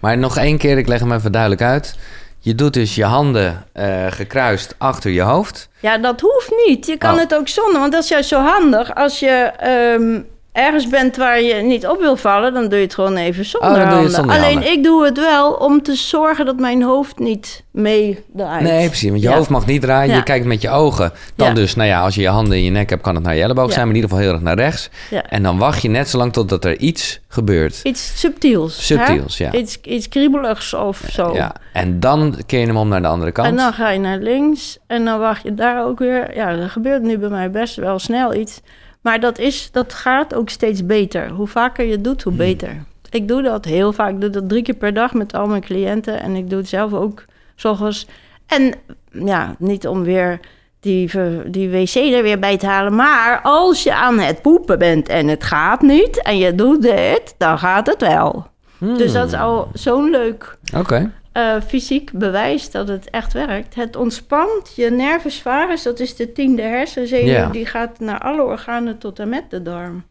Speaker 2: Maar nog één keer, ik leg hem even duidelijk uit. Je doet dus je handen eh, gekruist achter je hoofd.
Speaker 1: Ja, dat hoeft niet. Je kan
Speaker 2: Oh.
Speaker 1: het ook zonder, want dat is juist zo handig. Als je ehm, ergens bent waar je niet op wil vallen, dan doe je het gewoon even zonder
Speaker 2: Oh, dan doe je zonder
Speaker 1: Alleen
Speaker 2: handen.
Speaker 1: ik doe het wel om te zorgen dat mijn hoofd niet meedraait.
Speaker 2: Nee, precies. Want je
Speaker 1: Ja.
Speaker 2: hoofd mag niet draaien.
Speaker 1: Ja.
Speaker 2: Je kijkt met je ogen. Dan
Speaker 1: Ja.
Speaker 2: dus, nou ja, als je je handen in je nek hebt, kan het naar je elleboog zijn. Maar in ieder geval heel erg naar rechts. En dan wacht je net zo lang totdat er iets gebeurt.
Speaker 1: Iets subtiels.
Speaker 2: Subtiels,
Speaker 1: hè?
Speaker 2: ja.
Speaker 1: Iets, iets kriebeligs of zo.
Speaker 2: Ja. En dan keer je hem om naar de andere kant.
Speaker 1: En dan ga je naar links en dan wacht je daar ook weer. Ja, er gebeurt nu bij mij best wel snel iets. Maar dat, is, dat gaat ook steeds beter. Hoe vaker je het doet,
Speaker 2: Hmm.
Speaker 1: hoe beter. Ik doe dat heel vaak. Ik doe dat drie keer per dag met al mijn cliënten. En ik doe het zelf ook s'ochtends. En ja, niet om weer die, die wc er weer bij te halen. Maar als je aan het poepen bent en het gaat niet... en je doet dit, dan gaat het wel. Dus dat is
Speaker 2: Hmm.
Speaker 1: al zo'n leuk
Speaker 2: Oké.
Speaker 1: Eh, fysiek bewijs dat het echt werkt. Het ontspant je nervus vagus, dat is de tiende hersenzenuw,
Speaker 2: Ja.
Speaker 1: die gaat naar alle organen tot en met de darm.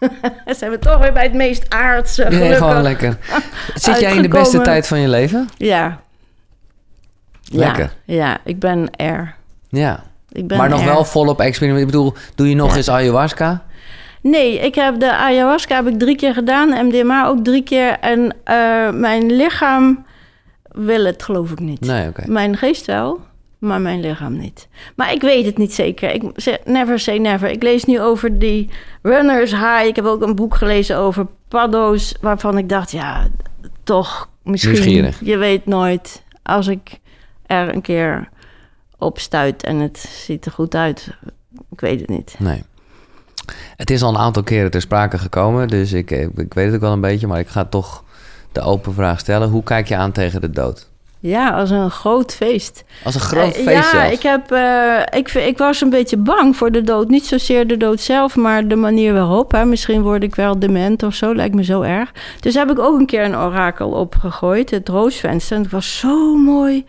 Speaker 1: Dan zijn we toch weer bij het meest aardse.
Speaker 2: Nee, gewoon lekker. Zit jij in de beste tijd van je leven?
Speaker 1: Ja.
Speaker 2: Lekker.
Speaker 1: Ja, ja, ik ben er.
Speaker 2: Ja.
Speaker 1: Ik ben
Speaker 2: Maar nog
Speaker 1: er.
Speaker 2: wel volop experiment. Ik bedoel, doe je nog
Speaker 1: Ja.
Speaker 2: eens ayahuasca?
Speaker 1: Nee, ik heb de ayahuasca heb ik drie keer gedaan, MDMA ook drie keer. En eh, mijn lichaam wil het geloof ik niet.
Speaker 2: Nee.
Speaker 1: Mijn geest wel, maar mijn lichaam niet. Maar ik weet het niet zeker. Ik never say never. Ik lees nu over die runners high. Ik heb ook een boek gelezen over paddo's... waarvan ik dacht, ja, toch misschien...
Speaker 2: Nieuwsgierig.
Speaker 1: Je weet nooit. Als ik er een keer op stuit en het ziet er goed uit... Ik weet het niet.
Speaker 2: Nee. Het is al een aantal keren ter sprake gekomen, dus ik, eh, ik weet het ook wel een beetje, maar ik ga toch de open vraag stellen. Hoe kijk je aan tegen de dood?
Speaker 1: Ja, als een groot feest.
Speaker 2: Als een groot
Speaker 1: Eh,
Speaker 2: feest
Speaker 1: Ja,
Speaker 2: zelfs.
Speaker 1: ik, heb, eh, ik, ik was een beetje bang voor de dood. Niet zozeer de dood zelf, maar de manier waarop. Hè. Misschien word ik wel dement of zo, lijkt me zo erg. Dus heb ik ook een keer een orakel opgegooid, het roosvenster. En het was zo mooi.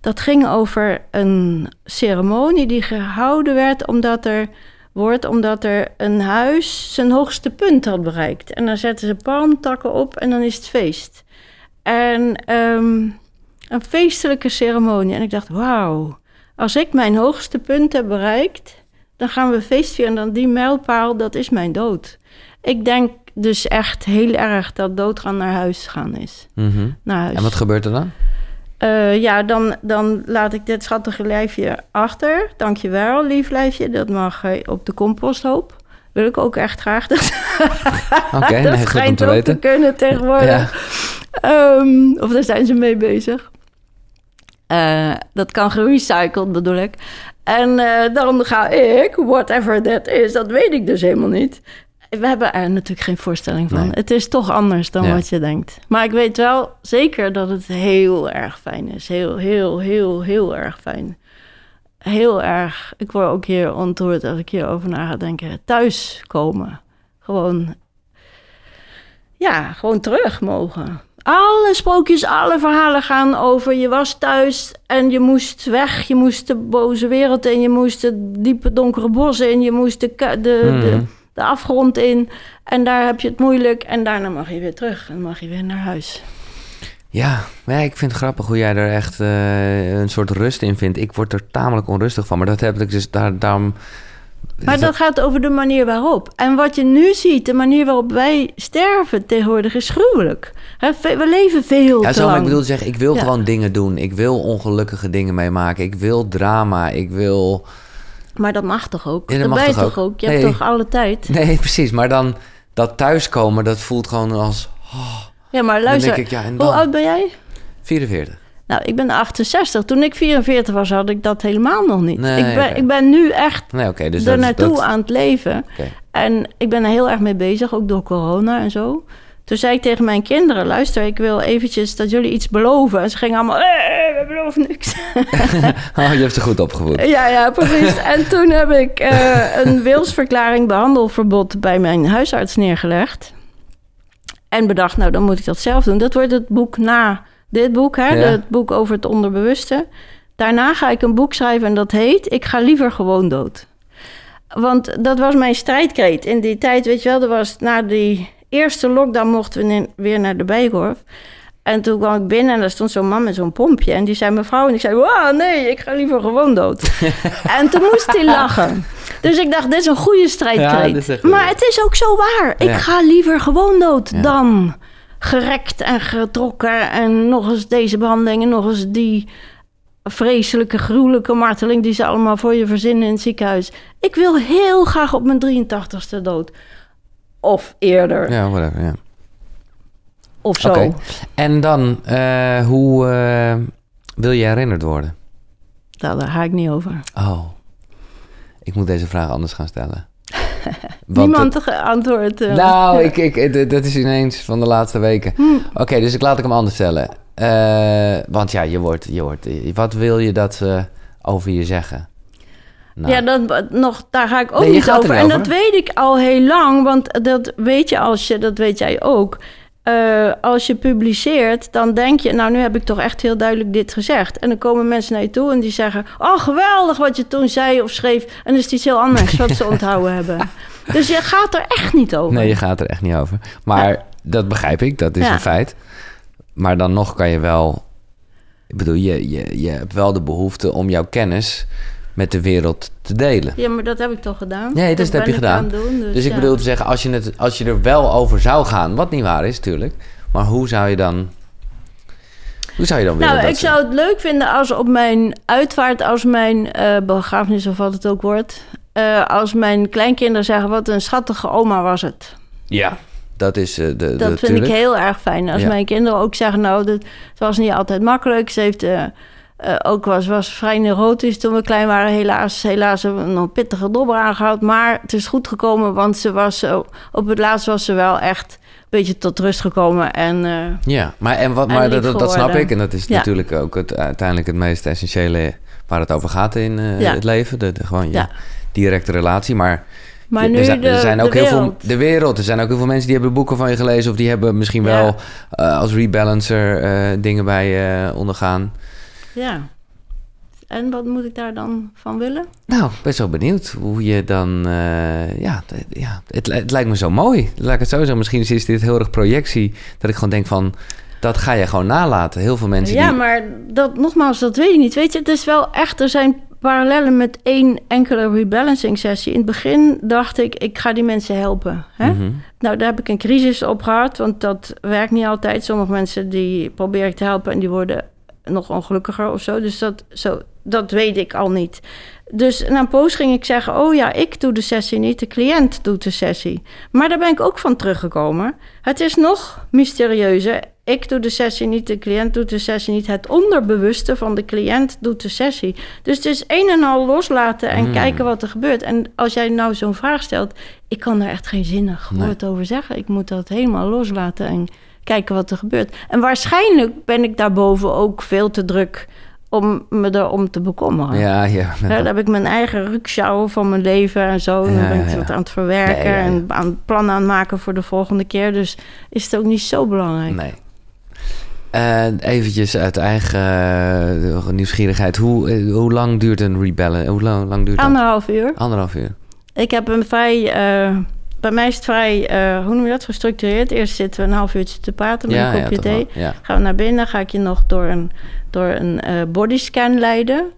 Speaker 1: Dat ging over een ceremonie die gehouden werd omdat er, wordt omdat er een huis zijn hoogste punt had bereikt. En dan zetten ze palmtakken op en dan is het feest. En ehm, een feestelijke ceremonie. En ik dacht, wauw, als ik mijn hoogste punt heb bereikt, dan gaan we feest vieren. En dan die mijlpaal, dat is mijn dood. Ik denk dus echt heel erg dat doodgaan naar huis gaan is.
Speaker 2: Mhm.
Speaker 1: Naar huis.
Speaker 2: En wat gebeurt er dan?
Speaker 1: Eh, ja, dan, dan laat ik dit schattige lijfje achter. Dankjewel, lief lijfje. Dat mag eh, op de composthoop. Wil ik ook echt graag. Dat,
Speaker 2: Oké, nee,
Speaker 1: dat
Speaker 2: om
Speaker 1: schijnt ook te kunnen tegenwoordig.
Speaker 2: Ja.
Speaker 1: Ehm, of daar zijn ze mee bezig. Eh, dat kan gerecycled, bedoel ik. En dan ga ik, whatever that is, dat weet ik dus helemaal niet. We hebben er natuurlijk geen voorstelling van.
Speaker 2: Nee.
Speaker 1: Het is toch anders dan
Speaker 2: Ja.
Speaker 1: wat je denkt. Maar ik weet wel zeker dat het heel erg fijn is. Heel, heel, heel, heel erg fijn. Heel erg. Ik word ook hier ontroerd als ik hierover na ga denken. Thuis komen. Gewoon. Ja, gewoon terug mogen. Alle sprookjes, alle verhalen gaan over je was thuis en je moest weg. Je moest de boze wereld in, je moest het diepe donkere bos in, je moest de, de, de,
Speaker 2: Mhm.
Speaker 1: De afgrond in. En daar heb je het moeilijk en daarna mag je weer terug en mag je weer naar huis.
Speaker 2: Ja, ja, ik vind het grappig hoe jij er echt eh, een soort rust in vindt. Ik word er tamelijk onrustig van, maar dat heb ik dus daar, daarom...
Speaker 1: Maar dat gaat over de manier waarop. En wat je nu ziet, de manier waarop wij sterven tegenwoordig is gruwelijk. We leven veel
Speaker 2: Ja,
Speaker 1: te
Speaker 2: zo,
Speaker 1: lang.
Speaker 2: ik bedoel te zeggen, ik wil
Speaker 1: Ja.
Speaker 2: gewoon dingen doen. Ik wil ongelukkige dingen meemaken. Ik wil drama. Ik wil...
Speaker 1: Maar dat mag toch ook?
Speaker 2: Ja, dat
Speaker 1: dat
Speaker 2: mag toch ook?
Speaker 1: ook? Je hebt toch alle tijd?
Speaker 2: Nee, precies. Maar dan dat thuiskomen, dat voelt gewoon als...
Speaker 1: Ja, maar
Speaker 2: Dan
Speaker 1: luister,
Speaker 2: denk ik, ja, en
Speaker 1: hoe oud ben jij?
Speaker 2: 44.
Speaker 1: Nou, ik ben 68. Toen ik 44 was, had ik dat helemaal nog niet.
Speaker 2: Nee,
Speaker 1: ik, ben, ik ben nu echt
Speaker 2: Nee, oké. dus
Speaker 1: er naartoe
Speaker 2: dat,
Speaker 1: aan het leven. En ik ben er heel erg mee bezig, ook door corona en zo. Toen zei ik tegen mijn kinderen, luister, ik wil eventjes dat jullie iets beloven. En ze gingen allemaal, eh, we beloven niks.
Speaker 2: Oh, je hebt ze goed opgevoed.
Speaker 1: ja, ja, precies. en toen heb ik eh, een wilsverklaring behandelverbod bij mijn huisarts neergelegd. En bedacht, nou, dan moet ik dat zelf doen. Dat wordt het boek na dit boek, hè?
Speaker 2: Ja.
Speaker 1: Het boek over het onderbewuste. Daarna ga ik een boek schrijven en dat heet Ik ga liever gewoon dood. Want dat was mijn strijdkreet in die tijd. Weet je wel, er was na die eerste lockdown mochten we weer naar de Bijenkorf. En toen kwam ik binnen en daar stond zo'n man met zo'n pompje. En die zei mevrouw, en ik zei, wow, nee, ik ga liever gewoon dood. en toen moest hij lachen. Dus ik dacht, dit is een goede strijdkreet. maar het is ook zo waar. Ik ga liever gewoon dood
Speaker 2: Ja.
Speaker 1: dan gerekt en getrokken. En nog eens deze behandeling en nog eens die vreselijke, gruwelijke marteling... die ze allemaal voor je verzinnen in het ziekenhuis. Ik wil heel graag op mijn 83ste dood. Of eerder.
Speaker 2: Ja, whatever, ja.
Speaker 1: Of zo.
Speaker 2: En dan, eh, hoe eh, wil je herinnerd worden?
Speaker 1: Nou, daar ga ik niet over.
Speaker 2: Oh, ik moet deze vraag anders gaan stellen.
Speaker 1: Niemand
Speaker 2: het-
Speaker 1: ge- antwoord. eh.
Speaker 2: nou, ik, ik, dat is ineens van de laatste weken.
Speaker 1: Hm.
Speaker 2: Oké, dus ik laat ik hem anders stellen. Want ja, je wordt, je wordt... Wat wil je dat ze over je zeggen? Nou,
Speaker 1: Ja, dat, nog, daar ga ik ook
Speaker 2: Nee,
Speaker 1: niet
Speaker 2: er
Speaker 1: over. En
Speaker 2: over.
Speaker 1: dat weet ik al heel lang, want dat weet je als je, dat weet jij ook. Eh, als je publiceert, dan denk je, nou nu heb ik toch echt heel duidelijk dit gezegd. En dan komen mensen naar je toe en die zeggen, oh geweldig wat je toen zei of schreef. En dan is het iets heel anders wat ze onthouden hebben. Dus je gaat er echt niet over.
Speaker 2: Nee, je gaat er echt niet over. Maar dat begrijp ik, dat is
Speaker 1: Ja.
Speaker 2: een feit. Maar dan nog kan je wel... Ik bedoel, je, je, je hebt wel de behoefte om jouw kennis met de wereld te delen.
Speaker 1: Ja, maar dat heb ik toch gedaan?
Speaker 2: Nee, dus dat heb
Speaker 1: ben
Speaker 2: je
Speaker 1: ik
Speaker 2: gedaan.
Speaker 1: aan het doen, dus
Speaker 2: Dus ik bedoel te zeggen, als je, het, als je er wel over zou gaan, wat niet waar is natuurlijk, maar hoe zou je dan, hoe zou je dan willen
Speaker 1: Nou, ik
Speaker 2: ze-
Speaker 1: zou het leuk vinden als op mijn uitvaart, als mijn eh, begrafenis of wat het ook wordt, eh, als mijn kleinkinderen zeggen: wat een schattige oma was het.
Speaker 2: Ja, dat is eh, de, de,
Speaker 1: Dat vind ik heel erg fijn. Als
Speaker 2: Ja.
Speaker 1: mijn kinderen ook zeggen: nou, dat, het was niet altijd makkelijk. Ze heeft eh, eh, ook was, was vrij neurotisch toen we klein waren. Helaas, helaas hebben we nog een pittige dobber aangehad. Maar het is goed gekomen, want ze was zo, op het laatst was ze wel echt een beetje tot rust gekomen. En eh,
Speaker 2: Ja, maar, en wat,
Speaker 1: En
Speaker 2: maar dat, dat, snap ik en dat is
Speaker 1: Ja.
Speaker 2: natuurlijk ook het, uiteindelijk het meest essentiële waar het over gaat in eh,
Speaker 1: Ja.
Speaker 2: het leven. De, de- gewoon je
Speaker 1: Ja.
Speaker 2: directe relatie, maar,
Speaker 1: maar
Speaker 2: er,
Speaker 1: nu
Speaker 2: zijn, er zijn ook
Speaker 1: de
Speaker 2: heel
Speaker 1: wereld.
Speaker 2: veel, de wereld, er zijn ook heel veel mensen die hebben boeken van je gelezen of die hebben misschien
Speaker 1: Ja.
Speaker 2: wel eh, als rebalancer eh, dingen bij je ondergaan.
Speaker 1: Ja. En wat moet ik daar dan van willen?
Speaker 2: Nou, ben zo benieuwd hoe je dan... eh, ja, ja het, li- het lijkt me zo mooi. Laat ik het zo zeggen. Misschien is dit heel erg projectie. Dat ik gewoon denk van... Dat ga je gewoon nalaten. Heel veel mensen
Speaker 1: Ja,
Speaker 2: die...
Speaker 1: maar dat, nogmaals, dat weet ik niet. Weet je, het is wel echt, er zijn parallellen met één enkele rebalancing sessie. In het begin dacht ik, ik ga die mensen helpen. Hè?
Speaker 2: Mhm.
Speaker 1: Nou, daar heb ik een crisis op gehad, want dat werkt niet altijd. Sommige mensen die probeer ik te helpen en die worden nog ongelukkiger of zo. Dus dat, zo, dat weet ik al niet. Dus na een poos ging ik zeggen: Oh ja, ik doe de sessie niet, de cliënt doet de sessie. Maar daar ben ik ook van teruggekomen. Het is nog mysterieuzer. Ik doe de sessie niet, de cliënt doet de sessie niet. Het onderbewuste van de cliënt doet de sessie. Dus het is een en al loslaten en
Speaker 2: Mm.
Speaker 1: kijken wat er gebeurt. En als jij nou zo'n vraag stelt, ik kan daar echt geen zinnig
Speaker 2: Nee.
Speaker 1: woord over zeggen. Ik moet dat helemaal loslaten en kijken wat er gebeurt. En waarschijnlijk ben ik daarboven ook veel te druk om me erom te bekommeren.
Speaker 2: Ja, ja.
Speaker 1: Ja, dan heb ik mijn eigen ruksjouw van mijn leven en zo. En
Speaker 2: Ja,
Speaker 1: dan ben ik
Speaker 2: ja, ja.
Speaker 1: wat aan het verwerken en aan plannen aan het maken voor de volgende keer. Dus is het ook niet zo belangrijk.
Speaker 2: Nee. Eh eventjes uit eigen eh, nieuwsgierigheid. Hoe, eh, hoe lang duurt een rebellen? Hoe lang, lang duurt dat?
Speaker 1: Anderhalf uur.
Speaker 2: Anderhalf uur.
Speaker 1: Ik heb een vrij... bij mij is het vrij, eh, hoe noem je dat, gestructureerd. Eerst zitten we een half uurtje te praten met
Speaker 2: ja,
Speaker 1: een kopje thee.
Speaker 2: Ja.
Speaker 1: Gaan we naar binnen, ga ik je nog door een, door een eh, bodyscan leiden.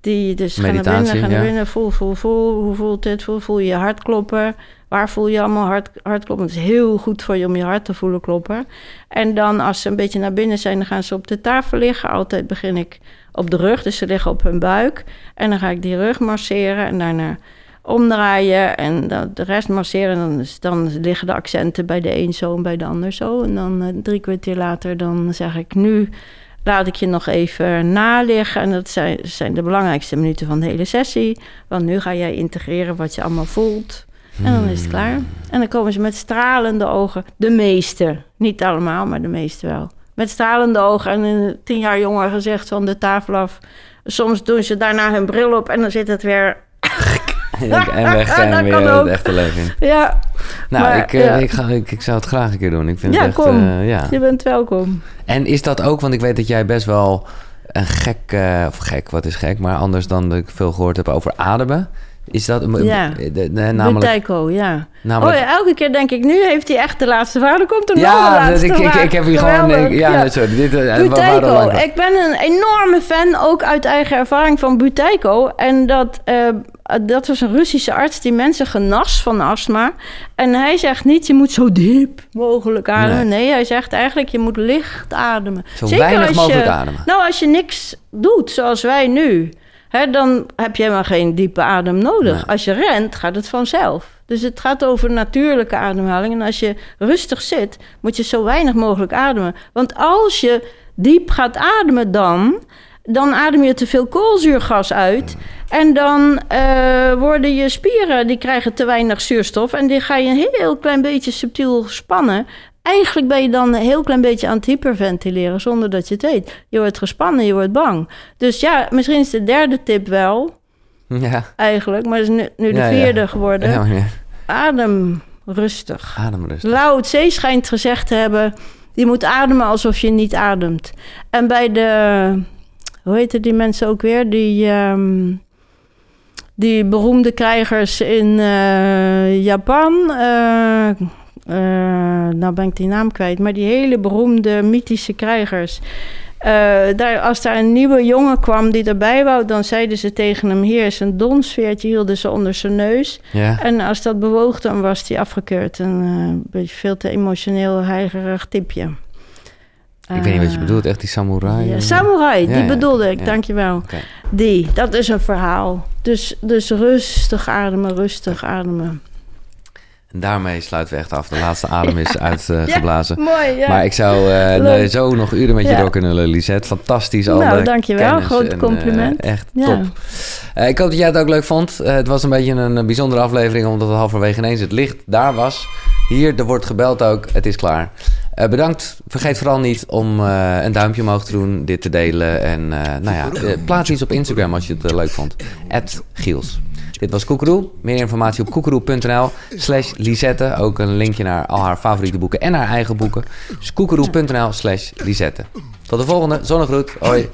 Speaker 1: Die dus ga naar binnen,
Speaker 2: Meditatie,
Speaker 1: ga naar binnen, voel, voel, voel. Hoe voelt dit? Voel, voel je je hart kloppen? Waar voel je allemaal hart, hart kloppen? Het is heel goed voor je om je hart te voelen kloppen. En dan als ze een beetje naar binnen zijn, dan gaan ze op de tafel liggen. Altijd begin ik op de rug, dus ze liggen op hun buik. En dan ga ik die rug masseren en daarna omdraaien en de rest masseren. Dan, dan liggen de accenten bij de een zo en bij de ander zo. En dan eh, drie kwartier later dan zeg ik nu laat ik je nog even naliggen. En dat zijn, zijn de belangrijkste minuten van de hele sessie. Want nu ga jij integreren wat je allemaal voelt. En dan is het klaar. En dan komen ze met stralende ogen. De meeste. Niet allemaal, maar de meeste wel. Met stralende ogen en een tien jaar jonger gezicht van de tafel af. Soms doen ze daarna hun bril op en dan zit het weer...
Speaker 2: en weg zijn
Speaker 1: Dat
Speaker 2: weer het echte leven in.
Speaker 1: Ja,
Speaker 2: Nou,
Speaker 1: Maar,
Speaker 2: ik, eh,
Speaker 1: ja.
Speaker 2: ik, ga, ik, ik zou het graag een keer doen. Ik vind
Speaker 1: Ja,
Speaker 2: het echt...
Speaker 1: kom.
Speaker 2: eh, ja.
Speaker 1: je bent welkom.
Speaker 2: En is dat ook, want ik weet dat jij best wel een gek, eh, of gek, wat is gek, maar anders dan dat ik veel gehoord heb over ademen. Is dat
Speaker 1: Ja.
Speaker 2: de- de- namelijk,
Speaker 1: Buteiko, ja.
Speaker 2: namelijk
Speaker 1: Oh ja, elke keer denk ik, nu heeft hij echt de laatste vraag. Dan komt er nog een
Speaker 2: ja,
Speaker 1: laatste
Speaker 2: ik, ik,
Speaker 1: vraag.
Speaker 2: ik heb hier gewoon, ik- ja, sorry, dit, eh, waarom-
Speaker 1: Ik ben een enorme fan, ook uit eigen ervaring van Buteiko. En dat, eh, dat was een Russische arts die mensen genas van astma. En hij zegt niet, je moet zo diep mogelijk ademen. Nee, hij zegt eigenlijk, je moet licht ademen.
Speaker 2: Zo
Speaker 1: Zeker
Speaker 2: weinig
Speaker 1: als
Speaker 2: mogelijk
Speaker 1: je,
Speaker 2: ademen.
Speaker 1: Nou, als je niks doet, zoals wij nu... Hè, dan heb je helemaal geen diepe adem nodig.
Speaker 2: Nee.
Speaker 1: Als je rent, gaat het vanzelf. Dus het gaat over natuurlijke ademhaling. En als je rustig zit, moet je zo weinig mogelijk ademen. Want als je diep gaat ademen dan... dan adem je te veel koolzuurgas uit. En dan eh, worden je spieren, die krijgen te weinig zuurstof... en die ga je een heel klein beetje subtiel spannen... Eigenlijk ben je dan een heel klein beetje aan het hyperventileren zonder dat je het weet. Je wordt gespannen, je wordt bang. Dus ja, misschien is de derde tip wel,
Speaker 2: Ja,
Speaker 1: eigenlijk, maar het is nu, nu de
Speaker 2: Ja, ja.
Speaker 1: vierde geworden.
Speaker 2: ja.
Speaker 1: Adem rustig.
Speaker 2: ademrust.
Speaker 1: Lao Tse schijnt gezegd te hebben... je moet ademen alsof je niet ademt. En bij de... hoe heette die mensen ook weer? Die, ehm, die beroemde krijgers in eh, Japan... eh, eh, nou ben ik die naam kwijt... maar die hele beroemde mythische krijgers... Eh, daar, als daar een nieuwe jongen kwam die erbij wou... dan zeiden ze tegen hem... hier is een donsveertje, hielden ze onder zijn neus...
Speaker 2: Ja,
Speaker 1: en als dat bewoog, dan was hij afgekeurd. Een eh, beetje veel te emotioneel, heigerig tipje.
Speaker 2: ik weet niet wat je bedoelt, echt die samurai.
Speaker 1: Ja, samurai,
Speaker 2: Ja,
Speaker 1: die bedoelde ik, dankjewel.
Speaker 2: Oké.
Speaker 1: Die, dat is een verhaal. Dus, dus rustig ademen, rustig ademen.
Speaker 2: En daarmee sluiten we echt af. De laatste adem is uitgeblazen.
Speaker 1: Mooi, ja.
Speaker 2: Maar ik zou eh, nee, zo nog uren met je
Speaker 1: Ja.
Speaker 2: door kunnen lullen, Lisette. Fantastisch.
Speaker 1: Nou,
Speaker 2: alle
Speaker 1: dankjewel. Groot
Speaker 2: en,
Speaker 1: compliment.
Speaker 2: eh, echt
Speaker 1: Ja.
Speaker 2: top. Eh, ik hoop dat jij het ook leuk vond. Eh, het was een beetje een, eh, bijzondere aflevering, omdat het halverwege ineens het licht daar was. Hier, er wordt gebeld ook. Het is klaar. Eh, bedankt. Vergeet vooral niet om eh, een duimpje omhoog te doen, dit te delen. En eh, nou ja, eh, plaats iets op Instagram als je het eh, leuk vond. Giels. Dit was Koekeroe. Meer informatie op koekeroe.nl slash Lisette. Ook een linkje naar al haar favoriete boeken en haar eigen boeken. Dus koekeroe.nl slash Lisette. Tot de volgende. Zonnegroet. Hoi.